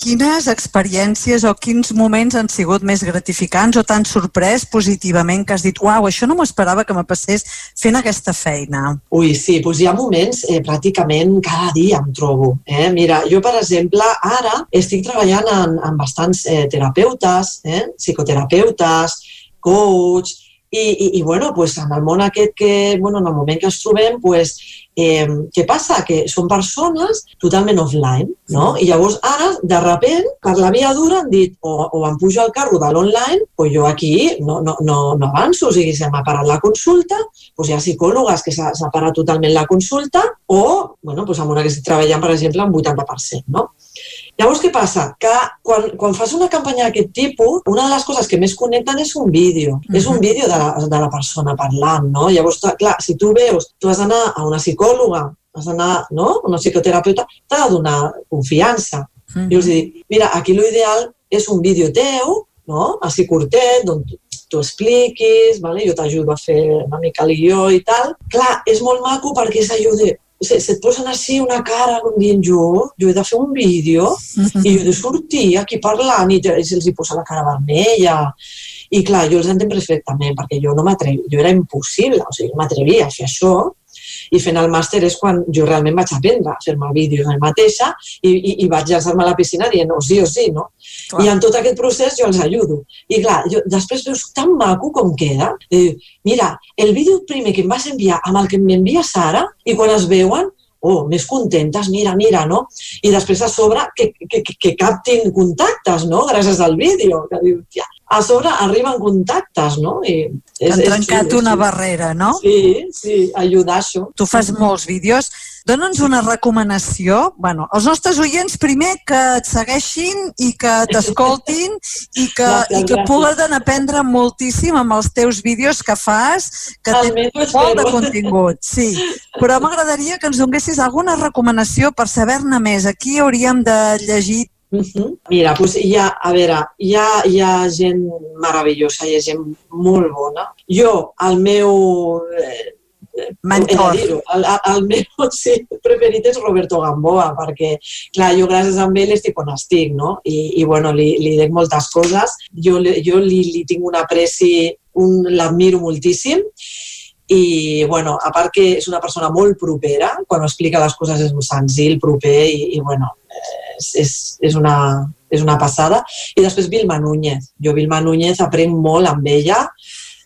Quines experiències o quins moments han sigut més gratificants o tan sorprès positivament que has dit uau, això no m'ho esperava que me passés fent aquesta feina? Ui, sí, doncs hi ha moments eh, pràcticament cada dia em trobo. Eh? Mira, jo, per exemple, ara estic treballant amb, amb bastants eh, terapeutes, eh? psicoterapeutes, coach, i, i, i bueno, pues, en el món aquest que, bueno, en el moment que ens trobem, pues, Eh, què passa? Que són persones totalment offline, no? I llavors ara, de repent, per la via dura han dit o, o em pujo al carro de l'online o jo aquí no, no, no, no avanço, o sigui, se m'ha parat la consulta, doncs hi ha psicòlogues que s'ha parat totalment la consulta o, bueno, doncs amb una que estic treballant, per exemple, amb 80%, no? Llavors, què passa? Que quan, quan fas una campanya d'aquest tipus, una de les coses que més connecten és un vídeo. Mm -hmm. És un vídeo de la, de la persona parlant, no? Llavors, clar, si tu veus, tu has d'anar a una psicòloga, has d'anar no? a una psicoterapeuta, t'ha de donar confiança. Mm -hmm. I els dic, mira, aquí l'ideal és un vídeo teu, no? així curtet, on tu expliquis, vale? jo t'ajudo a fer una mica el guió i tal. Clar, és molt maco perquè és allò de se't posen així una cara com dient jo, jo he de fer un vídeo i jo he de sortir aquí parlant i, i se'ls hi posa la cara vermella. I clar, jo els entenc perfectament perquè jo no m'atrevia, jo era impossible, o sigui, no m'atrevia a fer això i fent el màster és quan jo realment vaig aprendre a fer-me vídeos a mi mateixa i, i, i vaig llançar-me a la piscina dient, no, sí o sí, no? Clar. I en tot aquest procés jo els ajudo. I clar, jo, després veus tan maco com queda. I, mira, el vídeo primer que em vas enviar amb el que m'envies ara i quan es veuen, oh, més contentes, mira, mira, no? I després a sobre que, que, que, que captin contactes, no?, gràcies al vídeo, que diu, ja, a sobre arriben contactes, no? I és, Han trencat és, una sí. barrera, no? Sí, sí, ajudar això. Tu fas molts vídeos. Dóna'ns una recomanació. bueno, els nostres oients, primer, que et segueixin i que t'escoltin i que, gràcies, i que puguen aprendre moltíssim amb els teus vídeos que fas, que tens molt de contingut. Sí, però m'agradaria que ens donessis alguna recomanació per saber-ne més. Aquí hauríem de llegir Uh -huh. Mira, doncs hi ha, a veure, hi ha, hi ha gent meravellosa, hi ha gent molt bona. Jo, el meu... Eh, Mentor. El, el meu sí, preferit és Roberto Gamboa, perquè, clar, jo gràcies a ell estic on estic, no? I, i bueno, li, li dec moltes coses. Jo, jo li, li tinc un apreci, un, l'admiro moltíssim i, bueno, a part que és una persona molt propera, quan explica les coses és senzill, proper i, i bueno, és, és, és, una, és una passada. I després Vilma Núñez. Jo Vilma Núñez aprenc molt amb ella,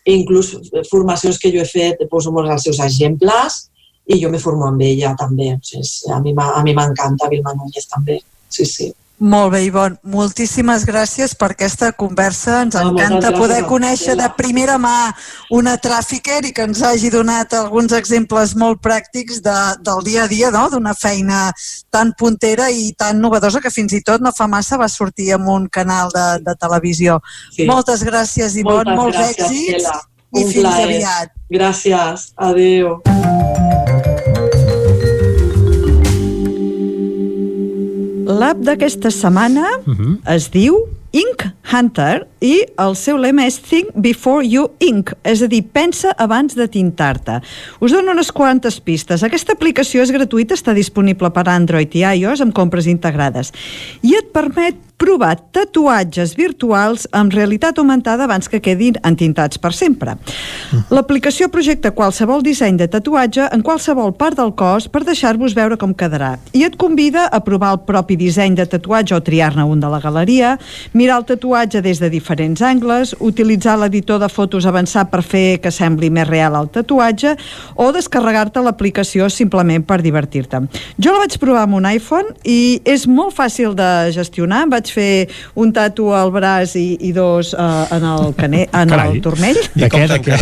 i inclús formacions que jo he fet, poso molts dels seus exemples i jo me formo amb ella també. O sigui, a mi m'encanta Vilma Núñez també. Sí, sí. Molt bé, Ivon. Moltíssimes gràcies per aquesta conversa. Ens No, encanta poder conèixer de primera mà una tràfiquer i que ens hagi donat alguns exemples molt pràctics de, del dia a dia, no? d'una feina tan puntera i tan novedosa que fins i tot no fa massa va sortir en un canal de, de televisió. Sí. Moltes gràcies, Ivon. Moltes Molts gràcies, èxits Estela. i Un fins plaer. aviat. Gràcies. Adéu. L'app d'aquesta setmana Mhm. es diu Ink Hunter i el seu lema és Think Before You Ink, és a dir, pensa abans de tintar-te. Us dono unes quantes pistes. Aquesta aplicació és gratuïta, està disponible per Android i iOS amb compres integrades i et permet provar tatuatges virtuals amb realitat augmentada abans que quedin entintats per sempre. L'aplicació projecta qualsevol disseny de tatuatge en qualsevol part del cos per deixar-vos veure com quedarà i et convida a provar el propi disseny de tatuatge o triar-ne un de la galeria, mirar el tatuatge des de diferents angles, utilitzar l'editor de fotos avançat per fer que sembli més real el tatuatge o descarregar-te l'aplicació simplement per divertir-te. Jo la vaig provar amb un iPhone i és molt fàcil de gestionar. Vaig fer un tatu al braç i, i dos uh, en el, cane, en Carai. el turmell. De què, de què?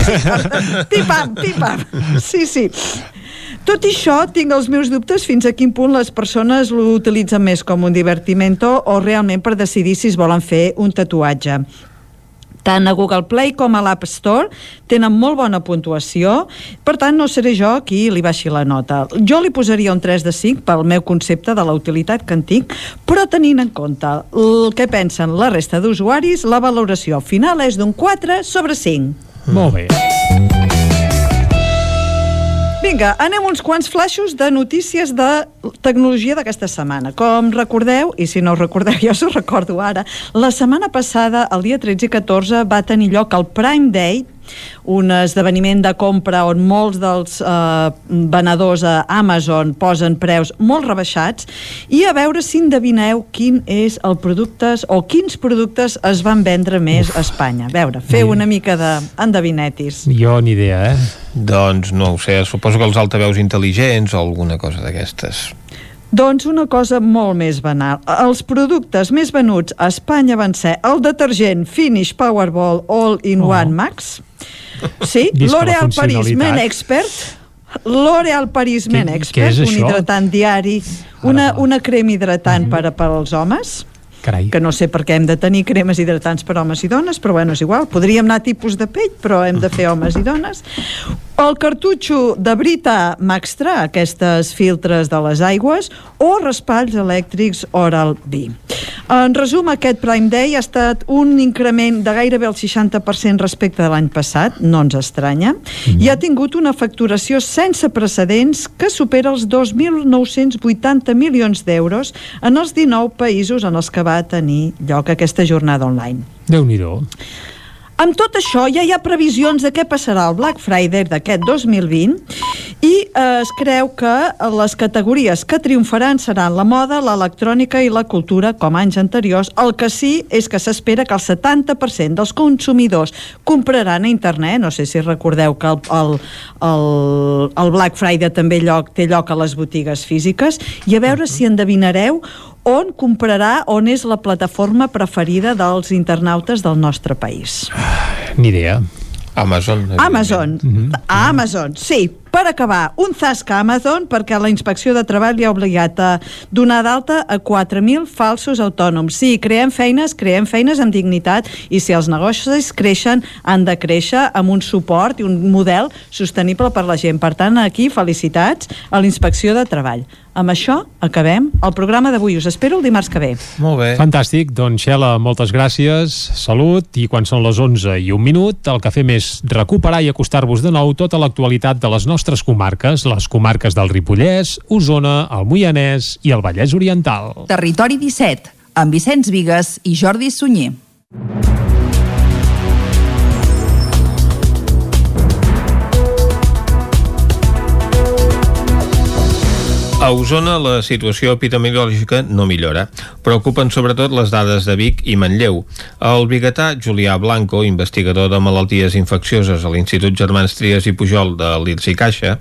Pipam, pipam. Sí, sí. Tot i això, tinc els meus dubtes fins a quin punt les persones l'utilitzen més com un divertimento o realment per decidir si es volen fer un tatuatge. Tant a Google Play com a l'App Store tenen molt bona puntuació, per tant no seré jo qui li baixi la nota. Jo li posaria un 3 de 5 pel meu concepte de la utilitat que en tinc, però tenint en compte el que pensen la resta d'usuaris, la valoració final és d'un 4 sobre 5. Molt bé. Vinga, anem uns quants flaixos de notícies de tecnologia d'aquesta setmana. Com recordeu, i si no ho recordeu, jo us recordo ara, la setmana passada, el dia 13 i 14, va tenir lloc el Prime Day, un esdeveniment de compra on molts dels eh, venedors a Amazon posen preus molt rebaixats i a veure si endevineu quin és el productes o quins productes es van vendre més a Espanya. A veure, feu una mica d'endevinetis. Jo ni idea, eh? Doncs no ho sé, suposo que els altaveus intel·ligents o alguna cosa d'aquestes. Doncs una cosa molt més banal. Els productes més venuts a Espanya van ser el detergent Finish Powerball All-in-One Oh. Max, sí, L'Oreal Paris. Men Expert, L'Oreal Paris Men Expert, un hidratant diari, una, una crema hidratant per, a- per als homes, Carai. que no sé per què hem de tenir cremes hidratants per homes i dones, però bueno, és igual. Podríem anar tipus de pell, però hem de fer homes i dones. El cartutxo de Brita Maxtra, aquestes filtres de les aigües, o raspalls elèctrics Oral-B. En resum, aquest Prime Day ha estat un increment de gairebé el 60% respecte de l'any passat, no ens estranya, i ha tingut una facturació sense precedents que supera els 2.980 milions d'euros en els 19 països en els que va tenir lloc aquesta jornada online. Déu-n'hi-do. Amb tot això, ja hi ha previsions de què passarà el Black Friday d'aquest 2020 i eh, es creu que les categories que triomfaran seran la moda, l'electrònica i la cultura, com anys anteriors. El que sí és que s'espera que el 70% dels consumidors compraran a internet. No sé si recordeu que el, el, el, el Black Friday també lloc, té lloc a les botigues físiques i a veure si endevinareu on comprarà, on és la plataforma preferida dels internautes del nostre país. Ni idea. Amazon. Amazon. A Amazon, sí. Per acabar, un zasc a Amazon perquè la inspecció de treball li ha obligat a donar d'alta a 4.000 falsos autònoms. Sí, creem feines, creem feines amb dignitat i si els negocis creixen, han de créixer amb un suport i un model sostenible per la gent. Per tant, aquí felicitats a la inspecció de treball. Amb això acabem el programa d'avui. Us espero el dimarts que ve. Molt bé. Fantàstic, doncs Xela, moltes gràcies, salut, i quan són les 11 i un minut, el que fem és recuperar i acostar-vos de nou tota l'actualitat de les nostres comarques, les comarques del Ripollès, Osona, el Moianès i el Vallès Oriental. Territori 17, amb Vicenç Vigues i Jordi Sunyer. A Osona la situació epidemiològica no millora. Preocupen sobretot les dades de Vic i Manlleu. El biguetà Julià Blanco, investigador de malalties infeccioses a l'Institut Germans Trias i Pujol de l'IRS i Caixa,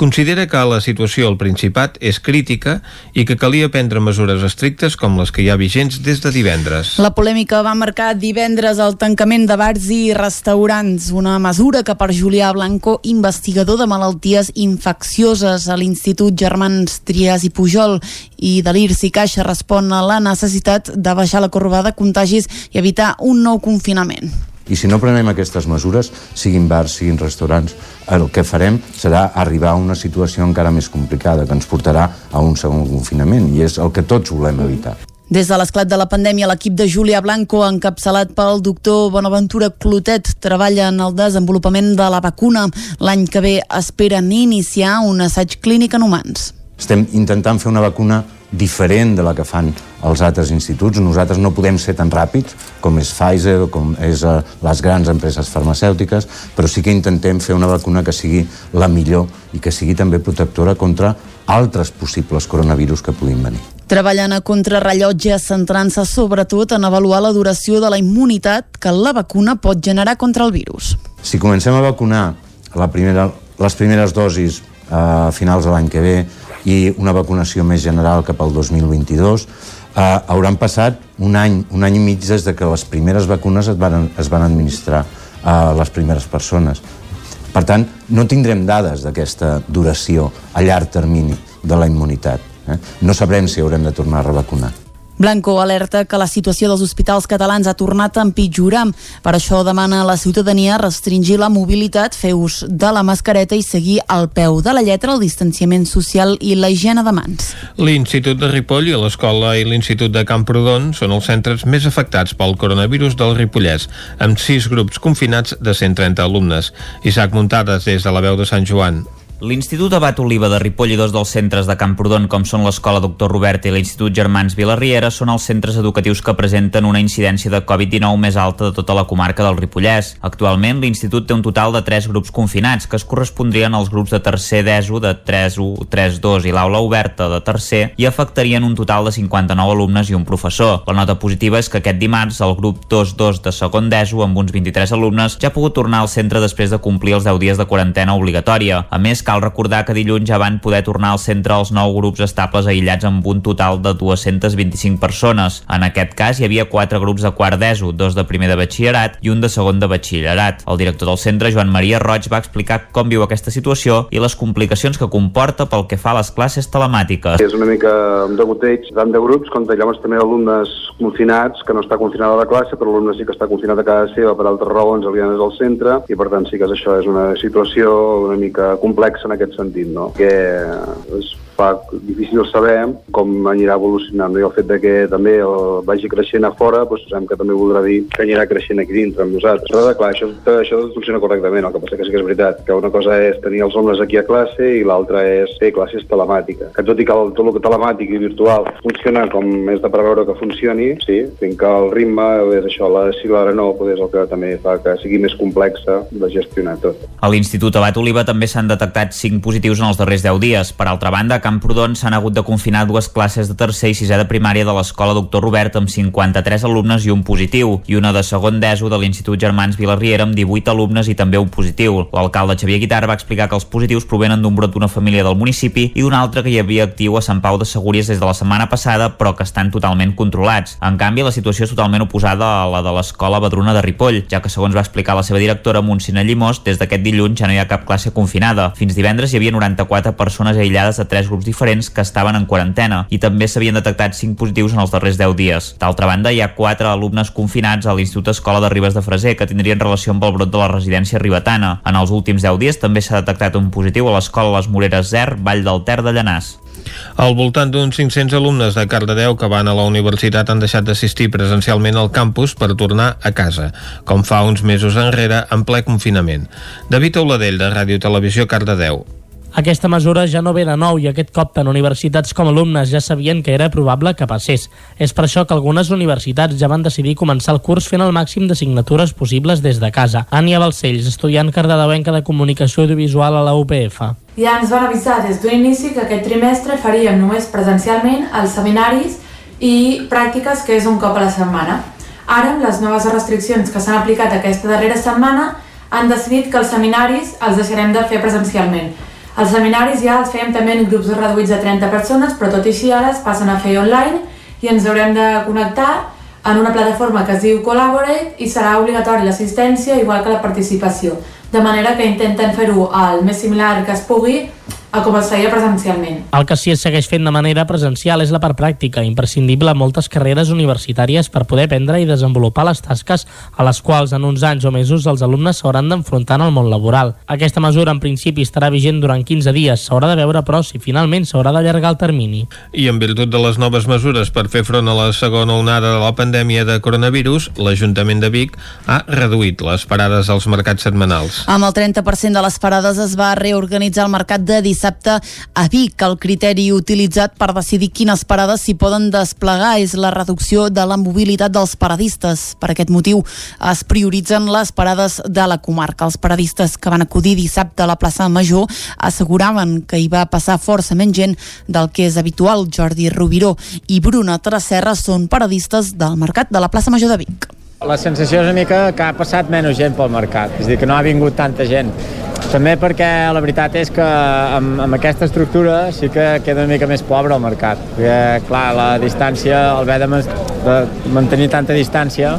considera que la situació al Principat és crítica i que calia prendre mesures estrictes com les que hi ha vigents des de divendres. La polèmica va marcar divendres el tancament de bars i restaurants, una mesura que per Julià Blanco, investigador de malalties infeccioses a l'Institut Germans Trias i Pujol i de l'IRS i Caixa respon a la necessitat de baixar la corba de contagis i evitar un nou confinament. I si no prenem aquestes mesures, siguin bars, siguin restaurants, el que farem serà arribar a una situació encara més complicada, que ens portarà a un segon confinament, i és el que tots volem evitar. Des de l'esclat de la pandèmia, l'equip de Júlia Blanco, encapçalat pel doctor Bonaventura Clotet, treballa en el desenvolupament de la vacuna. L'any que ve esperen iniciar un assaig clínic en humans. Estem intentant fer una vacuna diferent de la que fan els altres instituts. Nosaltres no podem ser tan ràpids com és Pfizer o com és uh, les grans empreses farmacèutiques, però sí que intentem fer una vacuna que sigui la millor i que sigui també protectora contra altres possibles coronavirus que puguin venir treballant a contrarrellotge centrant-se sobretot en avaluar la duració de la immunitat que la vacuna pot generar contra el virus. Si comencem a vacunar la primera, les primeres dosis a finals de l'any que ve i una vacunació més general cap al 2022, eh, hauran passat un any, un any i mig des de que les primeres vacunes es van, es van administrar a les primeres persones. Per tant, no tindrem dades d'aquesta duració a llarg termini de la immunitat. Eh? No sabrem si haurem de tornar a revacunar. Blanco alerta que la situació dels hospitals catalans ha tornat a empitjorar. Per això demana a la ciutadania restringir la mobilitat, fer ús de la mascareta i seguir al peu de la lletra el distanciament social i la higiene de mans. L'Institut de Ripoll i l'Escola i l'Institut de Camprodon són els centres més afectats pel coronavirus del Ripollès, amb sis grups confinats de 130 alumnes. Isaac Muntades des de la veu de Sant Joan. L'Institut Abat Oliva de Ripoll i dos dels centres de Camprodon, com són l'Escola Doctor Robert i l'Institut Germans Vilarriera, són els centres educatius que presenten una incidència de Covid-19 més alta de tota la comarca del Ripollès. Actualment, l'Institut té un total de 3 grups confinats, que es correspondrien als grups de tercer d'ESO de 3-1, 3-2 i l'aula oberta de tercer, i afectarien un total de 59 alumnes i un professor. La nota positiva és que aquest dimarts el grup 2-2 de segon d'ESO, amb uns 23 alumnes, ja ha pogut tornar al centre després de complir els 10 dies de quarantena obligatòria. A més, Cal recordar que dilluns ja van poder tornar al centre els nou grups estables aïllats amb un total de 225 persones. En aquest cas hi havia quatre grups de quart d'ESO, dos de primer de batxillerat i un de segon de batxillerat. El director del centre, Joan Maria Roig, va explicar com viu aquesta situació i les complicacions que comporta pel que fa a les classes telemàtiques. És una mica un degoteig tant de grups com de llavors també alumnes confinats, que no està confinada la classe, però l'alumne sí que està confinat a casa seva per altres raons, alianes al centre, i per tant sí que això és una situació una mica complexa complex en aquest sentit, no? que es fa difícil saber com anirà evolucionant. I el fet de que també el vagi creixent a fora, doncs sabem que també voldrà dir que anirà creixent aquí dintre amb nosaltres. Però clar, això, això funciona correctament, el que passa que sí que és veritat, que una cosa és tenir els homes aquí a classe i l'altra és fer classes telemàtiques. Que tot i que el, tot el que telemàtic i virtual funciona com és de preveure que funcioni, sí, fins que el ritme és això, la sí, l'ara no, doncs és el que també fa que sigui més complexa de gestionar tot. A l'Institut Abat Oliva també s'han detectat 5 positius en els darrers 10 dies. Per altra banda, a Camprodon s'han hagut de confinar dues classes de tercer i sisè de primària de l'Escola Doctor Robert amb 53 alumnes i un positiu, i una de segon d'ESO de l'Institut Germans Vilarriera amb 18 alumnes i també un positiu. L'alcalde Xavier Guitar va explicar que els positius provenen d'un brot d'una família del municipi i d'un altre que hi havia actiu a Sant Pau de Segúries des de la setmana passada, però que estan totalment controlats. En canvi, la situació és totalment oposada a la de l'Escola Badruna de Ripoll, ja que segons va explicar la seva directora Montsina Llimós, des d'aquest dilluns ja no hi ha cap classe confinada. Fins divendres hi havia 94 persones aïllades de tres grups diferents pacients que estaven en quarantena i també s'havien detectat 5 positius en els darrers 10 dies. D'altra banda, hi ha 4 alumnes confinats a l'Institut Escola de Ribes de Freser que tindrien relació amb el brot de la residència ribetana. En els últims 10 dies també s'ha detectat un positiu a l'Escola Les Moreres Zer, Vall del Ter de Llanàs. Al voltant d'uns 500 alumnes de Cardedeu que van a la universitat han deixat d'assistir presencialment al campus per tornar a casa, com fa uns mesos enrere en ple confinament. David Auladell, de Ràdio Televisió Cardedeu. Aquesta mesura ja no ve de nou i aquest cop tant universitats com alumnes ja sabien que era probable que passés. És per això que algunes universitats ja van decidir començar el curs fent el màxim de signatures possibles des de casa. Ània Balcells, estudiant cardedeuenca de Comunicació Audiovisual a la UPF. Ja ens van avisar des d'un inici que aquest trimestre faríem només presencialment els seminaris i pràctiques, que és un cop a la setmana. Ara, amb les noves restriccions que s'han aplicat aquesta darrera setmana, han decidit que els seminaris els deixarem de fer presencialment. Els seminaris ja els fèiem també en grups reduïts a 30 persones, però tot i així ara es passen a fer online i ens haurem de connectar en una plataforma que es diu Collaborate i serà obligatori l'assistència igual que la participació, de manera que intenten fer-ho el més similar que es pugui a com es feia presencialment. El que sí es segueix fent de manera presencial és la part pràctica, imprescindible a moltes carreres universitàries per poder aprendre i desenvolupar les tasques a les quals en uns anys o mesos els alumnes s'hauran d'enfrontar en el món laboral. Aquesta mesura en principi estarà vigent durant 15 dies, s'haurà de veure però si finalment s'haurà d'allargar el termini. I en virtut de les noves mesures per fer front a la segona onada de la pandèmia de coronavirus, l'Ajuntament de Vic ha reduït les parades als mercats setmanals. Amb el 30% de les parades es va reorganitzar el mercat de dissabte a Vic. El criteri utilitzat per decidir quines parades s'hi poden desplegar és la reducció de la mobilitat dels paradistes. Per aquest motiu es prioritzen les parades de la comarca. Els paradistes que van acudir dissabte a la plaça Major asseguraven que hi va passar força menys gent del que és habitual. Jordi Rubiró i Bruna Tresserra són paradistes del mercat de la plaça Major de Vic. La sensació és una mica que ha passat menys gent pel mercat, és a dir, que no ha vingut tanta gent. També perquè la veritat és que amb, amb aquesta estructura sí que queda una mica més pobre el mercat, perquè clar, la distància, el haver de, de mantenir tanta distància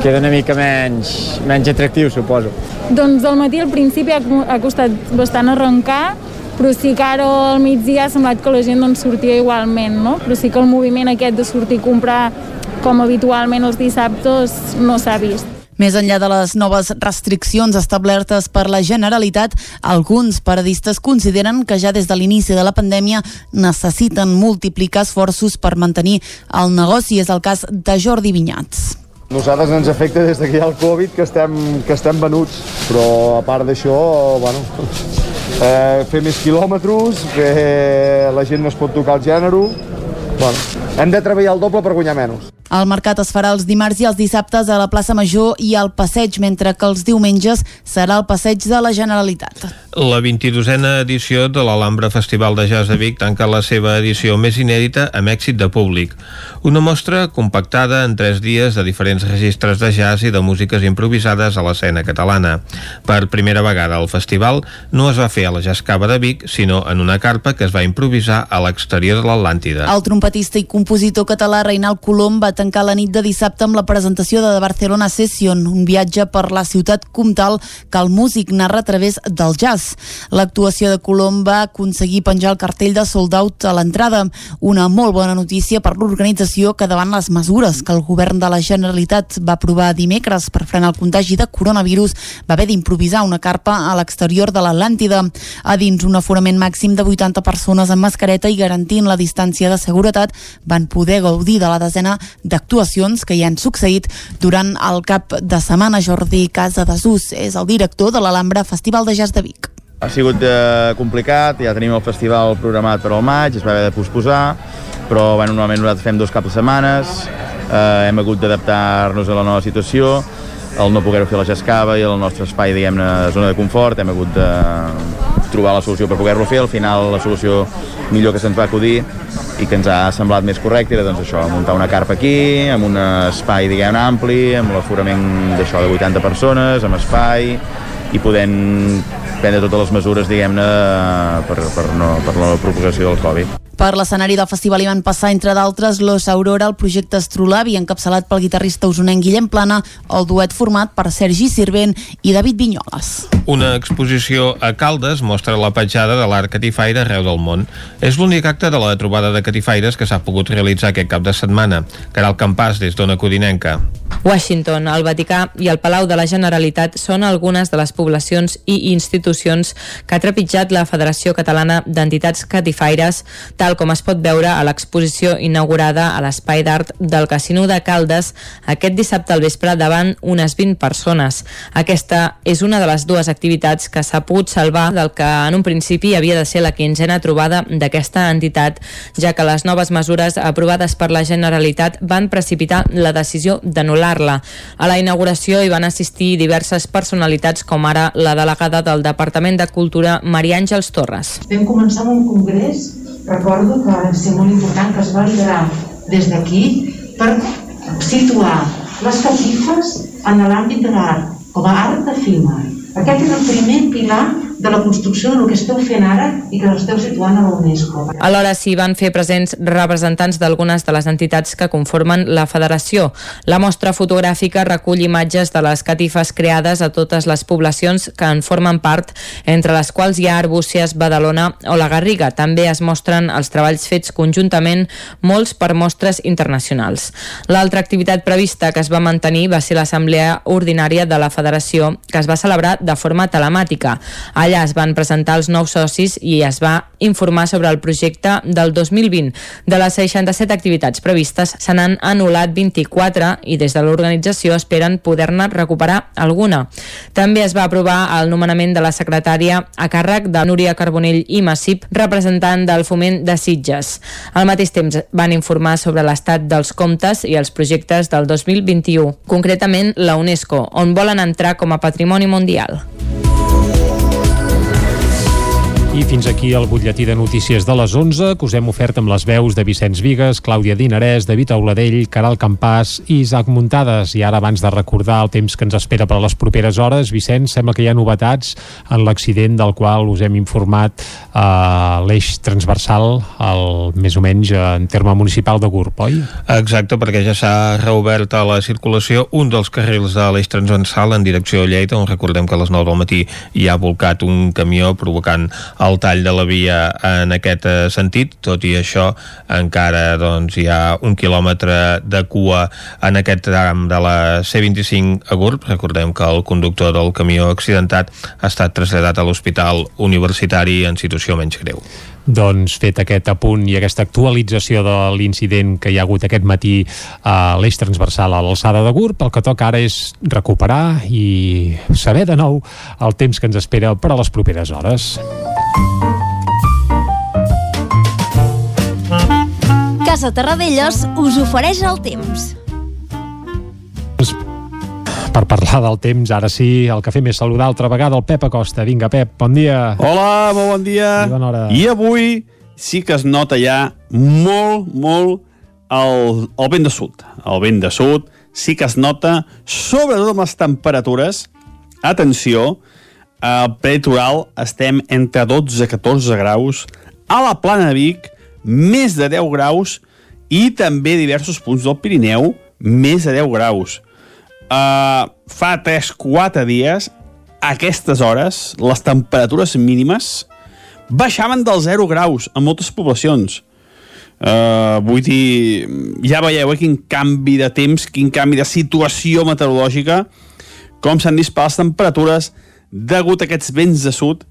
queda una mica menys, menys atractiu, suposo. Doncs al matí al principi ha, ha costat bastant arrencar, però sí que ara al migdia ha semblat que la gent doncs, sortia igualment, no? Però sí que el moviment aquest de sortir a comprar com habitualment els dissabtes no s'ha vist. Més enllà de les noves restriccions establertes per la Generalitat, alguns paradistes consideren que ja des de l'inici de la pandèmia necessiten multiplicar esforços per mantenir el negoci. És el cas de Jordi Vinyats. Nosaltres ens afecta des que hi ha el Covid que estem, que estem venuts, però a part d'això, bueno, eh, fer més quilòmetres, fer... la gent no es pot tocar el gènere, bueno, hem de treballar el doble per guanyar menys. El mercat es farà els dimarts i els dissabtes a la plaça Major i al passeig, mentre que els diumenges serà el passeig de la Generalitat. La 22a edició de l'Alhambra Festival de Jazz de Vic tanca la seva edició més inèdita amb èxit de públic. Una mostra compactada en tres dies de diferents registres de jazz i de músiques improvisades a l'escena catalana. Per primera vegada el festival no es va fer a la Jascava de Vic, sinó en una carpa que es va improvisar a l'exterior de l'Atlàntida. El trompetista i compositor català Reinald Colom va tancar la nit de dissabte amb la presentació de Barcelona Session, un viatge per la ciutat comtal que el músic narra a través del jazz. L'actuació de Colom va aconseguir penjar el cartell de sold out a l'entrada, una molt bona notícia per l'organització que davant les mesures que el govern de la Generalitat va aprovar dimecres per frenar el contagi de coronavirus va haver d'improvisar una carpa a l'exterior de l'Atlàntida. A dins un aforament màxim de 80 persones amb mascareta i garantint la distància de seguretat van poder gaudir de la desena d'actuacions que hi han succeït durant el cap de setmana. Jordi Casa Desús és el director de l'Alhambra Festival de Jazz de Vic. Ha sigut eh, complicat, ja tenim el festival programat per al maig, es va haver de posposar, però bueno, normalment nosaltres fem dos caps de setmanes, eh, hem hagut d'adaptar-nos a la nova situació, el no poder-ho fer la Jascava i el nostre espai, diguem-ne, zona de confort, hem hagut de trobar la solució per poder-lo fer, al final la solució millor que se'ns va acudir i que ens ha semblat més correcte era doncs això, muntar una carpa aquí, amb un espai diguem ampli, amb l'aforament d'això de 80 persones, amb espai i podent prendre totes les mesures diguem-ne per, per, no, per la propagació del Covid. Per l'escenari del festival hi van passar, entre d'altres, Los Aurora, el projecte Astrolabi, encapçalat pel guitarrista usonenc Guillem Plana, el duet format per Sergi Sirvent i David Vinyoles. Una exposició a Caldes mostra la petjada de l'art catifaire arreu del món. És l'únic acte de la trobada de catifaires que s'ha pogut realitzar aquest cap de setmana. Caral Campàs, des d'Ona Codinenca. Washington, el Vaticà i el Palau de la Generalitat són algunes de les poblacions i institucions que ha trepitjat la Federació Catalana d'Entitats Catifaires, tal com es pot veure a l'exposició inaugurada a l'Espai d'Art del Casino de Caldes aquest dissabte al vespre davant unes 20 persones. Aquesta és una de les dues activitats que s'ha pogut salvar del que en un principi havia de ser la quinzena trobada d'aquesta entitat, ja que les noves mesures aprovades per la Generalitat van precipitar la decisió d'anul·lar-la. A la inauguració hi van assistir diverses personalitats com ara la delegada del Departament de Cultura Maria Àngels Torres. Vam començar amb un congrés, recordo que va ser molt important que es va liderar des d'aquí per situar les catifes en l'àmbit de l'art com a art efímer. Aquest és el primer pilar de la construcció del que esteu fent ara i que l'esteu situant a la UNESCO. Alhora s'hi van fer presents representants d'algunes de les entitats que conformen la federació. La mostra fotogràfica recull imatges de les catifes creades a totes les poblacions que en formen part, entre les quals hi ha Arbúcies, Badalona o la Garriga. També es mostren els treballs fets conjuntament, molts per mostres internacionals. L'altra activitat prevista que es va mantenir va ser l'assemblea ordinària de la federació, que es va celebrar de forma telemàtica. Allà es van presentar els nous socis i es va informar sobre el projecte del 2020. De les 67 activitats previstes se n'han anul·lat 24 i des de l'organització esperen poder-ne recuperar alguna. També es va aprovar el nomenament de la secretària a càrrec de Núria Carbonell i Massip, representant del foment de Sitges. Al mateix temps van informar sobre l'estat dels comptes i els projectes del 2021, concretament la UNESCO, on volen entrar com a patrimoni mundial. I fins aquí el butlletí de notícies de les 11 que us hem ofert amb les veus de Vicenç Vigues, Clàudia Dinarès, David Auladell, Caral Campàs i Isaac Muntades. I ara, abans de recordar el temps que ens espera per a les properes hores, Vicenç, sembla que hi ha novetats en l'accident del qual us hem informat a uh, l'eix transversal, el, més o menys en terme municipal de Gurb, oi? Exacte, perquè ja s'ha reobert a la circulació un dels carrils de l'eix transversal en direcció a Lleida, on recordem que a les 9 del matí hi ha volcat un camió provocant el tall de la via en aquest eh, sentit, tot i això encara doncs, hi ha un quilòmetre de cua en aquest tram de la C25 a Gurb. Recordem que el conductor del camió accidentat ha estat traslladat a l'Hospital Universitari en situació menys greu. Doncs fet aquest apunt i aquesta actualització de l'incident que hi ha hagut aquest matí a l'eix transversal a l'alçada de Gurb, el que toca ara és recuperar i saber de nou el temps que ens espera per a les properes hores. Casa Terradellos us ofereix el temps. Per parlar del temps, ara sí, el que fem és saludar altra vegada el Pep Acosta. Vinga, Pep, bon dia. Hola, molt bon dia. I bona hora. I avui sí que es nota ja molt, molt el, el vent de sud. El vent de sud sí que es nota, sobretot amb les temperatures. Atenció, al peritoral estem entre 12 i 14 graus, a la plana de Vic més de 10 graus i també diversos punts del Pirineu més de 10 graus. Uh, fa 3-4 dies, a aquestes hores, les temperatures mínimes baixaven dels 0 graus en moltes poblacions. Uh, vull dir, ja veieu eh, quin canvi de temps, quin canvi de situació meteorològica, com s'han disparat les temperatures degut a aquests vents de sud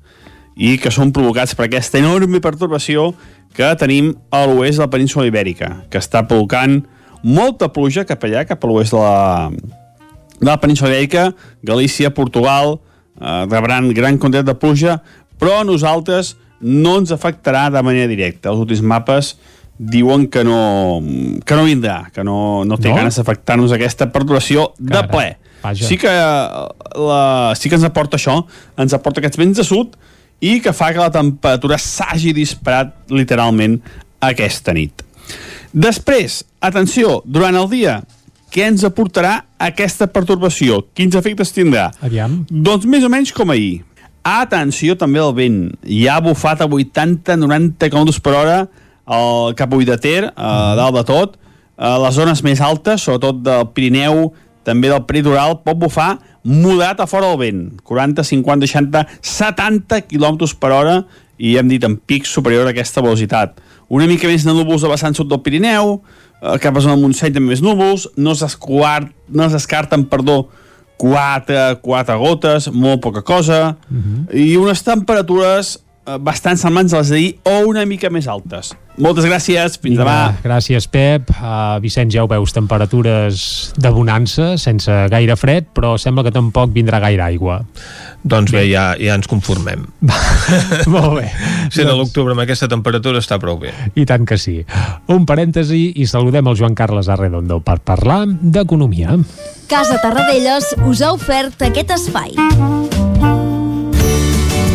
i que són provocats per aquesta enorme pertorbació que tenim a l'oest de la península Ibèrica, que està provocant molta pluja cap allà, cap a l'oest de la, de la península Ibèrica, Galícia, Portugal, eh, rebran gran quantitat de pluja, però a nosaltres no ens afectarà de manera directa. Els últims mapes diuen que no, que no vindrà, que no, no té no? ganes d'afectar-nos aquesta perturbació de ple. Vaja. Sí que, la, sí que ens aporta això, ens aporta aquests vents de sud i que fa que la temperatura s'hagi disparat literalment aquesta nit. Després, atenció, durant el dia, què ens aportarà aquesta pertorbació? Quins efectes tindrà? Aviam. Doncs més o menys com ahir. Atenció també al vent. Hi ha bufat a 80-90 km per hora el cap de Ter, a dalt de tot. A les zones més altes, sobretot del Pirineu, també del Pritoral, pot bufar moderat a fora del vent. 40, 50, 60, 70 km per hora i hem dit en pic superior a aquesta velocitat. Una mica més de núvols a vessant sud del Pirineu, cap a zona del Montseny també més núvols, no es, descuart, no es descarten, perdó, quatre, quatre gotes, molt poca cosa, uh -huh. i unes temperatures bastant semblants a les d'ahir o una mica més altes. Moltes gràcies, fins Vinga, demà. Gràcies, Pep. Uh, Vicenç, ja ho veus, temperatures de bonança, sense gaire fred, però sembla que tampoc vindrà gaire aigua. Doncs bé, ja, ja ens conformem. Molt bé. Sent a l'octubre amb aquesta temperatura està prou bé. I tant que sí. Un parèntesi i saludem el Joan Carles Arredondo per parlar d'economia. Casa Tarradellas us ha ofert aquest espai.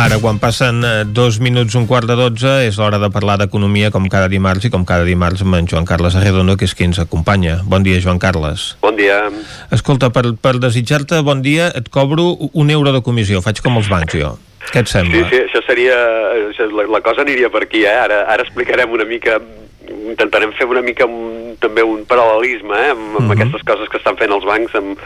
Ara, quan passen eh, dos minuts, un quart de dotze, és l'hora de parlar d'economia com cada dimarts i com cada dimarts amb en Joan Carles Arredondo, que és qui ens acompanya. Bon dia, Joan Carles. Bon dia. Escolta, per, per desitjar-te bon dia et cobro un euro de comissió. Faig com els bancs, jo. Què et Sí, sembla? sí, això seria... Això, la, la cosa aniria per aquí, eh? Ara, ara explicarem una mica intentarem fer una mica un, també un paral·lelisme eh, amb, amb Mhm. aquestes coses que estan fent els bancs amb,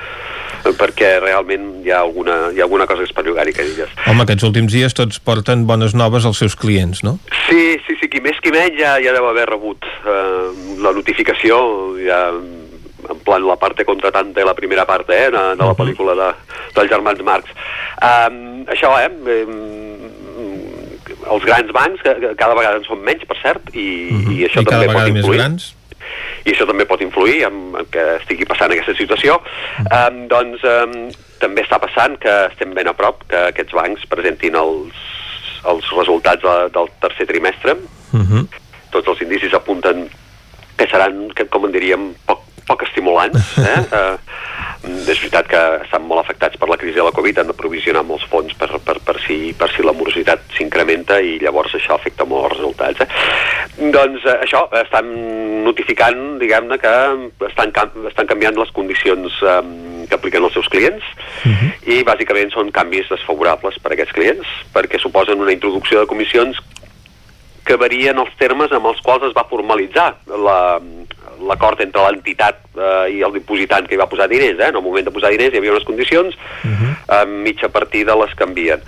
perquè realment hi ha alguna, hi ha alguna cosa que és perllogàrica d'elles. Home, aquests últims dies tots porten bones noves als seus clients, no? Sí, sí, sí, qui més qui menys ja, ja deu haver rebut eh, la notificació, ja en plan la parte contratante, la primera part eh, de, de la pel·lícula de, dels germans Marx. Um, això, eh, eh, els grans bancs, que, cada vegada en són menys, per cert, i, i això I també pot vegada més influir grans? i això també pot influir en, en que estigui passant aquesta situació, um, doncs um, també està passant que estem ben a prop que aquests bancs presentin els, els resultats de, del tercer trimestre. Uh -huh. Tots els indicis apunten que seran, que, com en diríem, poc, poc estimulants. Eh? uh, és veritat que estan molt afectats per la crisi de la Covid, han de provisionar molts fons per, per, per, si, per si la morositat s'incrementa i llavors això afecta molt els resultats. Eh? Doncs eh, això, estan notificant, diguem-ne, que estan, estan canviant les condicions eh, que apliquen els seus clients i bàsicament són canvis desfavorables per a aquests clients perquè suposen una introducció de comissions que varien els termes amb els quals es va formalitzar la, l'acord entre l'entitat eh, i el dipositant que hi va posar diners, eh? en el moment de posar diners hi havia unes condicions, uh -huh. a mitja partida les canvien.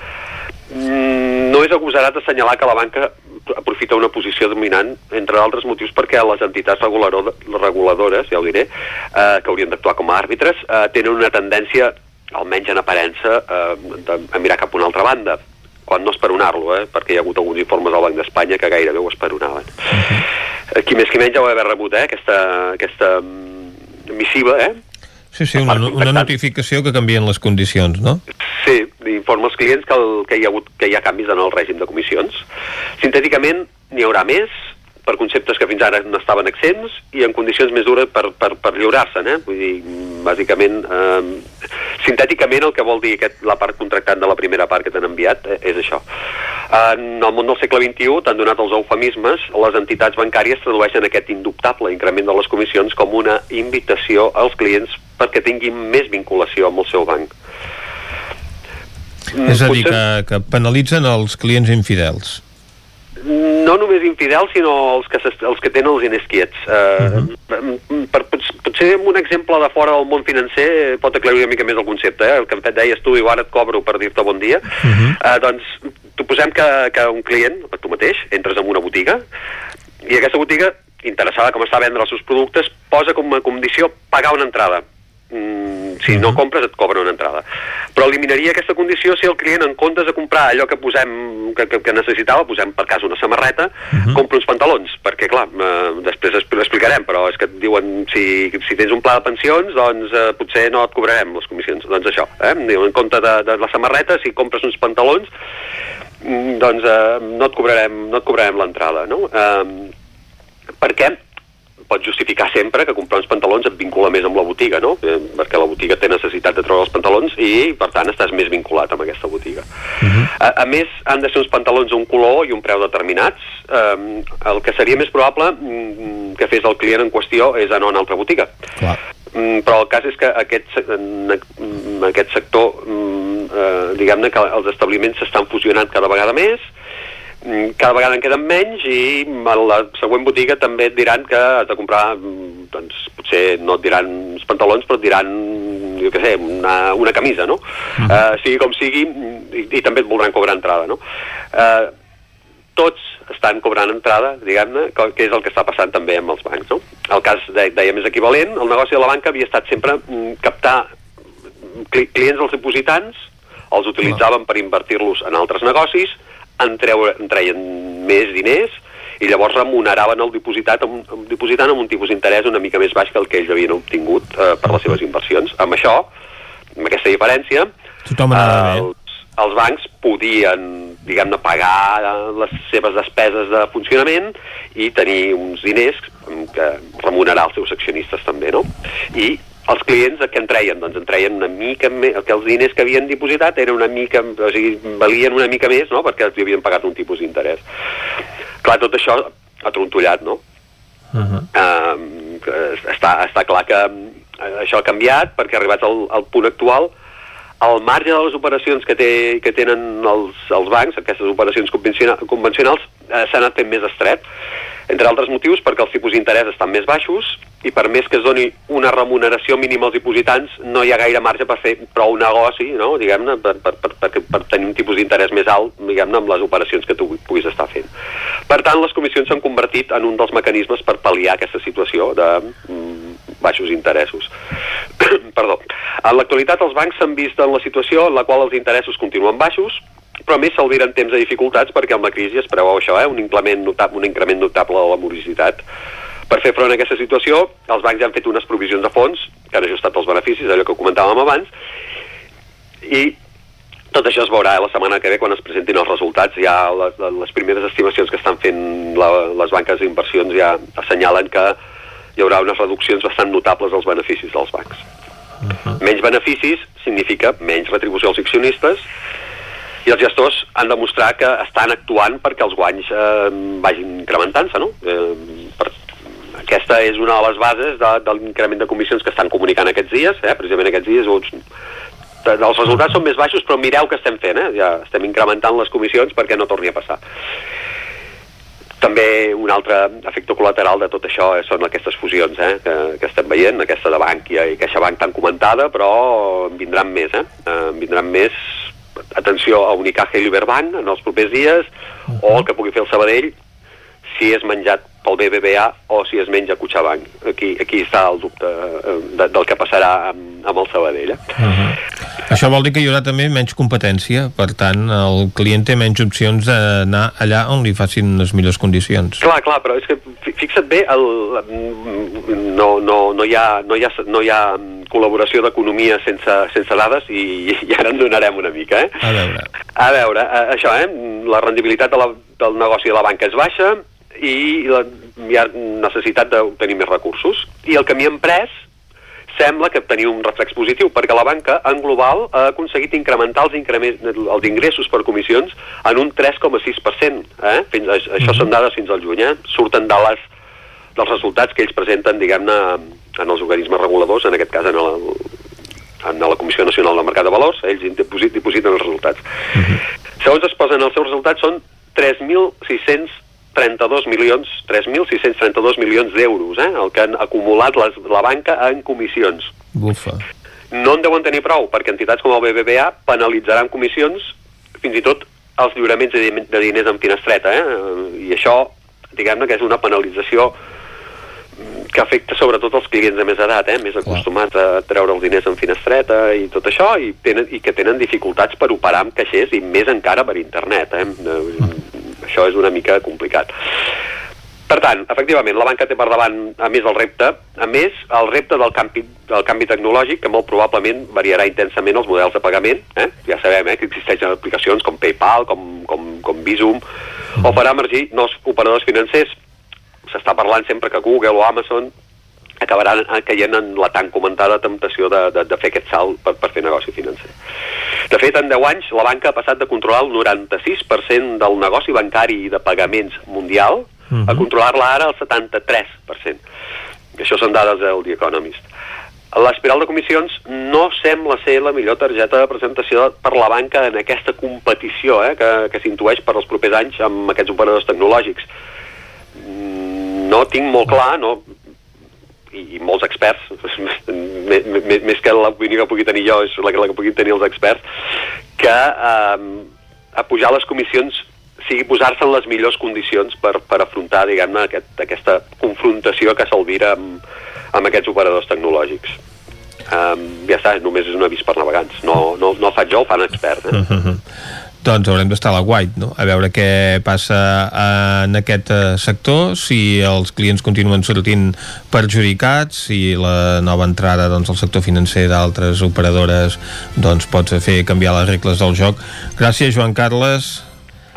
Mm, no és agosarat assenyalar que la banca aprofita una posició dominant, entre altres motius perquè les entitats regulador, reguladores, ja ho diré, eh, que haurien d'actuar com a àrbitres, eh, tenen una tendència, almenys en aparença, eh, de, a mirar cap a una altra banda quan no esperonar-lo, eh? perquè hi ha hagut alguns informes del Banc d'Espanya que gairebé ho esperonaven. Uh Qui més qui menys ja ho ha d'haver rebut, eh? aquesta, aquesta mm, missiva, eh? Sí, sí, una, una notificació que canvien les condicions, no? Sí, informa als clients que, el, que, hi ha hagut, que hi ha canvis en el règim de comissions. Sintèticament, n'hi haurà més per conceptes que fins ara no estaven exempts i en condicions més dures per, per, per lliurar-se'n, eh? Vull dir, bàsicament, eh, sintèticament el que vol dir aquest, la part contractant de la primera part que t'han enviat eh, és això. En el món del segle XXI, t'han donat els eufemismes, les entitats bancàries tradueixen aquest indubtable increment de les comissions com una invitació als clients perquè tinguin més vinculació amb el seu banc. És a dir, Potser- que, que penalitzen els clients infidels. No només infidels, sinó els que, els que tenen els diners quiets. Uh, per, pot- potser amb un exemple de fora del món financer eh, pot aclarir una mica més el concepte. Eh? El que fet deies tu, i ara et cobro per dir-te bon dia. Uh -huh. uh, doncs, suposem que, que un client, tu mateix, entres en una botiga i aquesta botiga, interessada com està a vendre els seus productes, posa com a condició pagar una entrada. Mm, si no compres et cobra una entrada però eliminaria aquesta condició si el client en comptes de comprar allò que posem que, que, que necessitava, posem per cas una samarreta compra uns pantalons, perquè clar eh, després expl- explicarem, però és que et diuen si, si tens un pla de pensions doncs eh, potser no et cobrarem les comissions doncs això, eh? En compte de, de la samarreta si compres uns pantalons mm, doncs eh, no et cobrarem no et cobrarem l'entrada no? Eh, per què? Pot justificar sempre que comprar uns pantalons et vincula més amb la botiga, no? Eh, perquè la botiga té necessitat de treure els pantalons i, per tant, estàs més vinculat amb aquesta botiga. Uh -huh. a, a més, han de ser uns pantalons d'un color i un preu determinats. Eh, el que seria més probable mm, que fes el client en qüestió és anar a una altra botiga. Clar. Mm, però el cas és que aquest, en, aquest sector, mm, eh, diguem-ne que els establiments s'estan fusionant cada vegada més, cada vegada en queden menys i a la següent botiga també et diran que has de comprar, mm, doncs potser no et diran uns pantalons, però et diran, jo què sé, una, una camisa, no? Uh -huh. sigui com sigui, i, i també et voldran cobrar entrada, no? Eh, tots estan cobrant entrada, diguem-ne, que és el que està passant també amb els bancs. No? El cas, de, dèiem, és equivalent. El negoci de la banca havia estat sempre mm, captar cli clients dels dipositants, els utilitzaven per invertir-los en altres negocis, en, treure, en treien més diners i llavors remuneraven el dipositat amb, amb, dipositant amb un tipus d'interès una mica més baix que el que ells havien obtingut eh, per les seves inversions. Amb això, amb aquesta diferència, Tothom bé. els, els bancs podien, diguem-ne, pagar eh, les seves despeses de funcionament i tenir uns diners que remunerar els seus accionistes també, no? I els clients a què en treien? Doncs en treien una mica més, que els diners que havien dipositat eren una mica, o sigui, valien una mica més, no?, perquè els havien pagat un tipus d'interès. Clar, tot això ha trontollat, no? Uh -huh. eh, que està, està clar que eh, això ha canviat perquè arribats al, al punt actual el marge de les operacions que, té, que tenen els, els bancs, aquestes operacions convenciona, convencionals, eh, s'ha anat fent més estret, entre altres motius perquè els tipus d'interès estan més baixos i per més que es doni una remuneració mínima als dipositants no hi ha gaire marge per fer prou negoci, no? diguem-ne, per, per, per, per, tenir un tipus d'interès més alt, diguem-ne, amb les operacions que tu puguis estar fent. Per tant, les comissions s'han convertit en un dels mecanismes per pal·liar aquesta situació de mm, baixos interessos. Perdó. En l'actualitat, els bancs s'han vist en la situació en la qual els interessos continuen baixos, però més s'albiren temps de dificultats perquè amb la crisi es preveu això, eh? un, increment notable, un increment notable de la morositat. Per fer front a aquesta situació, els bancs ja han fet unes provisions de fons, que han ajustat els beneficis, allò que comentàvem abans, i tot això es veurà la setmana que ve quan es presentin els resultats. Ja les, les primeres estimacions que estan fent la, les banques d'inversions ja assenyalen que hi haurà unes reduccions bastant notables als beneficis dels bancs. Uh -huh. Menys beneficis significa menys retribució als accionistes i els gestors han de mostrar que estan actuant perquè els guanys eh, vagin incrementant-se, no? Eh, aquesta és una de les bases de, de l'increment de comissions que estan comunicant aquests dies, eh? precisament aquests dies uns, els resultats són més baixos, però mireu què estem fent, eh? ja estem incrementant les comissions perquè no torni a passar. També un altre efecte col·lateral de tot això eh, són aquestes fusions eh, que, que estem veient, aquesta de Bankia i CaixaBank tan comentada, però en vindran més, eh? eh en vindran més, atenció a Unicaja i Liberbank en els propers dies, o el que pugui fer el Sabadell, si és menjat pel BBVA o si es menja Cuixabank. Aquí, aquí està el dubte eh, de, del que passarà amb, amb el Sabadell. Eh? Uh -huh. Això vol dir que hi haurà també menys competència, per tant, el client té menys opcions d'anar allà on li facin les millors condicions. Clar, clar, però és que fi- fixa't bé, el, no, no, no, hi ha, no, hi ha, no hi ha col·laboració d'economia sense, sense dades i, i ara en donarem una mica, eh? A veure. A veure, eh, això, eh? La rendibilitat de la, del negoci de la banca és baixa i la, hi ha necessitat d'obtenir més recursos. I el camí emprès sembla que tenia un reflex positiu, perquè la banca en global ha aconseguit incrementar els, els ingressos per comissions en un 3,6%. Eh? Fins, a- això són dades fins al juny, eh? surten de les, dels resultats que ells presenten, diguem-ne, en els organismes reguladors, en aquest cas en el, en la Comissió Nacional del Mercat de Valors, ells diposit, dipositen els resultats. Segons es posen els seus resultats, són 3.632 milions, 3.632 milions d'euros, eh, el que han acumulat les, la banca en comissions. Bufa. No en deuen tenir prou, perquè entitats com el BBVA penalitzaran comissions fins i tot els lliuraments de, de diners en finestreta, eh? i això, diguem-ne, que és una penalització mm, que afecta sobretot els clients de més edat, eh? més acostumats a treure els diners en finestreta i tot això, i, tenen, i que tenen dificultats per operar amb caixers i més encara per internet. Eh? Eh, Això és una mica complicat. Per tant, efectivament, la banca té per davant, a més, el repte, a més, el repte del canvi, del canvi tecnològic, que molt probablement variarà intensament els models de pagament. Eh? Ja sabem eh, que existeixen aplicacions com PayPal, com, com, com Visum, o farà emergir nous operadors financers s'està parlant sempre que Google o Amazon acabaran caient en la tan comentada temptació de, de, de fer aquest salt per, per fer negoci financer. De fet, en 10 anys, la banca ha passat de controlar el 96% del negoci bancari i de pagaments mundial uh -huh. a controlar-la ara al 73%. Això són dades del The Economist. L'espiral de comissions no sembla ser la millor targeta de presentació per la banca en aquesta competició eh, que, que s'intueix per als propers anys amb aquests operadors tecnològics. No tinc molt clar, no, i, molts experts, més, més, que l'opinió que pugui tenir jo, és la, la que puguin tenir els experts, que eh, a pujar les comissions sigui posar-se en les millors condicions per, per afrontar, diguem-ne, aquest, aquesta confrontació que s'alvira amb, amb aquests operadors tecnològics. Um, ja està, només és un avís per navegants. No, no, no faig jo, ho fan experts. Eh? Uh -huh doncs haurem d'estar a la guait, no? a veure què passa en aquest eh, sector, si els clients continuen sortint perjudicats, si la nova entrada doncs, al sector financer d'altres operadores doncs, pot fer canviar les regles del joc. Gràcies, Joan Carles.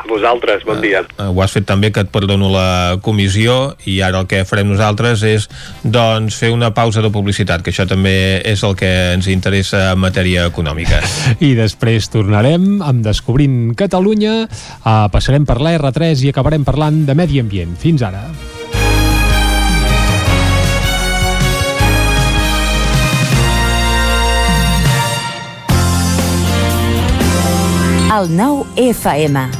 A vosaltres, bon dia. Uh, ho has fet també que et perdono la comissió i ara el que farem nosaltres és doncs fer una pausa de publicitat, que això també és el que ens interessa en matèria econòmica. I després tornarem amb Descobrint Catalunya, uh, passarem per la R3 i acabarem parlant de medi ambient. Fins ara. El nou FM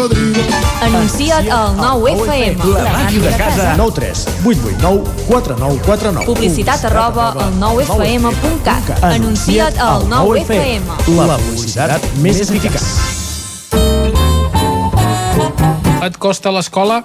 cocodrilo. Anuncia't al 9FM. La màquina de casa. 9 3 8 8 9 4 9 4 9. Publicitat arroba al 9FM.cat. Anuncia't al 9FM. La publicitat més eficaç. Et costa l'escola?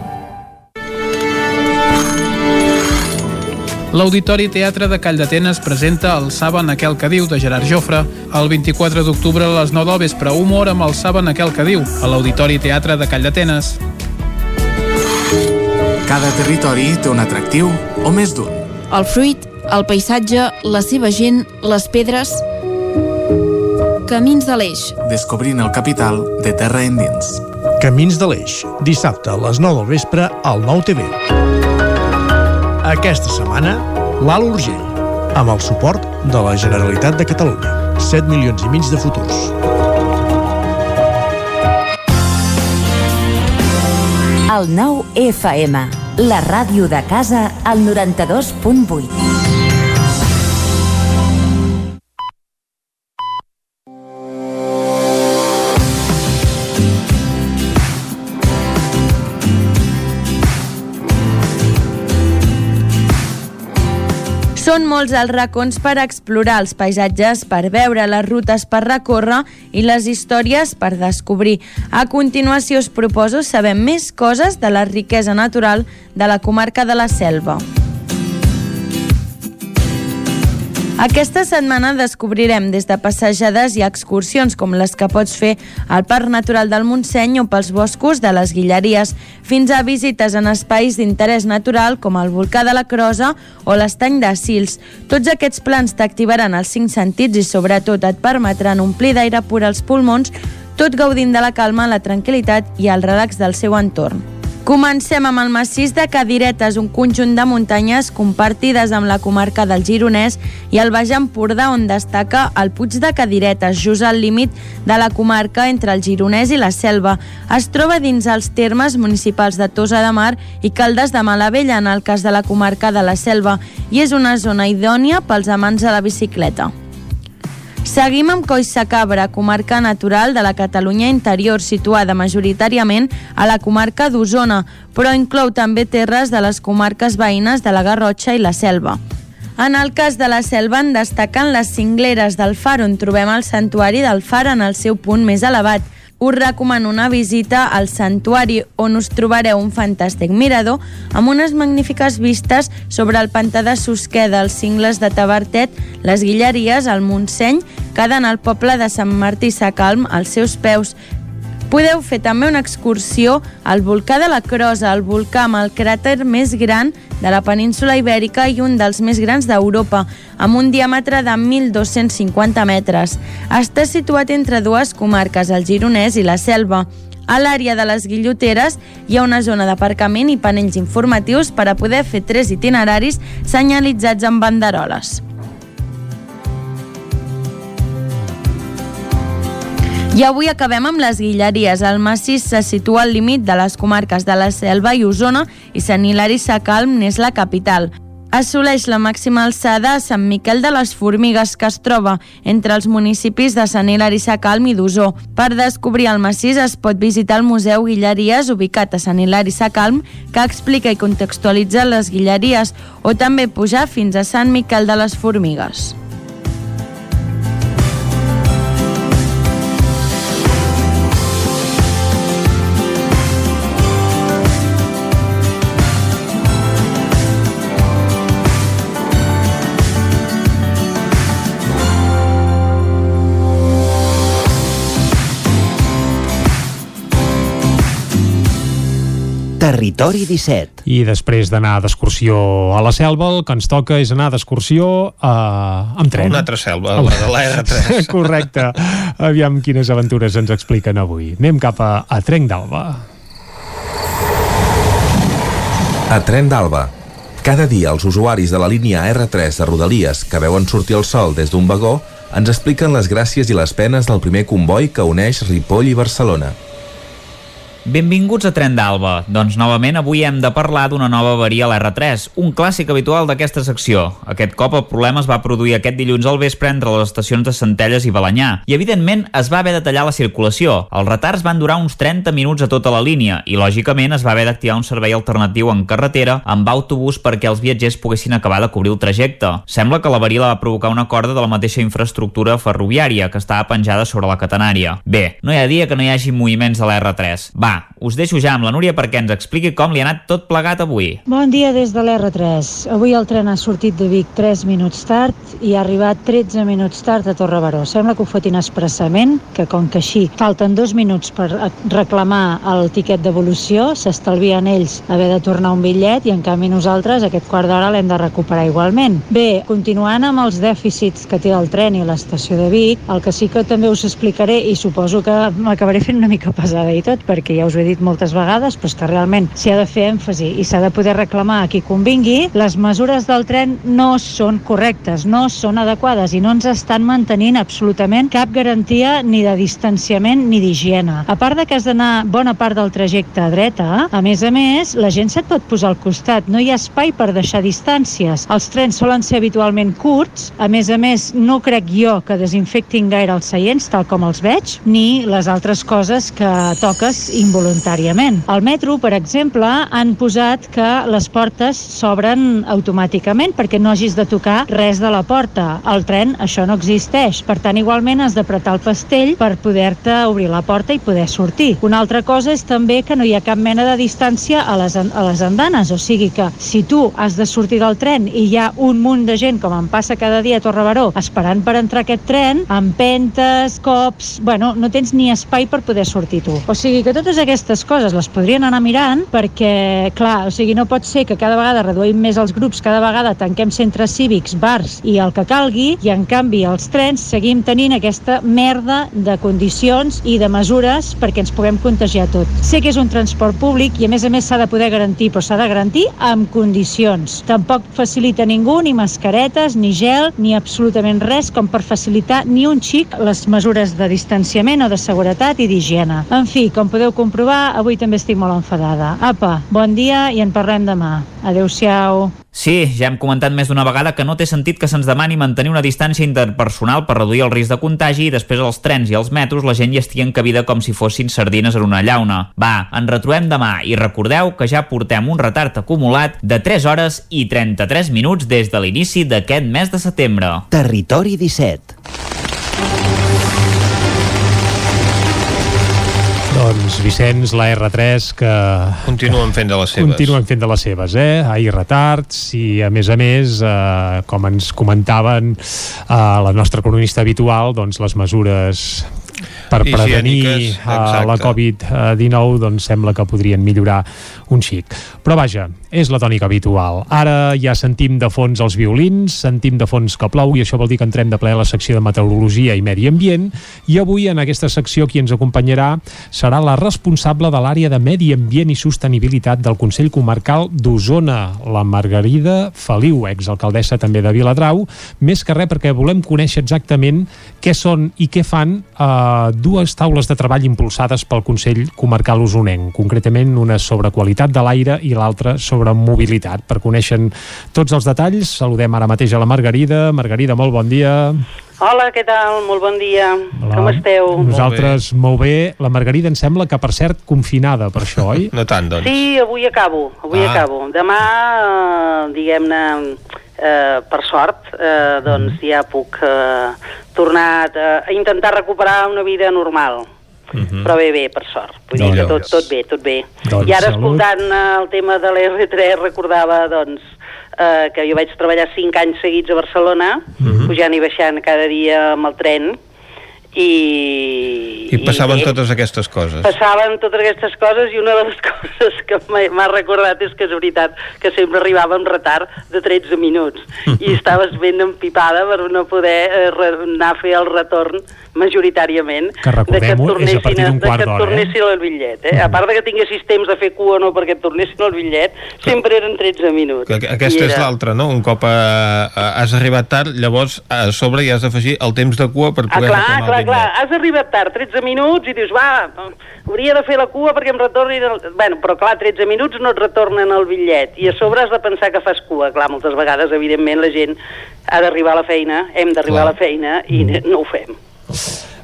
L'Auditori Teatre de Call d'Atenes presenta el Saben aquel que diu de Gerard Jofre. El 24 d'octubre a les 9 del vespre, humor amb el Saben aquel que diu, a l'Auditori Teatre de Call d'Atenes. Cada territori té un atractiu o més d'un. El fruit, el paisatge, la seva gent, les pedres... Camins de l'Eix. Descobrint el capital de terra endins. Camins de l'Eix. Dissabte a les 9 del vespre al 9 TV. Aquesta setmana, l'Alt Urgell, amb el suport de la Generalitat de Catalunya. 7 milions i mig de futurs. El 9 FM, la ràdio de casa al 92.8. Són molts els racons per explorar, els paisatges per veure, les rutes per recórrer i les històries per descobrir. A continuació us proposo saber més coses de la riquesa natural de la comarca de la Selva. Aquesta setmana descobrirem des de passejades i excursions com les que pots fer al Parc Natural del Montseny o pels boscos de les Guilleries, fins a visites en espais d'interès natural com el volcà de la Crosa o l'estany de Sils. Tots aquests plans t'activaran els cinc sentits i sobretot et permetran omplir d'aire pur els pulmons, tot gaudint de la calma, la tranquil·litat i el relax del seu entorn. Comencem amb el massís de Cadiretes, un conjunt de muntanyes compartides amb la comarca del Gironès i el Baix Empordà, on destaca el Puig de Cadiretes, just al límit de la comarca entre el Gironès i la Selva. Es troba dins els termes municipals de Tosa de Mar i Caldes de Malavella, en el cas de la comarca de la Selva, i és una zona idònia pels amants de la bicicleta. Seguim amb Cabra, comarca natural de la Catalunya interior, situada majoritàriament a la comarca d'Osona, però inclou també terres de les comarques veïnes de la Garrotxa i la Selva. En el cas de la selva en destaquen les cingleres del Far, on trobem el santuari del Far en el seu punt més elevat – us recomano una visita al santuari on us trobareu un fantàstic mirador amb unes magnífiques vistes sobre el pantà de Susqueda, els cingles de Tabartet, les Guilleries, el Montseny, quedant al poble de Sant Martí Sacalm als seus peus, Podeu fer també una excursió al volcà de la Crosa, el volcà amb el cràter més gran de la península Ibèrica i un dels més grans d'Europa, amb un diàmetre de 1.250 metres. Està situat entre dues comarques, el Gironès i la Selva. A l'àrea de les Guilloteres hi ha una zona d'aparcament i panells informatius per a poder fer tres itineraris senyalitzats amb banderoles. I avui acabem amb les Guilleries. El massís se situa al límit de les comarques de la Selva i Osona i Sant Hilari Sacalm n'és la capital. Assoleix la màxima alçada a Sant Miquel de les Formigues, que es troba entre els municipis de Sant Hilari Sacalm i d'Osó. Per descobrir el massís es pot visitar el Museu Guilleries, ubicat a Sant Hilari Sacalm, que explica i contextualitza les Guilleries, o també pujar fins a Sant Miquel de les Formigues. Territori 17. I després d'anar d'excursió a la selva, el que ens toca és anar d'excursió uh, amb tren. Una altra selva, la de la R3. Correcte. Aviam quines aventures ens expliquen avui. Anem cap a, a Trenc d'Alba. A Tren d'Alba. Cada dia els usuaris de la línia R3 de Rodalies que veuen sortir el sol des d'un vagó ens expliquen les gràcies i les penes del primer comboi que uneix Ripoll i Barcelona. Benvinguts a Tren d'Alba. Doncs novament avui hem de parlar d'una nova avaria a l'R3, un clàssic habitual d'aquesta secció. Aquest cop el problema es va produir aquest dilluns al vespre entre les estacions de Centelles i Balanyà, i evidentment es va haver de tallar la circulació. Els retards van durar uns 30 minuts a tota la línia i lògicament es va haver d'activar un servei alternatiu en carretera amb autobús perquè els viatgers poguessin acabar de cobrir el trajecte. Sembla que l'avaria la va provocar una corda de la mateixa infraestructura ferroviària que estava penjada sobre la catenària. Bé, no hi ha dia que no hi hagi moviments a la R3. Va, us deixo ja amb la Núria perquè ens expliqui com li ha anat tot plegat avui. Bon dia des de l'R3. Avui el tren ha sortit de Vic 3 minuts tard i ha arribat 13 minuts tard a Torre Sembla que ho fotin expressament, que com que així falten dos minuts per reclamar el tiquet d'evolució, s'estalvien ells haver de tornar un bitllet i en canvi nosaltres aquest quart d'hora l'hem de recuperar igualment. Bé, continuant amb els dèficits que té el tren i l'estació de Vic, el que sí que també us explicaré i suposo que m'acabaré fent una mica pesada i tot, perquè ja us ho he dit moltes vegades, però és que realment s'hi ha de fer èmfasi i s'ha de poder reclamar a qui convingui, les mesures del tren no són correctes, no són adequades i no ens estan mantenint absolutament cap garantia ni de distanciament ni d'higiene. A part de que has d'anar bona part del trajecte a dreta, a més a més, la gent se't pot posar al costat, no hi ha espai per deixar distàncies. Els trens solen ser habitualment curts, a més a més, no crec jo que desinfectin gaire els seients, tal com els veig, ni les altres coses que toques i involuntàriament. Al metro, per exemple, han posat que les portes s'obren automàticament perquè no hagis de tocar res de la porta. Al tren això no existeix. Per tant, igualment has d'apretar el pastell per poder-te obrir la porta i poder sortir. Una altra cosa és també que no hi ha cap mena de distància a les, a les andanes, o sigui que si tu has de sortir del tren i hi ha un munt de gent, com em passa cada dia a Torrebaró, esperant per entrar a aquest tren, amb pentes, cops... Bueno, no tens ni espai per poder sortir tu. O sigui que totes aquestes coses les podrien anar mirant perquè, clar, o sigui, no pot ser que cada vegada reduïm més els grups, cada vegada tanquem centres cívics, bars i el que calgui, i en canvi els trens seguim tenint aquesta merda de condicions i de mesures perquè ens puguem contagiar tot. Sé que és un transport públic i a més a més s'ha de poder garantir, però s'ha de garantir amb condicions. Tampoc facilita ningú ni mascaretes, ni gel, ni absolutament res com per facilitar ni un xic les mesures de distanciament o de seguretat i d'higiene. En fi, com podeu comprovar, avui també estic molt enfadada. Apa, bon dia i en parlem demà. Adéu-siau. Sí, ja hem comentat més d'una vegada que no té sentit que se'ns demani mantenir una distància interpersonal per reduir el risc de contagi i després als trens i als metros la gent hi estigui encabida com si fossin sardines en una llauna. Va, ens retrobem demà i recordeu que ja portem un retard acumulat de 3 hores i 33 minuts des de l'inici d'aquest mes de setembre. Territori 17. Doncs Vicenç, la R3 que... Continuen fent de les seves. Continuen fent de les seves, eh? Ahir retards i a més a més, eh, com ens comentaven eh, la nostra cronista habitual, doncs les mesures per prevenir uh, la exacte. Covid-19 doncs sembla que podrien millorar un xic. Però vaja, és la tònica habitual. Ara ja sentim de fons els violins, sentim de fons que plou i això vol dir que entrem de ple a la secció de meteorologia i medi ambient i avui en aquesta secció qui ens acompanyarà serà la responsable de l'àrea de medi ambient i sostenibilitat del Consell Comarcal d'Osona, la Margarida Feliu, exalcaldessa també de Viladrau, més que res perquè volem conèixer exactament què són i què fan eh, dues taules de treball impulsades pel Consell Comarcal Osonenc, concretament una sobre qualitat de l'aire i l'altra sobre mobilitat. Per conèixer tots els detalls, saludem ara mateix a la Margarida. Margarida, molt bon dia. Hola, què tal? Molt bon dia. Hola. Com esteu? Nosaltres molt bé. La Margarida em sembla que, per cert, confinada per això, oi? No tant, doncs. Sí, avui acabo, avui Ah. acabo. Demà, eh, diguem-ne, eh, per sort, eh, doncs Mm. ja puc eh, tornar a, a intentar recuperar una vida normal. Mhm. Però bé, bé, per sort. Vull dir que tot, Doncs- tot bé, tot bé. Doncs I ara, salut. escoltant eh, el tema de l'R3, recordava, doncs, eh, que jo vaig treballar cinc anys seguits a Barcelona, Mhm. pujant i baixant cada dia amb el tren, i... I passaven bé, totes aquestes coses. passaven totes aquestes coses i una de les coses que m'ha recordat és que és veritat que sempre arribava amb retard de 13 minuts i estaves ben empipada per no poder eh, anar a fer el retorn majoritàriament Que recordem-ho, és a partir d'un de que et eh? tornessin el bitllet eh? a part de que tinguessis temps de fer cua o no perquè et tornessin el bitllet sempre eren 13 minuts Que aquesta I és era- l'altra, no? Un cop eh, eh, has arribat tard, llavors a sobre hi has d'afegir el temps de cua per Ah, poder clar, reclamar clar, el clar. Has arribat tard, 13 minuts, i dius, va, hauria de fer la cua perquè em retorni... El... Bueno, però clar, 13 minuts no et retornen el bitllet. I a sobre has de pensar que fas cua. Clar, moltes vegades, evidentment, la gent ha d'arribar a la feina, hem d'arribar a la feina, i no ho fem.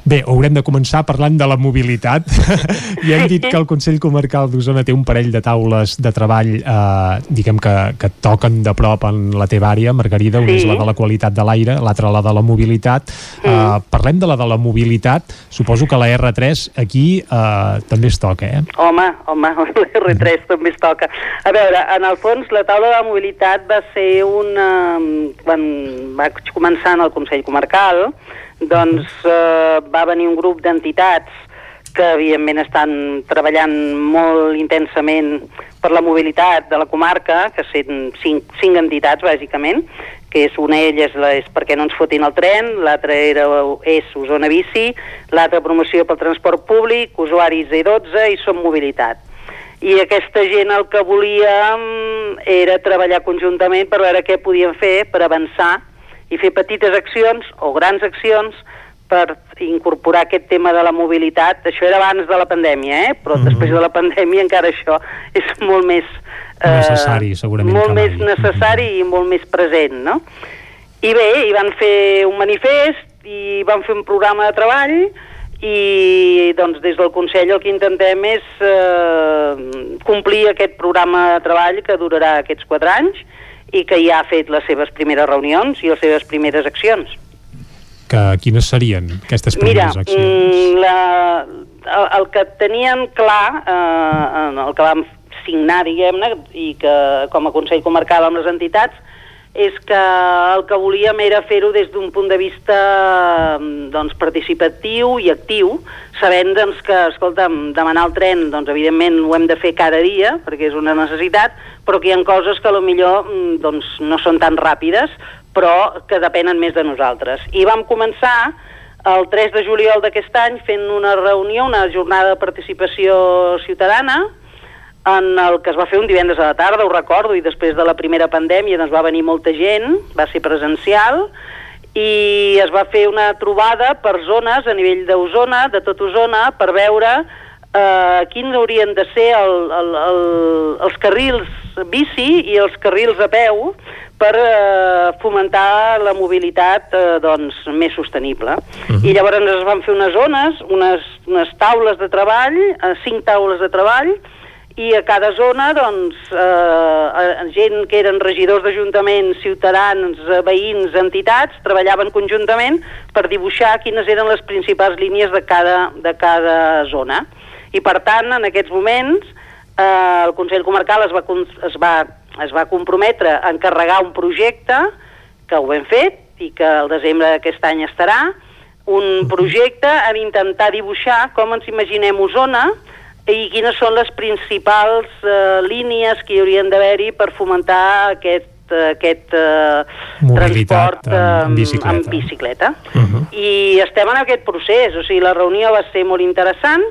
Bé, haurem de començar parlant de la mobilitat. ja hem dit que el Consell Comarcal d'Osona té un parell de taules de treball eh, diguem que, que toquen de prop en la teva àrea, Margarida, una Sí. és la de la qualitat de l'aire, l'altra la de la mobilitat. Eh, parlem de la de la mobilitat. Suposo que la R3 aquí eh, també es toca, eh? Home, home, l'R3 també es toca. A veure, en el fons, la taula de mobilitat va ser una... Quan vaig començar en el Consell Comarcal, doncs eh, va venir un grup d'entitats que evidentment estan treballant molt intensament per la mobilitat de la comarca, que són cinc, cinc entitats, bàsicament, que és una d'elles és, perquè no ens fotin el tren, l'altra era és Osona Bici, l'altra promoció pel transport públic, usuaris E12 i Som Mobilitat. I aquesta gent el que volia mm, era treballar conjuntament per veure què podien fer per avançar i fer petites accions o grans accions per incorporar aquest tema de la mobilitat. Això era abans de la pandèmia, eh? però Mhm. després de la pandèmia encara això és molt més... eh, Necessari, segurament Molt més mai. necessari i molt més present, no? I bé, hi van fer un manifest i van fer un programa de treball i doncs des del Consell el que intentem és eh, complir aquest programa de treball que durarà aquests quatre anys i que ja ha fet les seves primeres reunions i les seves primeres accions. Que, quines serien aquestes Mira, primeres accions? mm, la, el, el que tenien clar, eh, el que vam signar, diguem-ne, i que com a Consell Comarcal amb les entitats, és que el que volíem era fer-ho des d'un punt de vista mm, doncs, participatiu i actiu, sabent doncs, que, escolta'm, demanar el tren, doncs, evidentment ho hem de fer cada dia, perquè és una necessitat, però que hi ha coses que millor mm, doncs, no són tan ràpides, però que depenen més de nosaltres. I vam començar el 3 de juliol d'aquest any fent una reunió, una jornada de participació ciutadana, en el que es va fer un divendres a la tarda, ho recordo, i després de la primera pandèmia doncs va venir molta gent, va ser presencial, i es va fer una trobada per zones a nivell d'Osona, de tot Osona, per veure eh, quins haurien de ser el, el, el, els carrils bici i els carrils a peu per eh, fomentar la mobilitat eh, doncs, més sostenible. Uh -huh. I llavors es van fer unes zones, unes, unes taules de treball, eh, cinc taules de treball, i a cada zona, doncs, eh, gent que eren regidors d'ajuntaments, ciutadans, eh, veïns, entitats, treballaven conjuntament per dibuixar quines eren les principals línies de cada, de cada zona. I, per tant, en aquests moments, eh, el Consell Comarcal es va, es, va, es va comprometre a encarregar un projecte, que ho hem fet, i que el desembre d'aquest any estarà, un projecte en intentar dibuixar com ens imaginem Osona, i quines són les principals eh, línies que hi haurien d'haver-hi per fomentar aquest aquest eh, Mobilitat transport eh, en bicicleta. en bicicleta. Uh -huh. I estem en aquest procés, o sigui, la reunió va ser molt interessant,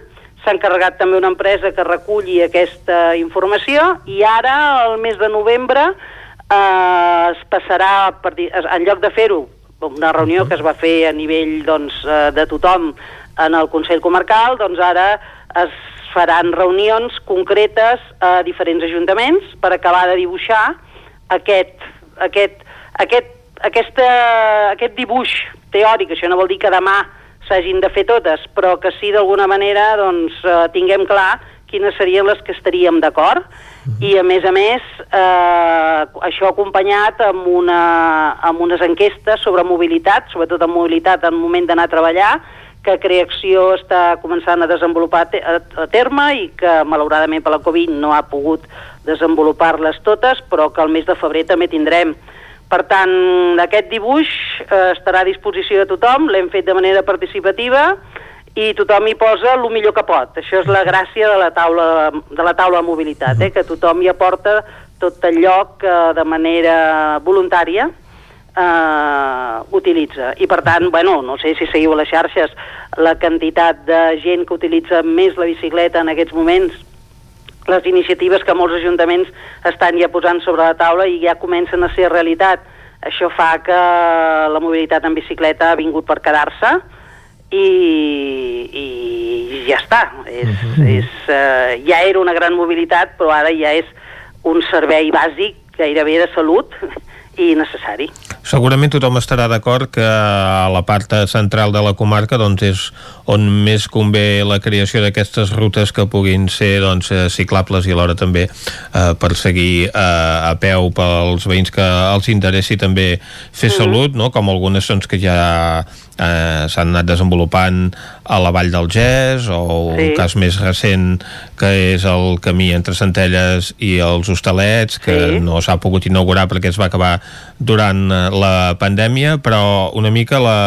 s'ha encarregat també una empresa que reculli aquesta informació i ara, el mes de novembre, eh, es passarà, per dir, en lloc de fer-ho, una reunió que es va fer a nivell doncs, eh, de tothom en el Consell Comarcal, doncs ara es faran reunions concretes a diferents ajuntaments per acabar de dibuixar aquest, aquest, aquest, aquesta, aquest dibuix teòric. Això no vol dir que demà s'hagin de fer totes, però que sí d'alguna manera doncs, eh, tinguem clar quines serien les que estaríem d'acord i a més a més eh, això acompanyat amb, una, amb unes enquestes sobre mobilitat, sobretot en mobilitat en moment d'anar a treballar, que Creacció està començant a desenvolupar a, terme i que malauradament per la Covid no ha pogut desenvolupar-les totes, però que al mes de febrer també tindrem. Per tant, aquest dibuix eh, estarà a disposició de tothom, l'hem fet de manera participativa i tothom hi posa el millor que pot. Això és la gràcia de la taula de, la taula de mobilitat, eh? que tothom hi aporta tot allò que de manera voluntària eh, utilitza. I per tant, bueno, no sé si seguiu a les xarxes la quantitat de gent que utilitza més la bicicleta en aquests moments, les iniciatives que molts ajuntaments estan ja posant sobre la taula i ja comencen a ser realitat. Això fa que la mobilitat en bicicleta ha vingut per quedar-se i, i ja està. És, uh -huh. és, uh, ja era una gran mobilitat, però ara ja és un servei bàsic gairebé de salut i necessari. Segurament tothom estarà d'acord que a la part central de la comarca doncs, és on més convé la creació d'aquestes rutes que puguin ser doncs, eh, ciclables i alhora també eh, per seguir eh, a peu pels veïns que els interessi també fer mm. salut, no? com algunes doncs, que ja eh, s'han anat desenvolupant a la Vall del Gès o sí. un cas més recent que és el camí entre Centelles i els Hostalets que sí. no s'ha pogut inaugurar perquè es va acabar durant eh, la pandèmia però una mica la,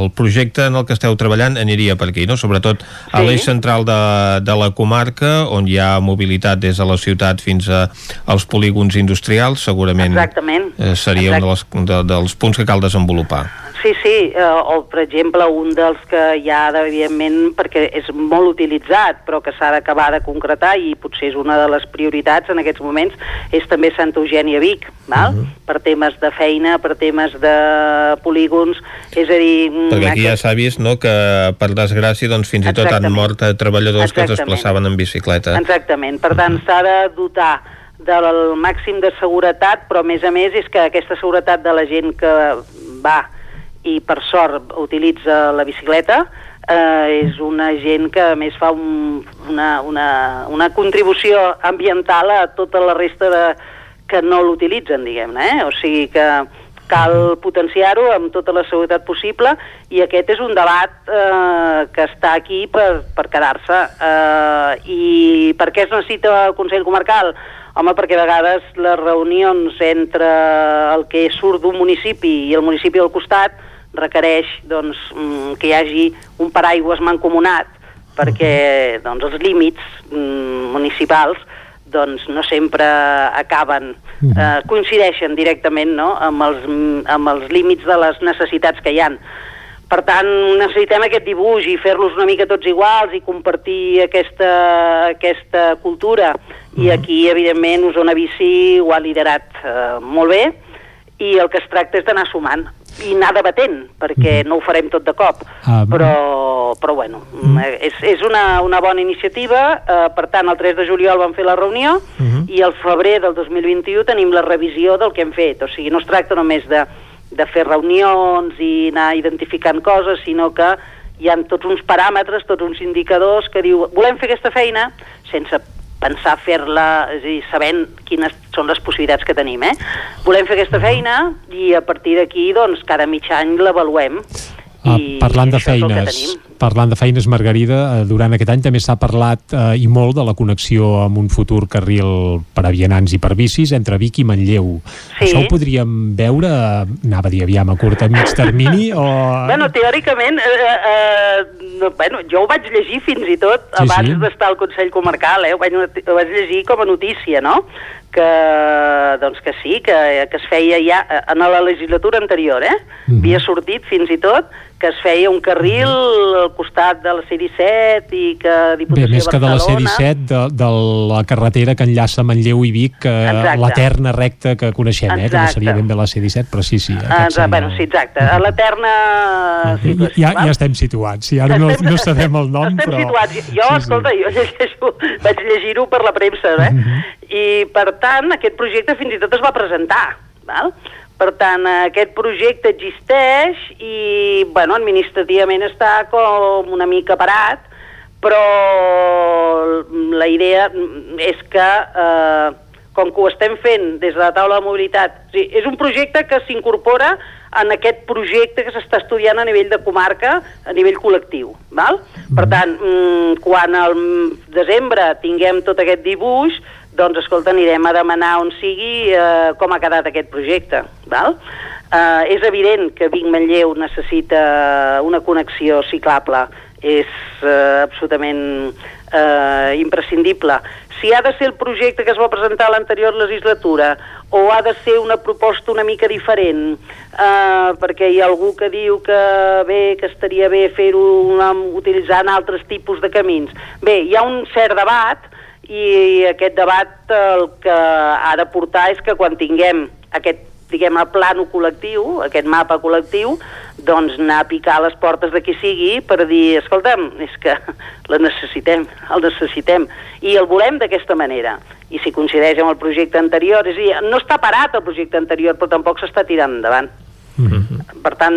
el projecte en el que esteu treballant aniria per aquí, no? sobretot sí. a l'eix central de, de la comarca on hi ha mobilitat des de la ciutat fins a, als polígons industrials segurament Exactament. Eh, seria Exacte. un dels, de, dels punts que cal desenvolupar Sí, sí, eh, o per exemple un dels que hi ha, evidentment, perquè és molt utilitzat, però que s'ha d'acabar de concretar i potser és una de les prioritats en aquests moments, és també Santa Eugènia Vic, val? Uh mhm. -huh. per temes de feina, per temes de polígons, és a dir... Mm, perquè aquí ja s'ha vist no, que, per desgràcia, doncs, fins Exactament. i tot han mort treballadors Exactament. que es desplaçaven en bicicleta. Exactament, per tant, uh mhm. -huh. s'ha de dotar del màxim de seguretat, però a més a més és que aquesta seguretat de la gent que va i per sort utilitza la bicicleta eh, és una gent que a més fa un, una, una, una contribució ambiental a tota la resta de, que no l'utilitzen, diguem-ne, eh? O sigui que cal potenciar-ho amb tota la seguretat possible i aquest és un debat eh, que està aquí per, per quedar-se. Eh, I per què es necessita el Consell Comarcal? Home, perquè a vegades les reunions entre el que surt d'un municipi i el municipi del costat requereix doncs, mm, que hi hagi un paraigües mancomunat perquè doncs, els límits mm, municipals doncs no sempre acaben, eh, coincideixen directament no? amb, els, amb els límits de les necessitats que hi han. Per tant, necessitem aquest dibuix i fer-los una mica tots iguals i compartir aquesta, aquesta cultura. I aquí, evidentment, Osona Bici ho ha liderat eh, molt bé i el que es tracta és d'anar sumant i anar debatent, perquè no ho farem tot de cop. Ah, però, però bueno, és, és una, una bona iniciativa, eh, per tant, el 3 de juliol vam fer la reunió i al febrer del 2021 tenim la revisió del que hem fet. O sigui, no es tracta només de, de fer reunions i anar identificant coses, sinó que hi han tots uns paràmetres, tots uns indicadors que diu volem fer aquesta feina sense pensar fer-la, és a dir, sabent quines són les possibilitats que tenim, eh? Volem fer aquesta feina i a partir d'aquí, doncs, cada mig any l'avaluem. Ah, parlant de feines, parlant de feines, Margarida, eh, durant aquest any també s'ha parlat eh, i molt de la connexió amb un futur carril per a vianants i per bicis entre Vic i Manlleu. Sí. Això ho podríem veure, eh, anava a dir aviam, a curt a mig termini o... Bueno, teòricament, eh, eh, no, bueno, jo ho vaig llegir fins i tot Sí, abans sí. d'estar al Consell Comarcal, eh? ho, vaig, ho vaig llegir com a notícia, no? Que, doncs que sí, que, que es feia ja eh, en la legislatura anterior, eh? Mhm. Havia sortit fins i tot que es feia un carril al costat de la C-17 i que Bé, Diputació més que de la Barcelona... C-17, de, de la carretera que enllaça Manlleu i Vic, Exacte. l'eterna recta que coneixem, eh, que no seria Exacte. ben bé la C-17, però sí, sí. Aquest seria bueno, sí, exacte. A l'eterna situació. ja, ja estem situats. Sí, ara no, no sabem el nom, Estem però... situats. Jo, sí, escolta, jo llegeixo, vaig llegir-ho per la premsa, eh? Mhm. I, per tant, aquest projecte fins i tot es va presentar, val? Per tant, aquest projecte existeix i, bueno, administrativament està com una mica parat, però la idea és que, eh, com que ho estem fent des de la taula de mobilitat, o sigui, és un projecte que s'incorpora en aquest projecte que s'està estudiant a nivell de comarca, a nivell col·lectiu. Val? Per tant, mm, quan al desembre tinguem tot aquest dibuix, doncs, escolta, anirem a demanar on sigui eh, com ha quedat aquest projecte. Val? Eh, és evident que Vic-Manlleu necessita una connexió ciclable, és eh, absolutament eh, imprescindible. Si ha de ser el projecte que es va presentar a l'anterior legislatura o ha de ser una proposta una mica diferent, eh, perquè hi ha algú que diu que bé, que estaria bé fer-ho utilitzant altres tipus de camins. Bé, hi ha un cert debat i aquest debat el que ha de portar és que quan tinguem aquest diguem, el plano col·lectiu, aquest mapa col·lectiu, doncs anar a picar a les portes de qui sigui per dir, escolta'm, és que la necessitem, el necessitem, i el volem d'aquesta manera. I si coincideix amb el projecte anterior, és a dir, no està parat el projecte anterior, però tampoc s'està tirant endavant. Per tant,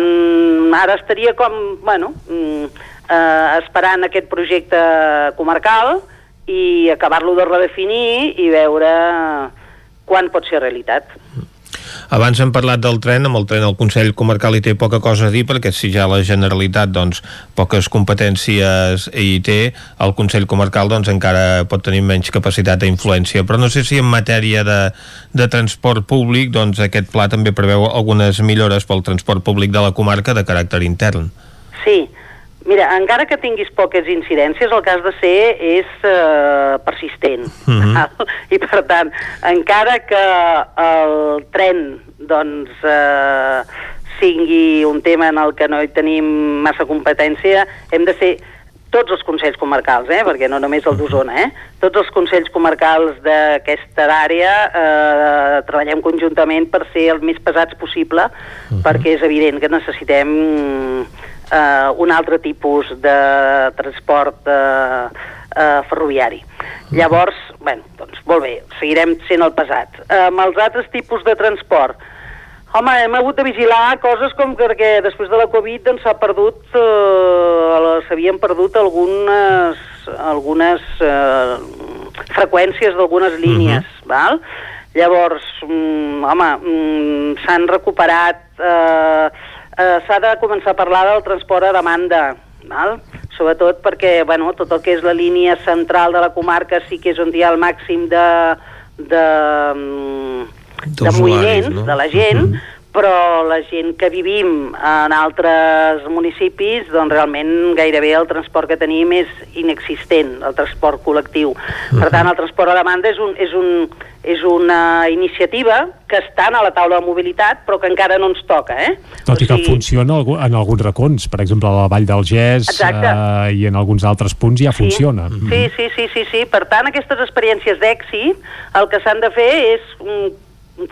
ara estaria com, bueno, mm, eh, esperant aquest projecte comarcal i acabar-lo de redefinir i veure quan pot ser realitat. Abans hem parlat del tren, amb el tren el Consell Comarcal hi té poca cosa a dir perquè si ja la Generalitat doncs, poques competències hi té, el Consell Comarcal doncs, encara pot tenir menys capacitat d'influència. Però no sé si en matèria de, de transport públic doncs, aquest pla també preveu algunes millores pel transport públic de la comarca de caràcter intern. Sí, mira, encara que tinguis poques incidències, el que has de ser és eh, persistent. Mhm. I per tant, encara que el tren doncs, eh, sigui un tema en el que no hi tenim massa competència, hem de ser tots els consells comarcals, eh? perquè no només el d'Osona, eh? tots els consells comarcals d'aquesta àrea eh, treballem conjuntament per ser el més pesats possible, perquè és evident que necessitem eh, un altre tipus de transport eh, eh, ferroviari. Llavors, bueno, doncs molt bé, seguirem sent el pesat. Eh, amb els altres tipus de transport, Home, hem hagut de vigilar coses com que perquè després de la Covid doncs s'ha perdut, eh, s'havien perdut algunes, algunes eh, freqüències d'algunes línies, uh -huh. val? Llavors, mm, home, mm, s'han recuperat, eh, eh, s'ha de començar a parlar del transport a demanda, val? sobretot perquè bueno, tot el que és la línia central de la comarca sí que és on hi ha el màxim de, de, mm, de moviments no? de la gent, uh -huh. Però la gent que vivim en altres municipis, doncs realment gairebé el transport que tenim és inexistent, el transport col·lectiu. Uh -huh. Per tant, el transport a demanda és, un, és, un, és una iniciativa que estan a la taula de mobilitat, però que encara no ens toca, eh? Tot i que funciona en alguns racons, per exemple, a la Vall del Gès eh, i en alguns altres punts ja sí. funciona. Sí, sí, sí, sí, sí. Per tant, aquestes experiències d'èxit, el que s'han de fer és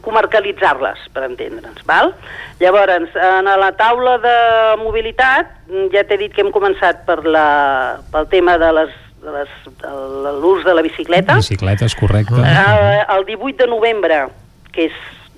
comarcalitzar-les, per entendre'ns, val? Llavors, en la taula de mobilitat, ja t'he dit que hem començat per la, pel tema de les de les, de l'ús de la bicicleta. Bicicletes, correcte. Eh, el 18 de novembre, que és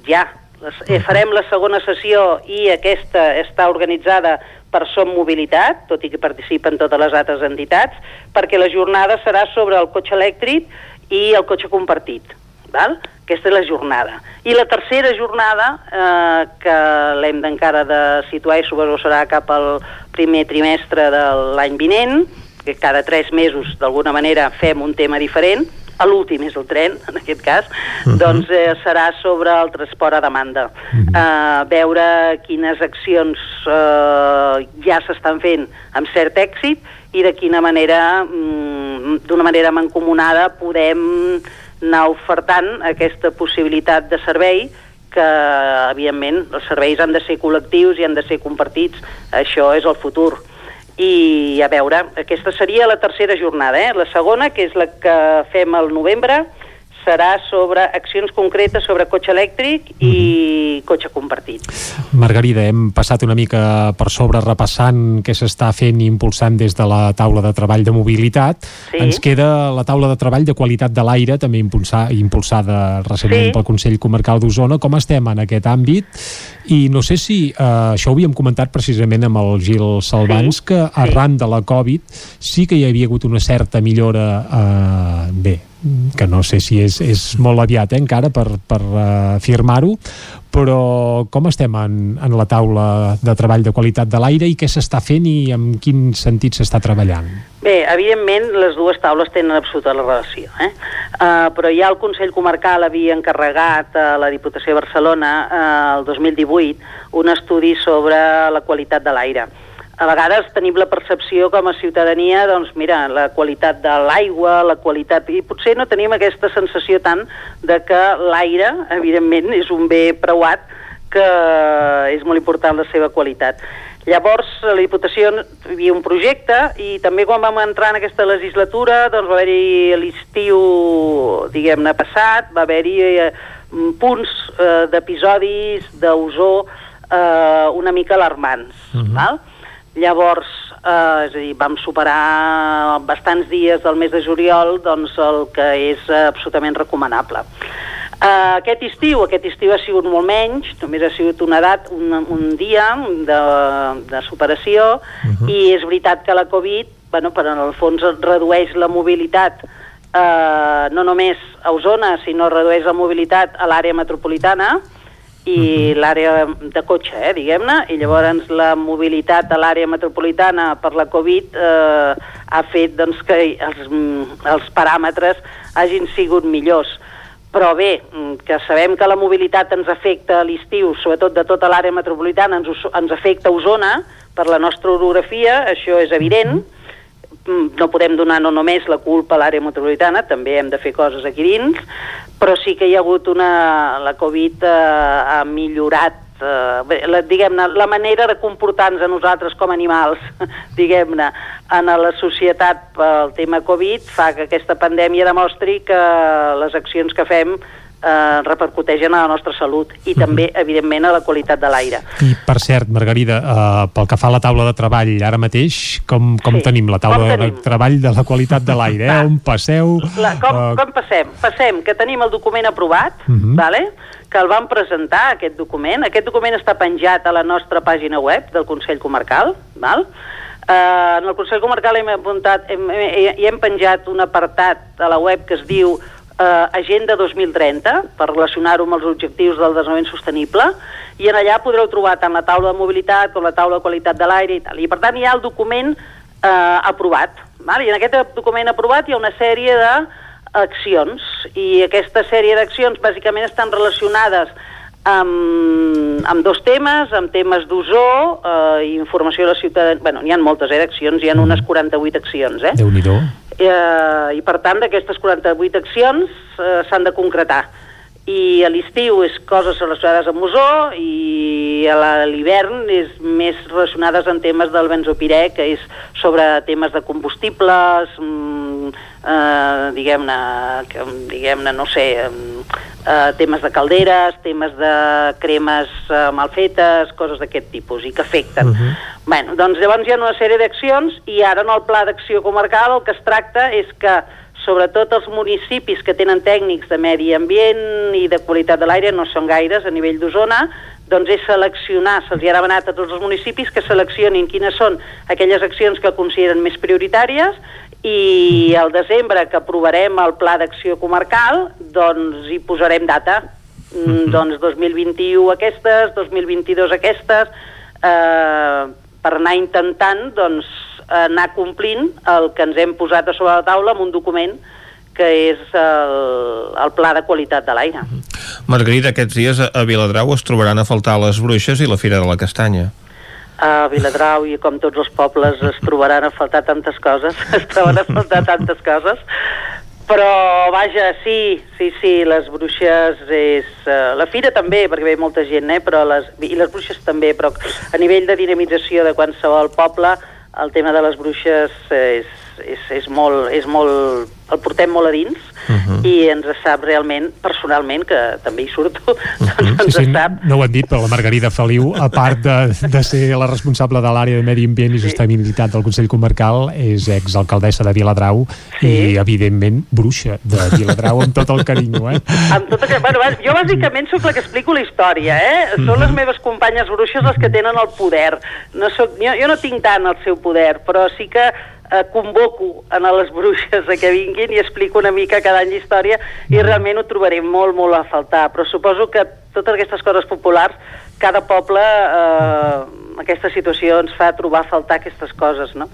ja, les, eh, farem la segona sessió i aquesta està organitzada per Som Mobilitat, tot i que participen totes les altres entitats, perquè la jornada serà sobre el cotxe elèctric i el cotxe compartit. Val? Aquesta és la jornada. I la tercera jornada, eh, que l'hem d'encara de situar i suposo serà cap al primer trimestre de l'any vinent, que cada tres mesos d'alguna manera fem un tema diferent, a l'últim és el tren, en aquest cas, uh -huh. doncs eh, serà sobre el transport a demanda. Uh -huh. eh, veure quines accions eh, ja s'estan fent amb cert èxit i de quina manera, mm, d'una manera mancomunada, podem anar ofertant aquesta possibilitat de servei que, evidentment, els serveis han de ser col·lectius i han de ser compartits. Això és el futur i a veure, aquesta seria la tercera jornada, eh? la segona, que és la que fem al novembre, serà sobre accions concretes sobre cotxe elèctric i mm -hmm. cotxe compartit. Margarida, hem passat una mica per sobre repassant què s'està fent i impulsant des de la taula de treball de mobilitat. Sí. Ens queda la taula de treball de qualitat de l'aire, també impulsar, impulsada recentment sí. pel Consell Comarcal d'Osona. Com estem en aquest àmbit? I no sé si, eh, això ho havíem comentat precisament amb el Gil Salvans, sí. que arran sí. de la Covid sí que hi havia hagut una certa millora, eh, bé, que no sé si és, és molt aviat eh, encara per, per uh, afirmar-ho, però com estem en, en la taula de treball de qualitat de l'aire i què s'està fent i en quin sentit s'està treballant? Bé, evidentment les dues taules tenen absoluta relació, eh? Uh, però ja el Consell Comarcal havia encarregat a la Diputació de Barcelona uh, el 2018 un estudi sobre la qualitat de l'aire a vegades tenim la percepció com a ciutadania, doncs mira, la qualitat de l'aigua, la qualitat... I potser no tenim aquesta sensació tant de que l'aire, evidentment, és un bé preuat que és molt important la seva qualitat. Llavors, a la Diputació hi havia un projecte i també quan vam entrar en aquesta legislatura doncs va haver-hi l'estiu, diguem-ne, passat, va haver-hi eh, punts eh, d'episodis d'ozó eh, una mica alarmants, uh -huh. val? Llavors, eh, és a dir, vam superar bastants dies del mes de juliol doncs el que és absolutament recomanable. Uh, aquest estiu, aquest estiu ha sigut molt menys, només ha sigut una edat, un, un dia de, de superació, uh -huh. i és veritat que la Covid, bueno, per en el fons redueix la mobilitat uh, no només a Osona, sinó redueix la mobilitat a l'àrea metropolitana, i uh -huh. l'àrea de cotxe, eh, diguem-ne, i llavors la mobilitat a l'àrea metropolitana per la Covid eh, ha fet doncs, que els, els paràmetres hagin sigut millors. Però bé, que sabem que la mobilitat ens afecta a l'estiu, sobretot de tota l'àrea metropolitana, ens, ens afecta a Osona, per la nostra orografia, això és evident, uh -huh no podem donar no només la culpa a l'àrea metropolitana, també hem de fer coses aquí dins, però sí que hi ha hagut una... la Covid eh, ha millorat eh, la, diguem-ne, la manera de comportar-nos a nosaltres com animals, diguem-ne, en la societat pel tema Covid fa que aquesta pandèmia demostri que les accions que fem eh, repercuteixen a la nostra salut i també, evidentment, a la qualitat de l'aire. I, per cert, Margarida, eh, pel que fa a la taula de treball, ara mateix, com, com Sí. tenim la taula de tenim? treball de la qualitat de l'aire? Eh? On passeu? La, com, Eh, com passem? Passem que tenim el document aprovat, Mhm. vale? que el vam presentar, aquest document. Aquest document està penjat a la nostra pàgina web del Consell Comarcal. Val? Eh, en el Consell Comarcal hem apuntat, hem, hem, hi hem penjat un apartat a la web que es diu eh, Agenda 2030, per relacionar-ho amb els objectius del desenvolupament sostenible, i en allà podreu trobar tant la taula de mobilitat com la taula de qualitat de l'aire i tal. I per tant hi ha el document eh, aprovat. Val? I en aquest document aprovat hi ha una sèrie de accions i aquesta sèrie d'accions bàsicament estan relacionades amb, amb dos temes, amb temes d'ozó eh, informació a la ciutadania. Bueno, n'hi ha moltes eh, d'accions, hi ha unes 48 accions, eh? Déu-n'hi-do. Eh, i per tant d'aquestes 48 accions eh, s'han de concretar i a l'estiu és coses relacionades amb ozó i a l'hivern és més relacionades amb temes del benzopirè que és sobre temes de combustibles mm, eh, diguem-ne diguem-ne, no sé eh, temes de calderes temes de cremes eh, mal fetes coses d'aquest tipus i que afecten. Bueno, doncs llavors hi ha una sèrie d'accions i ara en el pla d'acció comarcal el que es tracta és que sobretot els municipis que tenen tècnics de medi ambient i de qualitat de l'aire, no són gaires a nivell d'Osona, doncs és seleccionar, se'ls ha demanat a tots els municipis que seleccionin quines són aquelles accions que consideren més prioritàries i al desembre que aprovarem el pla d'acció comarcal, doncs hi posarem data. Mm, Doncs 2021 aquestes, 2022 aquestes, eh, per anar intentant doncs, anar complint el que ens hem posat a sobre la taula amb un document que és el, el pla de qualitat de l'aire. Margarida, aquests dies a a Viladrau es trobaran a faltar les bruixes i la Fira de la Castanya. A Viladrau i com tots els pobles es trobaran a faltar tantes coses, es troben a faltar tantes coses, però vaja, sí, sí, sí, les bruixes és... Uh, la fira també, perquè ve molta gent, eh, però les, i les bruixes també, però a nivell de dinamització de qualsevol poble, el tema de les bruixes és, és, és, molt, és molt... el portem molt a dins Mhm. i ens sap realment, personalment, que també hi surto, doncs Sí, ens sí, sap no ho hem dit, però la Margarida Feliu, a part de, de ser la responsable de l'àrea de Medi Ambient i Sostenibilitat del Consell Comarcal, és exalcaldessa de Viladrau sí. i, evidentment, bruixa de Viladrau amb tot el carinyo, eh? Amb tot aquest... bueno, jo bàsicament sóc la que explico la història, eh? Són les meves companyes bruixes les que tenen el poder. No soc, jo, jo no tinc tant el seu poder, però sí que eh, convoco a les bruixes a que vinguin i explico una mica cada any història i realment ho trobarem molt, molt a faltar. Però suposo que totes aquestes coses populars, cada poble, eh, aquesta situació ens fa trobar a faltar aquestes coses, no?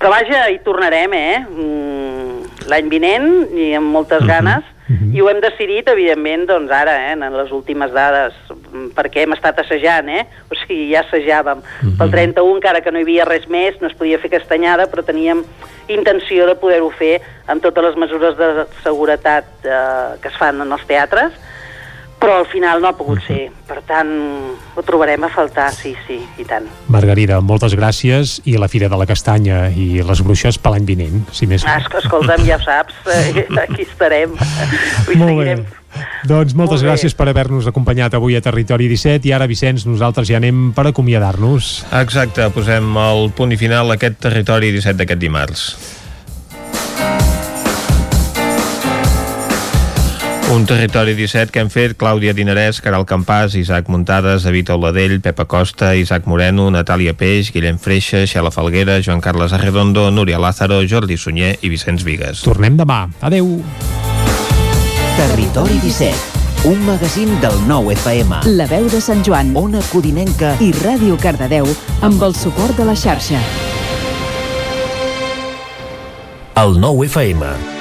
Però vaja, hi tornarem, eh? Mm, L'any vinent i amb moltes ganes i ho hem decidit, evidentment, doncs ara, eh, en les últimes dades, mm, perquè hem estat assajant, eh? O sigui, ja assajàvem. Pel 31, encara que no hi havia res més, no es podia fer castanyada, però teníem intenció de poder-ho fer amb totes les mesures de seguretat eh, que es fan en els teatres, però al final no ha pogut ser. Per tant, ho trobarem a faltar, sí, sí, i tant. Margarida, moltes gràcies i la Fira de la Castanya i les bruixes per l'any vinent, si més Ah, es- escolta'm, ja saps, eh, aquí estarem. Ho Molt seguirem. Doncs moltes Molt bé. gràcies per haver-nos acompanyat avui a Territori 17 i ara, Vicenç, nosaltres ja anem per acomiadar-nos. Exacte, posem el punt i final a aquest territori 17 d'aquest dimarts. Un territori 17 que hem fet Clàudia Dinarès, Caral Campàs, Isaac Muntades, David Oladell, Pepa Costa, Isaac Moreno, Natàlia Peix, Guillem Freixa, Xela Falguera, Joan Carles Arredondo, Núria Lázaro, Jordi Sunyer i Vicenç Vigues. Tornem demà. Adeu. Territori 17, un magazín del nou FM. La veu de Sant Joan, Ona Codinenca i Ràdio Cardedeu amb el suport de la xarxa. El nou FM.